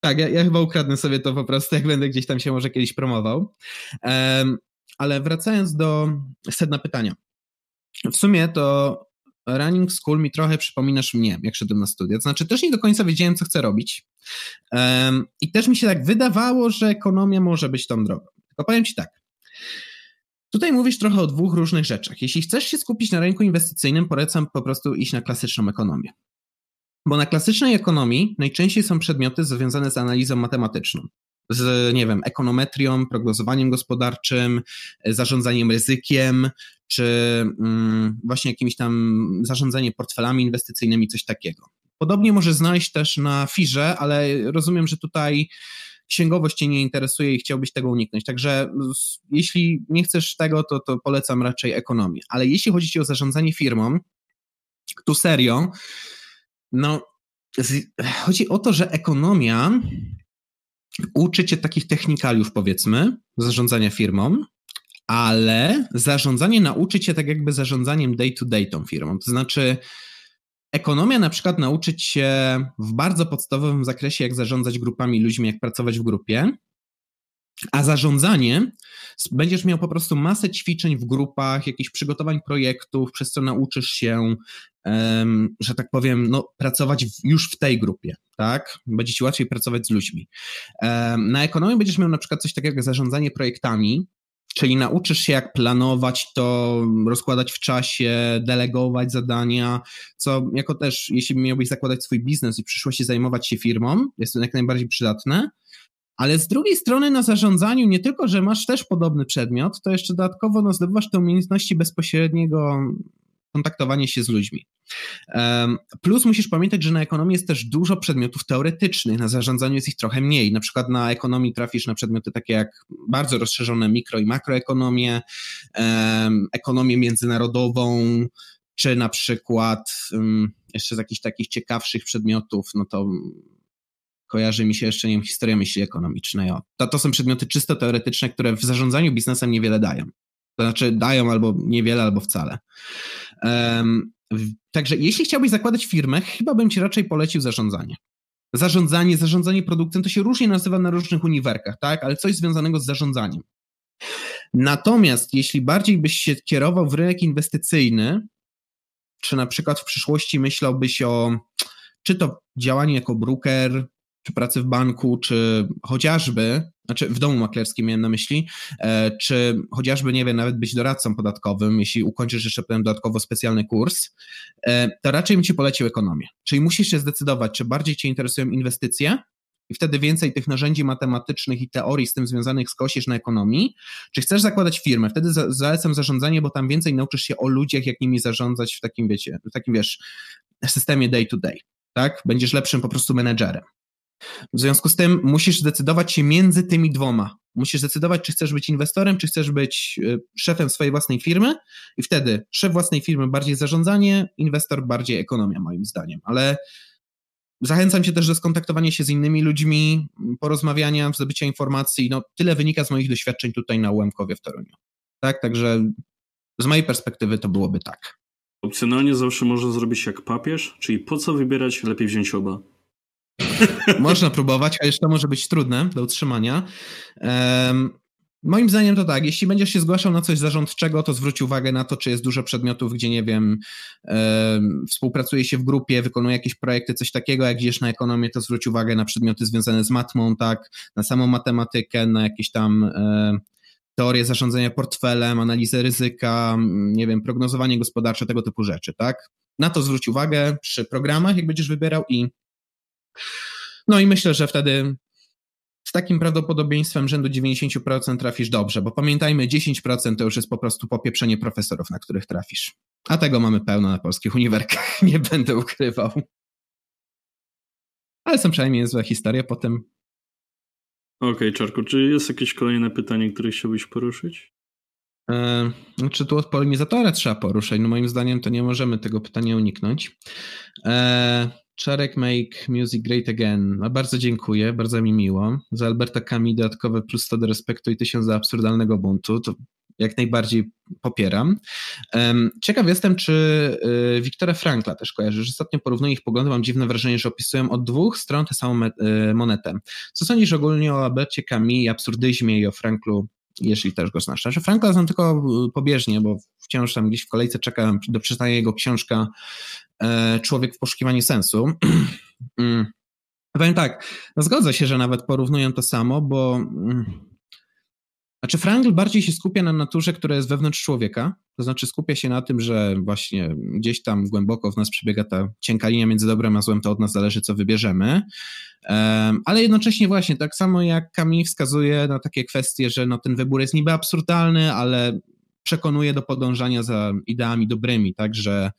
tak, ja, ja chyba ukradnę sobie to po prostu, jak będę gdzieś tam się może kiedyś promował. Um, ale wracając do sedna pytania. W sumie to running school mi trochę przypominasz mnie, jak szedłem na studia. To znaczy też nie do końca wiedziałem, co chcę robić. I też mi się tak wydawało, że ekonomia może być tą drogą. Tylko powiem Ci tak. Tutaj mówisz trochę o dwóch różnych rzeczach. Jeśli chcesz się skupić na rynku inwestycyjnym, polecam po prostu iść na klasyczną ekonomię. Bo na klasycznej ekonomii najczęściej są przedmioty związane z analizą matematyczną. Z, nie wiem, ekonometrią, prognozowaniem gospodarczym, zarządzaniem ryzykiem, czy mm, właśnie jakimś tam zarządzaniem portfelami inwestycyjnymi, coś takiego. Podobnie może znaleźć też na firze, ale rozumiem, że tutaj księgowość Cię nie interesuje i chciałbyś tego uniknąć. Także jeśli nie chcesz tego, to, to polecam raczej ekonomię. Ale jeśli chodzi Ci o zarządzanie firmą, tu serio, no chodzi o to, że ekonomia uczy Cię takich technikaliów, powiedzmy, zarządzania firmą, ale zarządzanie nauczy Cię tak jakby zarządzaniem day-to-day -day tą firmą. To znaczy Ekonomia na przykład nauczyć się w bardzo podstawowym zakresie, jak zarządzać grupami ludźmi, jak pracować w grupie, a zarządzanie będziesz miał po prostu masę ćwiczeń w grupach, jakichś przygotowań projektów, przez co nauczysz się, um, że tak powiem, no, pracować w, już w tej grupie, tak? Będzie ci łatwiej pracować z ludźmi. Um, na ekonomii będziesz miał na przykład coś takiego jak zarządzanie projektami, Czyli nauczysz się, jak planować to, rozkładać w czasie, delegować zadania, co jako też, jeśli miałbyś zakładać swój biznes i przyszłości zajmować się firmą, jest to jak najbardziej przydatne. Ale z drugiej strony na zarządzaniu nie tylko, że masz też podobny przedmiot, to jeszcze dodatkowo no, zdobywasz te umiejętności bezpośredniego kontaktowanie się z ludźmi. Plus musisz pamiętać, że na ekonomii jest też dużo przedmiotów teoretycznych, na zarządzaniu jest ich trochę mniej. Na przykład na ekonomii trafisz na przedmioty takie jak bardzo rozszerzone mikro i makroekonomię, ekonomię międzynarodową, czy na przykład jeszcze z jakichś takich ciekawszych przedmiotów, no to kojarzy mi się jeszcze, nie wiem, historia myśli ekonomicznej. To, to są przedmioty czysto teoretyczne, które w zarządzaniu biznesem niewiele dają. To znaczy dają albo niewiele, albo wcale. Także jeśli chciałbyś zakładać firmę, chyba bym ci raczej polecił zarządzanie. Zarządzanie, zarządzanie produktem to się różnie nazywa na różnych uniwerkach, tak? Ale coś związanego z zarządzaniem. Natomiast jeśli bardziej byś się kierował w rynek inwestycyjny, czy na przykład w przyszłości myślałbyś o czy to działanie jako broker, czy pracy w banku, czy chociażby, znaczy w domu maklerskim miałem na myśli, e, czy chociażby, nie wiem, nawet być doradcą podatkowym, jeśli ukończysz jeszcze potem dodatkowo specjalny kurs, e, to raczej bym ci polecił ekonomię. Czyli musisz się zdecydować, czy bardziej cię interesują inwestycje, i wtedy więcej tych narzędzi matematycznych i teorii z tym związanych skosisz na ekonomii, czy chcesz zakładać firmę, wtedy zalecam zarządzanie, bo tam więcej nauczysz się o ludziach, jak nimi zarządzać w takim, wiecie, w takim, wiesz, systemie day to day, tak? Będziesz lepszym po prostu menedżerem. W związku z tym musisz zdecydować się między tymi dwoma. Musisz zdecydować, czy chcesz być inwestorem, czy chcesz być y, szefem swojej własnej firmy, i wtedy szef własnej firmy bardziej zarządzanie, inwestor bardziej ekonomia, moim zdaniem. Ale zachęcam cię też do skontaktowania się z innymi ludźmi, porozmawiania, zdobycia informacji. No, tyle wynika z moich doświadczeń tutaj na Łemkowie w Toruniu. Tak, także z mojej perspektywy to byłoby tak. Opcjonalnie zawsze można zrobić jak papież, czyli po co wybierać, lepiej wziąć oba. Można próbować, jeszcze to może być trudne do utrzymania. Um, moim zdaniem to tak, jeśli będziesz się zgłaszał na coś zarządczego, to zwróć uwagę na to, czy jest dużo przedmiotów, gdzie nie wiem, um, współpracuje się w grupie, wykonuje jakieś projekty, coś takiego. Jak idziesz na ekonomię, to zwróć uwagę na przedmioty związane z matmą, tak, na samą matematykę, na jakieś tam um, zarządzania portfelem, analizę ryzyka, nie wiem, prognozowanie gospodarcze, tego typu rzeczy, tak? Na to zwróć uwagę przy programach, jak będziesz wybierał i no i myślę, że wtedy z takim prawdopodobieństwem rzędu 90% trafisz dobrze, bo pamiętajmy, 10% to już jest po prostu popieprzenie profesorów, na których trafisz. A tego mamy pełno na polskich uniwerkach, nie będę ukrywał. Ale są przynajmniej niezłe historie potem. Okej, okay, Czarku, czy jest jakieś kolejne pytanie, które chciałbyś poruszyć? E, czy tu od polinizatora trzeba poruszyć? No moim zdaniem to nie możemy tego pytania uniknąć. E, Czarek Make Music Great Again. No, bardzo dziękuję, bardzo mi miło. Za Alberta Kami dodatkowe plus 100 do respektu i 1000 za absurdalnego buntu. To jak najbardziej popieram. Ciekaw jestem, czy y, Wiktora Frankla też kojarzysz. Ostatnio porównuję ich poglądy, mam dziwne wrażenie, że opisują od dwóch stron tę samą y, monetę. Co sądzisz ogólnie o Albercie Kami, absurdyzmie i o Franklu jeśli też go znasz. Znaczy Frankla znam tylko y, pobieżnie, bo wciąż tam gdzieś w kolejce czekam do przeczytania jego książka E, człowiek w poszukiwaniu sensu. Mm. Powiem tak, zgodzę się, że nawet porównują to samo, bo mm, Znaczy, Frangl bardziej się skupia na naturze, która jest wewnątrz człowieka, to znaczy skupia się na tym, że właśnie gdzieś tam głęboko w nas przebiega ta cienka linia między dobrem a złem, to od nas zależy, co wybierzemy. Ale jednocześnie właśnie, tak samo jak Kami wskazuje na takie kwestie, że no ten wybór jest niby absurdalny, ale przekonuje do podążania za ideami dobrymi, tak, że,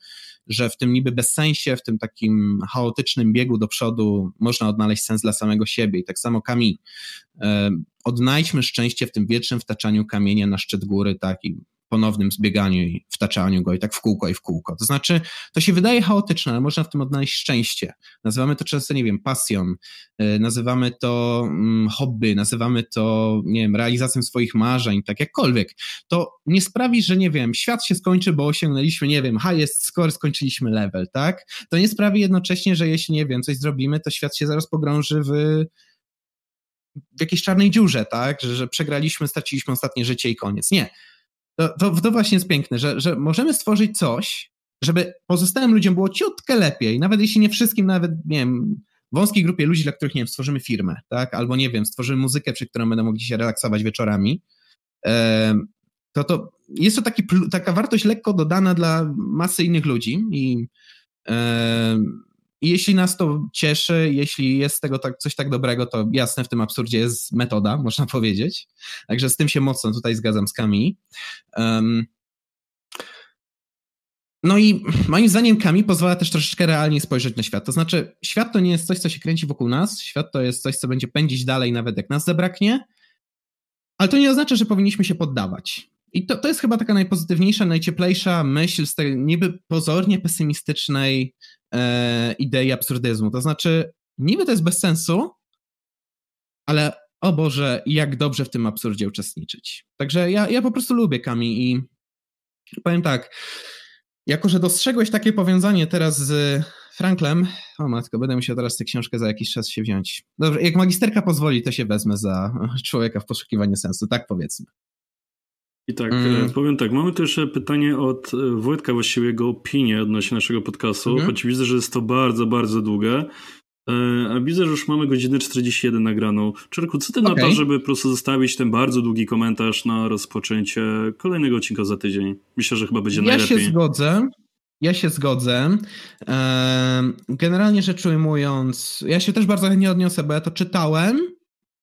że w tym niby bezsensie, w tym takim chaotycznym biegu do przodu można odnaleźć sens dla samego siebie i tak samo Kami. Odnajdźmy szczęście w tym wiecznym wtaczaniu kamienia na szczyt góry, tak, i ponownym zbieganiu i wtaczaniu go i tak w kółko i w kółko. To znaczy, to się wydaje chaotyczne, ale można w tym odnaleźć szczęście. Nazywamy to często, nie wiem, pasją, y, nazywamy to mm, hobby, nazywamy to, nie wiem, realizacją swoich marzeń, tak jakkolwiek. To nie sprawi, że, nie wiem, świat się skończy, bo osiągnęliśmy, nie wiem, highest score, skończyliśmy level, tak? To nie sprawi jednocześnie, że jeśli, nie wiem, coś zrobimy, to świat się zaraz pogrąży w w jakiejś czarnej dziurze, tak? Że, że przegraliśmy, straciliśmy ostatnie życie i koniec. Nie. To, to, to właśnie jest piękne, że, że możemy stworzyć coś, żeby pozostałym ludziom było ciutkę lepiej, nawet jeśli nie wszystkim, nawet, nie wiem, wąskiej grupie ludzi, dla których, nie wiem, stworzymy firmę, tak, albo, nie wiem, stworzymy muzykę, przy którą będą mogli się relaksować wieczorami, to, to jest to taki, taka wartość lekko dodana dla masy innych ludzi i i jeśli nas to cieszy, jeśli jest z tego tak, coś tak dobrego, to jasne, w tym absurdzie jest metoda, można powiedzieć. Także z tym się mocno tutaj zgadzam z Kami. Um, no i moim zdaniem Kami pozwala też troszeczkę realnie spojrzeć na świat. To znaczy, świat to nie jest coś, co się kręci wokół nas, świat to jest coś, co będzie pędzić dalej, nawet jak nas zabraknie, ale to nie oznacza, że powinniśmy się poddawać. I to, to jest chyba taka najpozytywniejsza, najcieplejsza myśl z tej niby pozornie pesymistycznej e, idei absurdyzmu. To znaczy, niby to jest bez sensu, ale o Boże, jak dobrze w tym absurdzie uczestniczyć. Także ja, ja po prostu lubię Kami i powiem tak, jako że dostrzegłeś takie powiązanie teraz z Franklem, o matko, będę musiał teraz tę książkę za jakiś czas się wziąć. Dobrze, jak magisterka pozwoli, to się wezmę za człowieka w poszukiwaniu sensu, tak powiedzmy. I tak, mm. E, powiem tak, mamy też pytanie od e, Wojtka, właściwie jego opinię odnośnie naszego podcastu, mm. choć widzę, że jest to bardzo, bardzo długie. E, a widzę, że już mamy godzinę 41 nagraną. Czerku, co ty okay. na to, żeby po prostu zostawić ten bardzo długi komentarz na rozpoczęcie kolejnego odcinka za tydzień? Myślę, że chyba będzie ja najlepiej. Ja się zgodzę. Ja się zgodzę. Generalnie rzecz ujmując, ja się też bardzo chętnie odniosę, bo ja to czytałem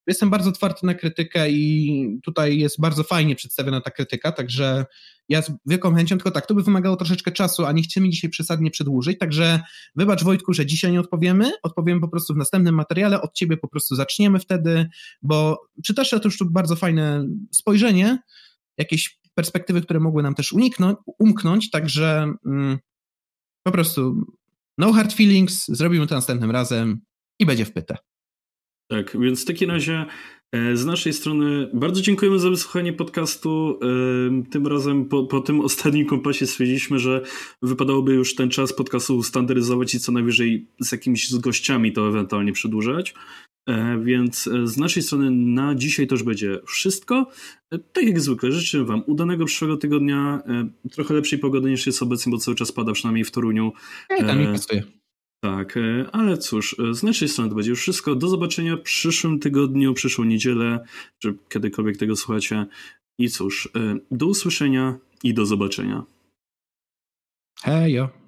Jestem bardzo otwarty na krytykę i tutaj jest bardzo fajnie przedstawiona ta krytyka, także ja z wielką chęcią, tylko tak, to by wymagało troszeczkę czasu, a nie chcemy dzisiaj przesadnie przedłużyć, także wybacz Wojtku, że dzisiaj nie odpowiemy, odpowiemy po prostu w następnym materiale, od ciebie po prostu zaczniemy wtedy, bo przytasz to już tu bardzo fajne spojrzenie, jakieś perspektywy, które mogły nam też uniknąć, umknąć, także mm, po prostu no hard feelings, zrobimy to następnym razem i będzie wpyte. Tak, więc w takim razie e, z naszej strony bardzo dziękujemy za wysłuchanie podcastu. E, tym razem po, po tym ostatnim kompasie stwierdziliśmy, że wypadałoby już ten czas podcastu standaryzować i co najwyżej z jakimiś z gościami to ewentualnie przedłużać. E, więc z naszej strony na dzisiaj to już będzie wszystko. Tak jak zwykle, życzę Wam udanego przyszłego tygodnia, trochę lepszej pogody niż jest obecnie, bo cały czas pada przynajmniej w Toruniu. Ja tam nie pasuje. Tak, e, ale cóż, e, z naszej strony to będzie już wszystko. Do zobaczenia w przyszłym tygodniu, przyszłą niedzielę, czy kiedykolwiek tego słuchacie. I cóż, e, do usłyszenia i do zobaczenia. Hejo.